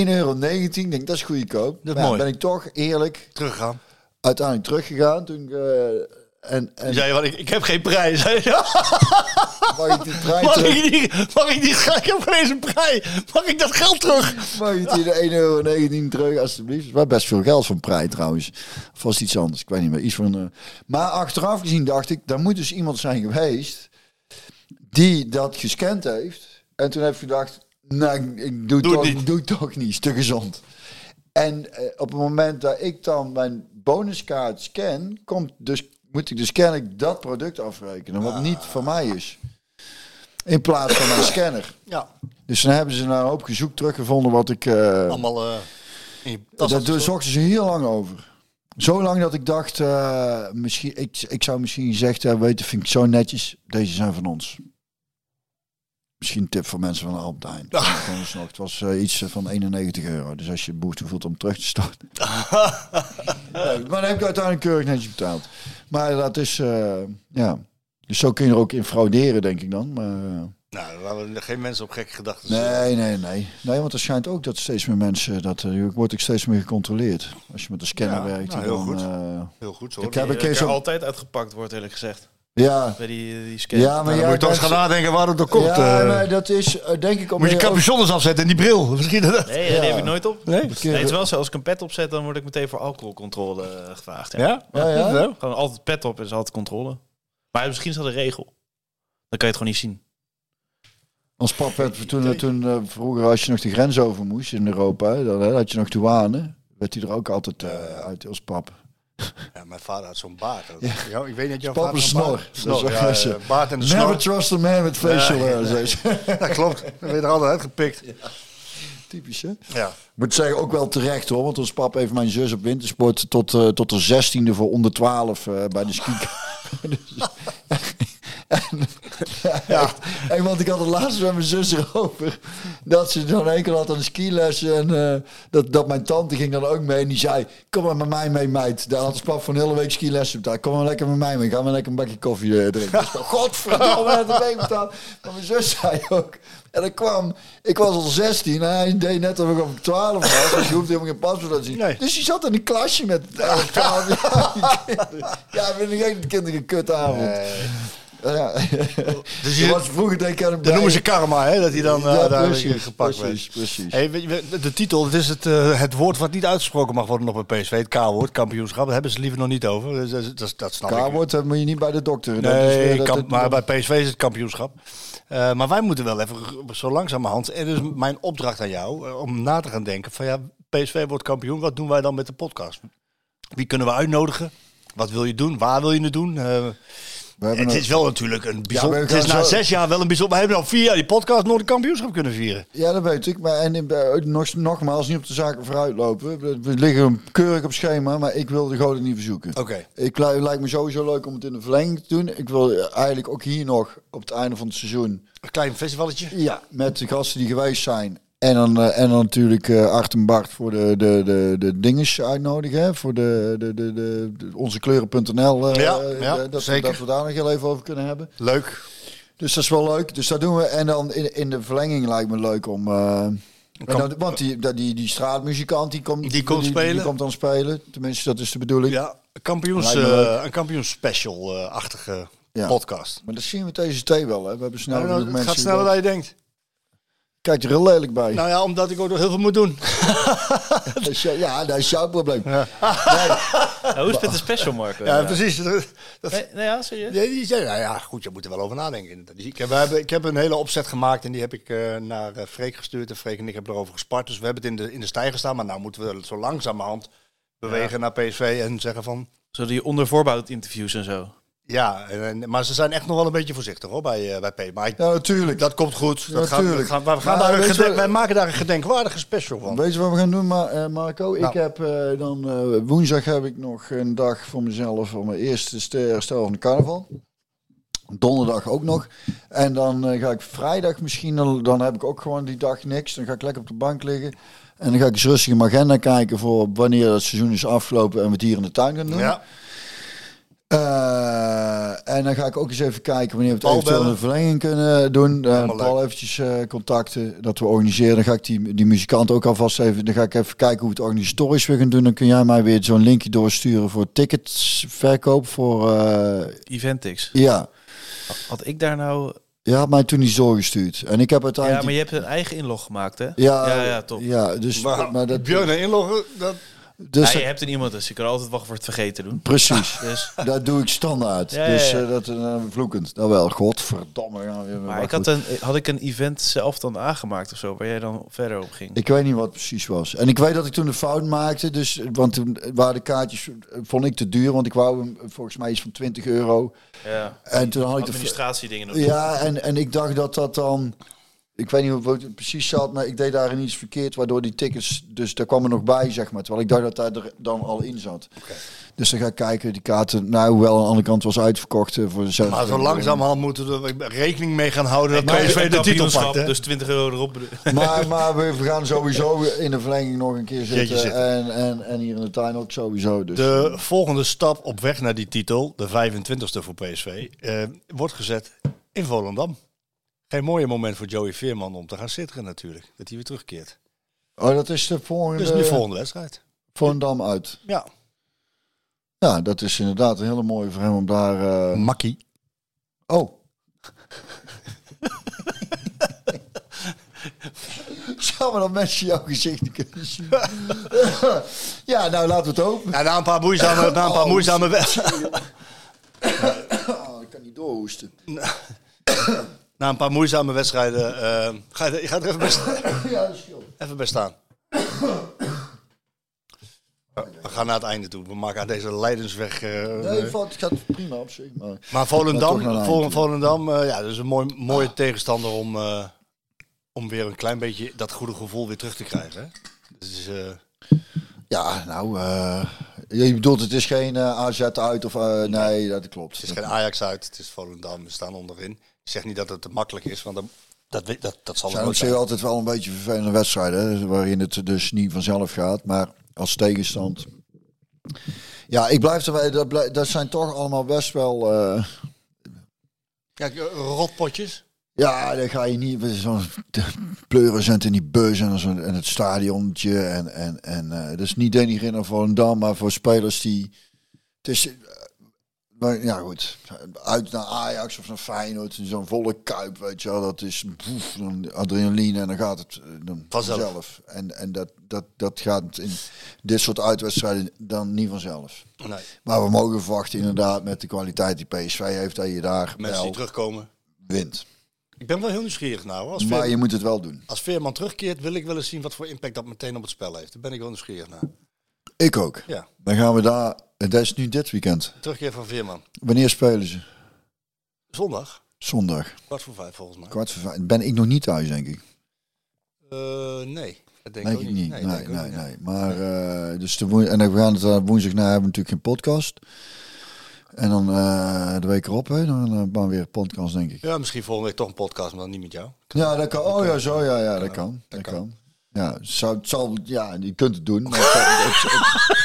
Speaker 3: 1,19 euro. Ik denk, dat is goedkoop.
Speaker 2: Dat is
Speaker 3: Maar
Speaker 2: mooi.
Speaker 3: ben ik toch eerlijk
Speaker 2: Teruggaan.
Speaker 3: uiteindelijk teruggegaan. Toen ik, eh, en, en
Speaker 2: Die zei, wat, ik, ik heb geen prijs. Hè?
Speaker 3: mag ik die prei
Speaker 2: Mag
Speaker 3: terug?
Speaker 2: ik niet? Mag ik niet? Ik heb geen eens een prijs. Mag ik dat geld terug?
Speaker 3: Mag ik die de 1,19 euro terug, alsjeblieft? Wel best veel geld voor een prei trouwens. Of was iets anders? Ik weet niet meer. Iets van, eh, Maar achteraf gezien dacht ik, daar moet dus iemand zijn geweest die dat gescand heeft. En toen heb ik gedacht, nou, ik doe,
Speaker 2: Doe het
Speaker 3: toch,
Speaker 2: niet.
Speaker 3: doe toch niet. Te gezond. En eh, op het moment dat ik dan mijn bonuskaart scan, komt dus, moet ik dus kennelijk dat product afrekenen, wat niet van mij is. In plaats van mijn scanner.
Speaker 2: Ja,
Speaker 3: Dus dan hebben ze na een hoop gezoek teruggevonden wat ik... eh,
Speaker 2: allemaal eh in je tas.
Speaker 3: daar zochten ze heel lang over. Zo lang dat ik dacht, eh, misschien, ik, ik zou misschien gezegd hebben, weten, vind ik zo netjes, deze zijn van ons. Misschien een tip voor mensen van Albert Heijn. Nog. Het was eh, iets van 91 euro. Dus als je behoefte voelt om terug te storten. Nee, maar dan heb ik uiteindelijk keurig netjes betaald. Maar dat is, eh, ja. Dus zo kun je er ook in frauderen, denk ik dan. Maar, eh,
Speaker 2: Nou, laten we geen mensen op gekke gedachten
Speaker 3: nee, nee, nee. Nee, want er schijnt ook dat steeds meer mensen... Dat, je wordt ook steeds meer gecontroleerd. Als je met de scanner
Speaker 2: Ja,
Speaker 3: werkt.
Speaker 2: nou,
Speaker 3: dan,
Speaker 2: heel goed. Heel goed zo.
Speaker 3: ik heb een keer
Speaker 1: er
Speaker 3: zo...
Speaker 1: altijd uitgepakt wordt, eerlijk gezegd.
Speaker 3: Ja,
Speaker 1: Bij die, die
Speaker 3: ja, maar
Speaker 2: Dan
Speaker 3: ja,
Speaker 2: moet je toch eens gaan nadenken waar het door komt.
Speaker 3: Ja,
Speaker 2: eh.
Speaker 3: maar dat is eh, denk ik... om
Speaker 2: moet je capuchons afzetten en die bril. Misschien dat...
Speaker 1: Nee,
Speaker 3: Ja.
Speaker 1: die heb ik nooit op.
Speaker 2: Nee?
Speaker 1: Nee, het is wel zo, als ik een pet opzet, dan word ik meteen voor alcoholcontrole eh, gevraagd. Ja.
Speaker 2: Ja?
Speaker 3: Ja?
Speaker 1: Gewoon altijd pet op is altijd controle. Maar misschien is dat een regel. Dan kan je het gewoon niet zien.
Speaker 3: Ons pap werd toen, toen eh, vroeger als je nog de grens over moest in Europa, dan hè, had je nog douane. Werd hij er ook altijd eh, uit als pap.
Speaker 2: Ja, mijn vader had zo'n baard. Ja. ik weet niet, jouw vader
Speaker 3: een snor. Dat
Speaker 2: ja, eh, baard en
Speaker 3: Never
Speaker 2: snor.
Speaker 3: trust a man with facial hair.
Speaker 2: Dat klopt. Dan ben je er altijd uitgepikt.
Speaker 3: Typisch, hè?
Speaker 2: Ja.
Speaker 3: Ik moet zeggen, ook wel terecht hoor. Want ons pap heeft mijn zus op wintersport tot, eh, tot de zestiende voor onder 12 eh, bij de ski. Dus- en, want ik had het laatst met mijn zus erover. Dat ze dan één keer had aan de skilessen. En eh, dat, dat mijn tante ging dan ook mee. En die zei, kom maar met mij mee meid. Daar had pap van een hele week skilessen. Kom maar lekker met mij mee. Ga maar lekker een bakje koffie eh, drinken. Dus, Godverdomme, het mee betaald. Maar mijn zus zei ook. En dat kwam, ik was al 16 en hij deed net of ik op 12 was. Dus je hoeft helemaal geen paspoort te zien.
Speaker 2: Nee.
Speaker 3: Dus die zat in een klasje met 11, 12 jaar. Ja, vind ik echt de kinderen kutavond. Ja.
Speaker 2: Dus
Speaker 3: Je was vroeger denk ik aan
Speaker 2: dat noemen ze karma, hè? Dat hij dan eh,
Speaker 3: Ja,
Speaker 2: daar
Speaker 3: precies,
Speaker 2: gepakt
Speaker 3: precies,
Speaker 2: werd.
Speaker 3: precies.
Speaker 2: Hey, de titel, het is het, eh, het woord wat niet uitgesproken mag worden op een PSV. Het K-woord, kampioenschap. Daar hebben ze liever nog niet over. Dus, dat, dat, dat snap ik.
Speaker 3: K-woord dat moet je niet bij de dokter. Dat is
Speaker 2: Nee,
Speaker 3: dat-
Speaker 2: kamp-
Speaker 3: dat-
Speaker 2: maar bij PSV is het kampioenschap. Eh, maar wij moeten wel even zo langzamerhand. En dus mijn opdracht aan jou eh, om na te gaan denken: van ja, PSV wordt kampioen. Wat doen wij dan met de podcast? Wie kunnen we uitnodigen? Wat wil je doen? Waar wil je het doen?
Speaker 3: We
Speaker 2: het
Speaker 3: een-
Speaker 2: is wel natuurlijk een bijzonder. het is na
Speaker 3: zo-
Speaker 2: zes jaar wel een bijzonder. We hebben al vier jaar die podcast nooit een kampioenschap kunnen vieren.
Speaker 3: Ja, dat weet ik. Maar en, eh, nog, nogmaals, niet op de zaken vooruitlopen. We, we liggen keurig op schema, maar ik wil de goden niet verzoeken.
Speaker 2: Oké.
Speaker 3: Ik li- lijkt me sowieso leuk om het in de verlenging te doen. Ik wil eigenlijk ook hier nog op het einde van het seizoen.
Speaker 2: Een klein festivalletje.
Speaker 3: Ja, met de gasten die geweest zijn. En dan, eh, en dan natuurlijk eh Art en Bart voor de, de, de, de dinges uitnodigen. hè, Voor de, de, de, de, de- onze kleuren.nl. eh,
Speaker 2: Ja, ja,
Speaker 3: dat, we-
Speaker 2: zeker.
Speaker 3: dat we daar nog heel even over kunnen hebben.
Speaker 2: Leuk.
Speaker 3: Dus dat is wel leuk. Dus dat doen we. En dan in, in de verlenging lijkt me leuk om. dan- want die, die, die straatmuzikant die komt,
Speaker 2: Die komt
Speaker 3: Die,
Speaker 2: spelen.
Speaker 3: komt dan spelen. Tenminste, dat is de bedoeling.
Speaker 2: Ja, een kampioens, een kampioensspecial-achtige
Speaker 3: Ja.
Speaker 2: podcast.
Speaker 3: Maar dat zien we deze thee wel. Hè. We hebben snel
Speaker 2: Nou,
Speaker 3: genoeg
Speaker 2: het
Speaker 3: mensen.
Speaker 2: gaat sneller dan je denkt.
Speaker 3: Kijk er heel lelijk bij.
Speaker 2: Nou ja, omdat ik ook nog heel veel moet doen.
Speaker 3: Dat is, jou- ja, dat is jouw probleem.
Speaker 1: Nou, hoe is het met de special, Marco?
Speaker 2: Ja, precies. Dat, dat-
Speaker 1: Nee, nee, ja, serieus?
Speaker 2: Nee, die zei, nou ja, goed, je moet er wel over nadenken. Dus ik, heb, we hebben, ik heb een hele opzet gemaakt en die heb ik eh, naar eh, Freek gestuurd. En Freek en ik hebben erover gespart. Dus we hebben het in de, in de stijger staan. Maar nou moeten we zo langzamerhand bewegen naar PSV en zeggen van...
Speaker 1: Zo die onder voorbouw interviews en zo.
Speaker 2: Ja, en, maar ze zijn echt nog wel een beetje voorzichtig hoor, bij, eh, bij P. Maar ik-
Speaker 3: Ja, natuurlijk.
Speaker 2: dat komt goed. Dat gaat, gaat- maar we gaan
Speaker 3: Maar
Speaker 2: daar een gedenk- wij maken daar een gedenkwaardige special van.
Speaker 3: Weet je wat we gaan doen, Ma- eh, Marco? Ik
Speaker 2: Nou.
Speaker 3: heb eh, dan woensdag heb ik nog een dag voor mezelf voor mijn eerste st- herstel van de carnaval. Donderdag ook nog. En dan ga ik vrijdag misschien, dan, dan heb ik ook gewoon die dag niks. Dan ga ik lekker op de bank liggen. En dan ga ik eens rustig in mijn agenda kijken voor wanneer het seizoen is afgelopen en we het hier in de tuin gaan doen.
Speaker 2: Ja,
Speaker 3: Eh, en dan ga ik ook eens even kijken wanneer we het
Speaker 2: Paul
Speaker 3: eventueel
Speaker 2: bellen.
Speaker 3: een verlenging kunnen doen. Eh
Speaker 2: Helemaal
Speaker 3: Paul
Speaker 2: leuk.
Speaker 3: eventjes eh, contacten dat we organiseren. Dan ga ik die, die muzikant ook alvast even. Dan ga ik even kijken hoe we het organisatorisch weer gaan doen. Dan kun jij mij weer zo'n linkje doorsturen voor ticketsverkoop. Voor eh,
Speaker 1: Eventix.
Speaker 3: ja.
Speaker 1: Had ik daar nou...
Speaker 3: Je had mij toen iets doorgestuurd. En ik heb
Speaker 1: Ja,
Speaker 3: uiteindelijk.
Speaker 1: maar je hebt een eigen inlog gemaakt, hè?
Speaker 3: ja,
Speaker 1: ja, ja, top.
Speaker 3: Ja, dus,
Speaker 2: maar,
Speaker 3: maar dat,
Speaker 2: Björn en inloggen, dat...
Speaker 3: dus
Speaker 1: ja, je hebt er iemand, dus je kan altijd wachten voor het vergeten doen.
Speaker 3: precies.
Speaker 1: Dus,
Speaker 3: Dat doe ik standaard.
Speaker 1: Ja, ja,
Speaker 3: dus eh, dat uh, vloekend. Nou wel, godverdomme. Ja,
Speaker 1: maar ik had, een, had ik een event zelf dan aangemaakt of zo, waar jij dan verder op ging?
Speaker 3: Ik weet niet wat precies was. En ik weet dat ik toen een fout maakte. Dus, want toen waren de kaartjes, eh, vond ik te duur. Want ik wou hem eh, volgens mij iets van 20 euro.
Speaker 1: Ja.
Speaker 3: En toen had ik de...
Speaker 1: Administratiedingen nog.
Speaker 3: Ja, en, en ik dacht dat dat dan... Ik weet niet hoe het precies zat, maar ik deed daarin iets verkeerd, waardoor die tickets, dus daar kwam er nog bij, zeg maar. Terwijl ik dacht dat hij er dan al in zat. Dus dan ga ik kijken, die kaarten, nou, hoewel aan de andere kant was uitverkocht eh, voor de
Speaker 2: Maar zo langzamerhand moeten we er rekening mee gaan houden dat PSV de titel pakt.
Speaker 1: Dus 20 euro erop.
Speaker 3: Maar, maar we we gaan sowieso in de verlenging nog een keer zitten.
Speaker 2: zitten.
Speaker 3: En, en, en hier in de tuin ook sowieso. Dus.
Speaker 2: De volgende stap op weg naar die titel, de 25e voor PSV, eh, wordt gezet in Volendam. Geen mooie moment voor Joey Veerman om te gaan zitten natuurlijk. Dat hij weer terugkeert.
Speaker 3: Oh, dat is de volgende.
Speaker 2: Dus nu de volgende wedstrijd.
Speaker 3: Volendam uit.
Speaker 2: Ja.
Speaker 3: Ja, dat is inderdaad een hele mooie voor hem om daar. eh,
Speaker 2: Makkie.
Speaker 3: Oh. Zou maar dat mensen jouw gezicht niet kunnen zien. ja, nou laten we het hopen.
Speaker 2: Ja, na een paar moeizame, na een paar
Speaker 3: Oh,
Speaker 2: moeizame wedstrijden.
Speaker 3: Oh, ik kan niet doorhoesten.
Speaker 2: Na een paar moeizame wedstrijden. eh, ga, je, je gaat er even bij, sta-
Speaker 3: ja,
Speaker 2: even bij staan. We gaan naar het einde toe. We maken aan deze Leidensweg. eh,
Speaker 3: Nee, het gaat prima op zich. Maar...
Speaker 2: Volendam, Vol-. Volendam eh, ja, dat is een mooi, mooie tegenstander om, om weer een klein beetje dat goede gevoel weer terug te krijgen. Hè? Dus,
Speaker 3: Ja, nou, je bedoelt het is geen AZ uit of... nee, dat klopt.
Speaker 2: het is geen Ajax uit, het is Volendam. We staan onderin. Ik zeg niet dat het te makkelijk is, want dat, dat, dat, dat zal
Speaker 3: zijn zich
Speaker 2: zijn.
Speaker 3: altijd wel een beetje vervelende wedstrijden, waarin het dus niet vanzelf gaat. Maar als tegenstand... Ja, ik blijf erbij, dat, blij- dat zijn toch allemaal best wel... eh,
Speaker 2: Kijk, eh, rotpotjes.
Speaker 3: Ja, dan ga je niet zo'n pleuren zijn in die bus en, zo, en het stadiontje. En, en, en eh dat is niet denigrerend voor een dam, maar voor spelers die. Het is. Maar, ja, goed. Uit naar Ajax of naar Feyenoord. Zo'n volle kuip, weet je wel. Dat is dan adrenaline en dan gaat het eh, dan
Speaker 2: Vanzelf.
Speaker 3: vanzelf. En, en dat, dat, dat gaat in dit soort uitwedstrijden dan niet vanzelf.
Speaker 2: Nee,
Speaker 3: Maar we mogen verwachten inderdaad met de kwaliteit die PSV heeft, dat je daar
Speaker 2: mensen die terugkomen.
Speaker 3: wint.
Speaker 2: Ik ben wel heel nieuwsgierig nou. Als,
Speaker 3: Maar je moet het wel doen.
Speaker 2: als Veerman terugkeert, wil ik wel eens zien wat voor impact dat meteen op het spel heeft. Daar ben ik wel nieuwsgierig naar.
Speaker 3: Ik ook.
Speaker 2: Ja,
Speaker 3: Dan gaan we daar. Dat is nu dit weekend.
Speaker 2: terugkeer van Veerman.
Speaker 3: Wanneer spelen ze?
Speaker 2: Zondag,
Speaker 3: Zondag.
Speaker 2: kwart voor vijf volgens mij.
Speaker 3: Kwart voor vijf. Ben ik nog niet thuis, denk ik.
Speaker 2: Eh, nee, dat denk,
Speaker 3: Denk
Speaker 2: ik
Speaker 3: niet.
Speaker 2: Nee,
Speaker 3: Nee, nee, Maar eh, dus de woen- en dan we gaan het eh, woensdag na hebben we natuurlijk geen podcast. En dan de week erop, hè, dan uh, we weer een podcast, denk ik.
Speaker 2: Ja, misschien volgende week toch een podcast, maar dan niet met jou.
Speaker 3: Ja, dat kan. Oh ja, zo ja, ja, dat kan. Dat kan. Ja, zou, het zal, ja, je kunt het doen. Maar het, het-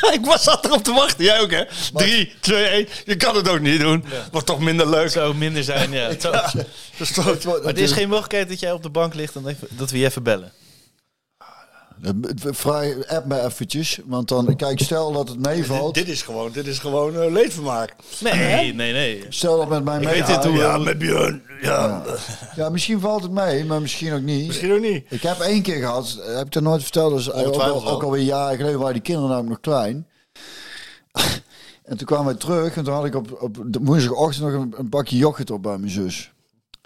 Speaker 3: het-
Speaker 2: ik was zat erop te wachten, jij ook hè? 3, 2, 1. Je kan het ook niet doen. Wordt toch minder leuk.
Speaker 1: Zou minder zijn, ja. Het zou-
Speaker 3: het wordt-
Speaker 1: Maar er is geen mogelijkheid dat jij op de bank ligt en dat we je even bellen.
Speaker 3: Eh, Vrij, app me eventjes, want dan, kijk, stel dat het meevalt.
Speaker 2: Dit is gewoon, dit is gewoon eh, leedvermaak.
Speaker 1: Nee, nee, nee.
Speaker 3: Stel dat met mij
Speaker 1: weet dit
Speaker 3: meegaat.
Speaker 1: hoe-
Speaker 2: Ja, met Björn. Ja,
Speaker 3: Ja, misschien valt het mee, maar misschien ook niet.
Speaker 2: misschien ook niet.
Speaker 3: Ik heb één keer gehad, eh, heb ik er nooit verteld, dus ook, al, ook alweer jaren geleden waren die kinderen namelijk nog klein. en toen kwamen we terug en toen had ik op, op de woensdagochtend nog een, een bakje yoghurt op bij mijn zus.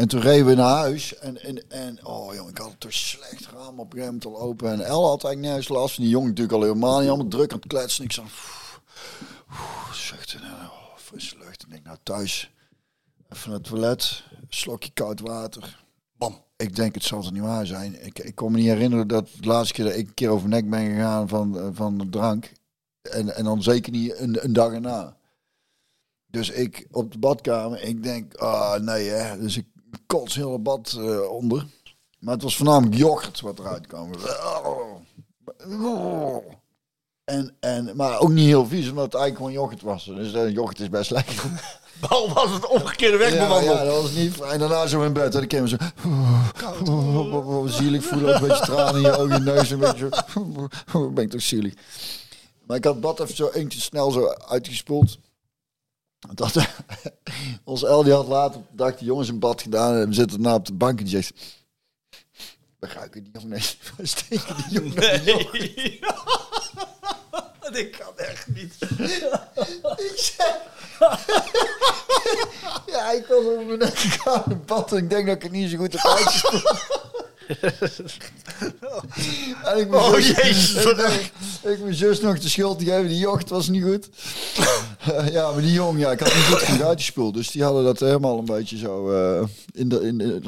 Speaker 3: En toen reden we naar huis en, en, en oh jongen, ik had het toch slecht raam op een al open. En El had eigenlijk nergens last van die jongen natuurlijk al helemaal niet, allemaal druk aan het kletsen. Ik zag, zuchten, en, oh, frisse lucht. En ik nou thuis, even het toilet, slokje koud water.
Speaker 2: Bam.
Speaker 3: Ik denk, het zal er niet waar zijn. Ik, ik kon me niet herinneren dat laatste keer dat ik een keer over nek ben gegaan van, eh, van de drank. En, en dan zeker niet een, een dag erna. Dus ik op de badkamer, ik denk, ah nee hè. Dus ik kots heel bad eh, onder. Maar het was voornamelijk yoghurt wat eruit kwam. En, en, maar ook niet heel vies, omdat het eigenlijk gewoon yoghurt was. Dus uh, yoghurt is best lekker.
Speaker 2: Al was het omgekeerde weg
Speaker 3: Ja, dat was niet fijn. Daarna zo in bed. En ik kwam zo... Zielig voelen. Een beetje tranen in je ogen, je neus. Een beetje zo... ben ik toch zielig. Maar ik had bad even zo eentje snel zo uitgespoeld. Dat, ons El die had later op de dag de jongens in bad gedaan. En we zitten nou op de bank en die zegt... We ruiken die jongen. Nee, we steken die jongen.
Speaker 1: Nee. Dat kan echt niet.
Speaker 3: Ik zeg... ja, ik was op mijn nek gegaan in bad en ik denk dat ik het niet zo goed heb uitgesproken. En ik
Speaker 2: Oh,
Speaker 3: zus,
Speaker 2: jezus,
Speaker 3: ik, dacht, ik mijn zus nog de schuld te geven, die jocht was niet goed. ja, maar die jong, ja, ik had niet goed genoeg uitgespeeld. Dus die hadden dat helemaal een beetje zo eh, in de... In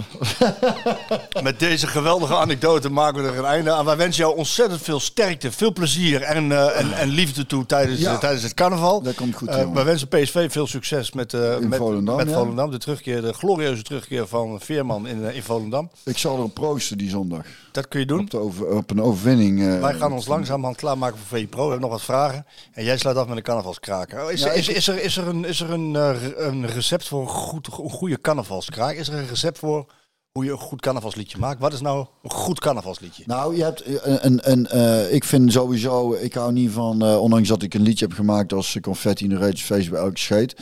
Speaker 2: Met deze geweldige anekdote maken we er een einde aan. Wij wensen jou ontzettend veel sterkte, veel plezier en, eh, en, en liefde toe tijdens,
Speaker 3: Ja.
Speaker 2: eh, tijdens het carnaval.
Speaker 3: Dat komt goed, jongen.
Speaker 2: wij wensen PSV veel succes met, met,
Speaker 3: Volendam,
Speaker 2: met
Speaker 3: ja.
Speaker 2: Volendam. De, terugkeer, de glorieuze terugkeer van Veerman in, in Volendam.
Speaker 3: ik zal er op proosten die zondag.
Speaker 2: Dat kun je doen.
Speaker 3: Op, de over, op een overwinning. eh,
Speaker 2: Wij gaan ons langzamerhand klaarmaken voor VI Pro. We hebben nog wat vragen. En jij sluit af met een carnavalskraker. Oh, is,
Speaker 3: Ja,
Speaker 2: is, is, er, is er, een, is er een, eh, een recept voor een, goed, een goede carnavalskraker? Is er een recept voor hoe je een goed carnavalsliedje maakt? Wat is nou een goed carnavalsliedje?
Speaker 3: Nou, je hebt een, een, een eh, ik vind sowieso, ik hou niet van, eh, ondanks dat ik een liedje heb gemaakt als confetti in de reeds bij elke scheet.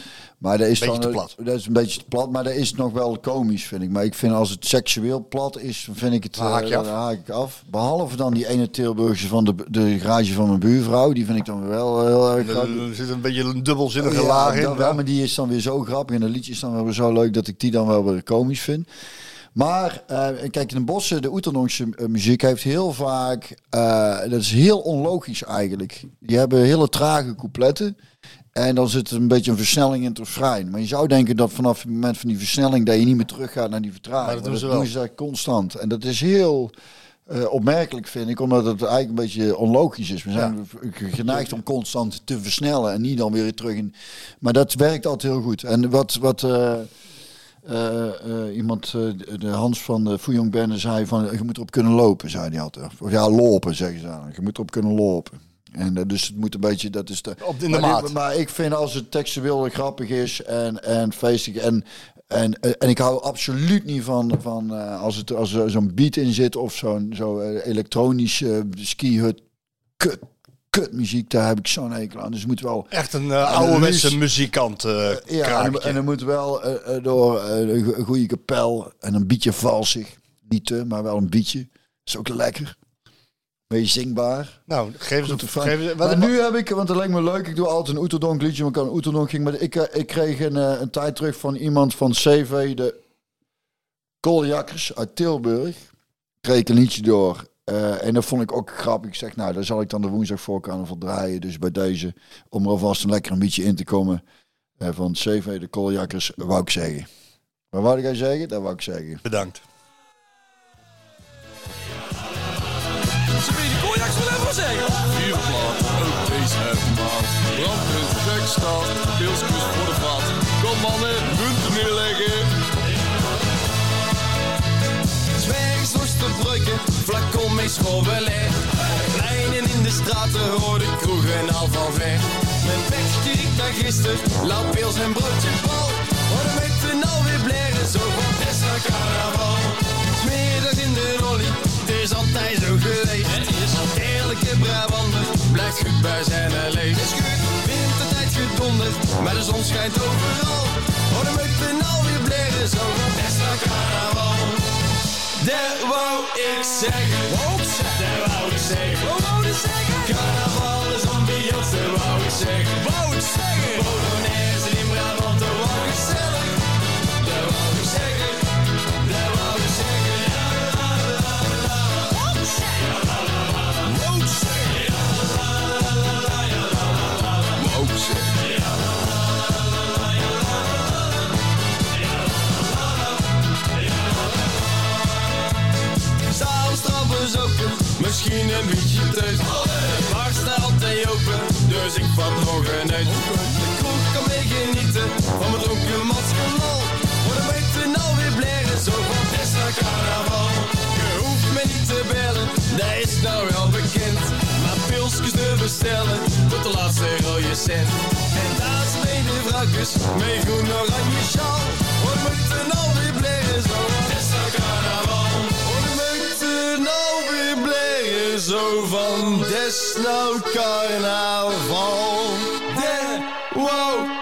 Speaker 3: Maar dat is
Speaker 2: Beetje
Speaker 3: dan,
Speaker 2: te
Speaker 3: eh,
Speaker 2: plat.
Speaker 3: Dat is een beetje te plat, maar dat is nog wel komisch, vind ik. Maar ik vind als het seksueel plat is, vind ik het,
Speaker 2: haak je
Speaker 3: eh,
Speaker 2: af.
Speaker 3: haak ik af. Behalve dan die ene Tilburgse van de, de garage van mijn buurvrouw, die vind ik dan wel eh, heel erg grappig.
Speaker 2: Er zit een beetje een dubbelzinnige
Speaker 3: Ja,
Speaker 2: laag in.
Speaker 3: wel, maar die is dan weer zo grappig en de liedje is dan wel weer zo leuk dat ik die dan wel weer komisch vind. Maar eh, kijk, in de bossen, de Oeternonkse eh, muziek heeft heel vaak, eh, dat is heel onlogisch eigenlijk. Die hebben hele trage coupletten. En dan zit er een beetje een versnelling in het refrein. Maar je zou denken dat vanaf het moment van die versnelling dat je niet meer teruggaat naar die vertraging.
Speaker 2: Maar dat doen ze
Speaker 3: doen
Speaker 2: wel.
Speaker 3: ze daar constant. En dat is heel eh, opmerkelijk, vind ik, omdat het eigenlijk een beetje onlogisch is. We zijn geneigd om constant te versnellen en niet dan weer terug in. Maar dat werkt altijd heel goed. En wat, wat eh, eh, eh, iemand, eh, de- Hans van de Fouillon Bende zei van, je moet erop kunnen lopen, zei hij altijd. Of ja, lopen, zeggen ze dan. Je moet erop kunnen lopen. En dus het moet een beetje, dat is de...
Speaker 2: Op in de
Speaker 3: maar,
Speaker 2: maat.
Speaker 3: dit- maar ik vind als het textueel grappig is en, en feestig en... En, en ik hou absoluut niet van, van als, het, als er zo'n beat in zit of zo'n zo elektronische ski-hut kut, kutmuziek, daar heb ik zo'n hekel aan. Dus moet wel
Speaker 2: Echt een uh, ouderwetse
Speaker 3: liefst-
Speaker 2: muzikant. eh
Speaker 3: ja, en, er moet wel eh, eh, door eh, een go- goede kapel en een beetje valsig. Niet te, maar wel een beetje. Is ook lekker. Beetje zingbaar.
Speaker 2: nou, geef eens een
Speaker 3: maar nu heb ik, want dat lijkt me leuk, ik doe altijd een Oeterdonk liedje, maar ik kan een Oeterdonk ging, maar ik, eh, ik kreeg een, eh, een tijd terug van iemand van CV, de Kooljakkers uit Tilburg, kreeg een liedje door. Eh, en dat vond ik ook grappig. Ik zeg, nou, daar zal ik dan de woensdag voor carnaval draaien. Dus bij deze, om er alvast een lekker een beetje in te komen, eh, van CV, de Kooljakkers, wou ik zeggen. Maar wat ik jij zeggen? Dat wou ik zeggen.
Speaker 2: Bedankt.
Speaker 4: Even zeggen. Vier plaat, ook deze. Brandpunt, voor
Speaker 5: mee schrobbelen. Pleinen in de straten, rode kroegen al van ver. Mijn bek riekt naar gisteren, lauw pils en broodje bal. Met de nou weer blaren, zo van test naar carnaval. Smiddags in de lolly, het is altijd zo geweest. Eerlijke Brabander, blijft goed bij zijn leeg. Wintertijd gedonderd, maar de zon schijnt overal. Met de nou weer blaren, zo van test naar carnaval. Dat wou ik zeggen. Dat wou ik zeggen. Wou ik zeggen? Carnaval misschien een beetje. De bar staat altijd open, dus ik vat nog een uit. De kroeg kan mee genieten van mijn dronken matskanal. Voor de meter nou weer blaren, zo van test naar carnaval. Je hoeft me niet te bellen, dat is nou wel bekend. Maar pilsjes te bestellen, tot de laatste rode cent. En daar is mede vrouwtjes, mee groen oranje sjaal. Voor de meter nou weer blaren, zo van test naar carnaval. Voor de meter nou weer zo van des nou carnaval. De wou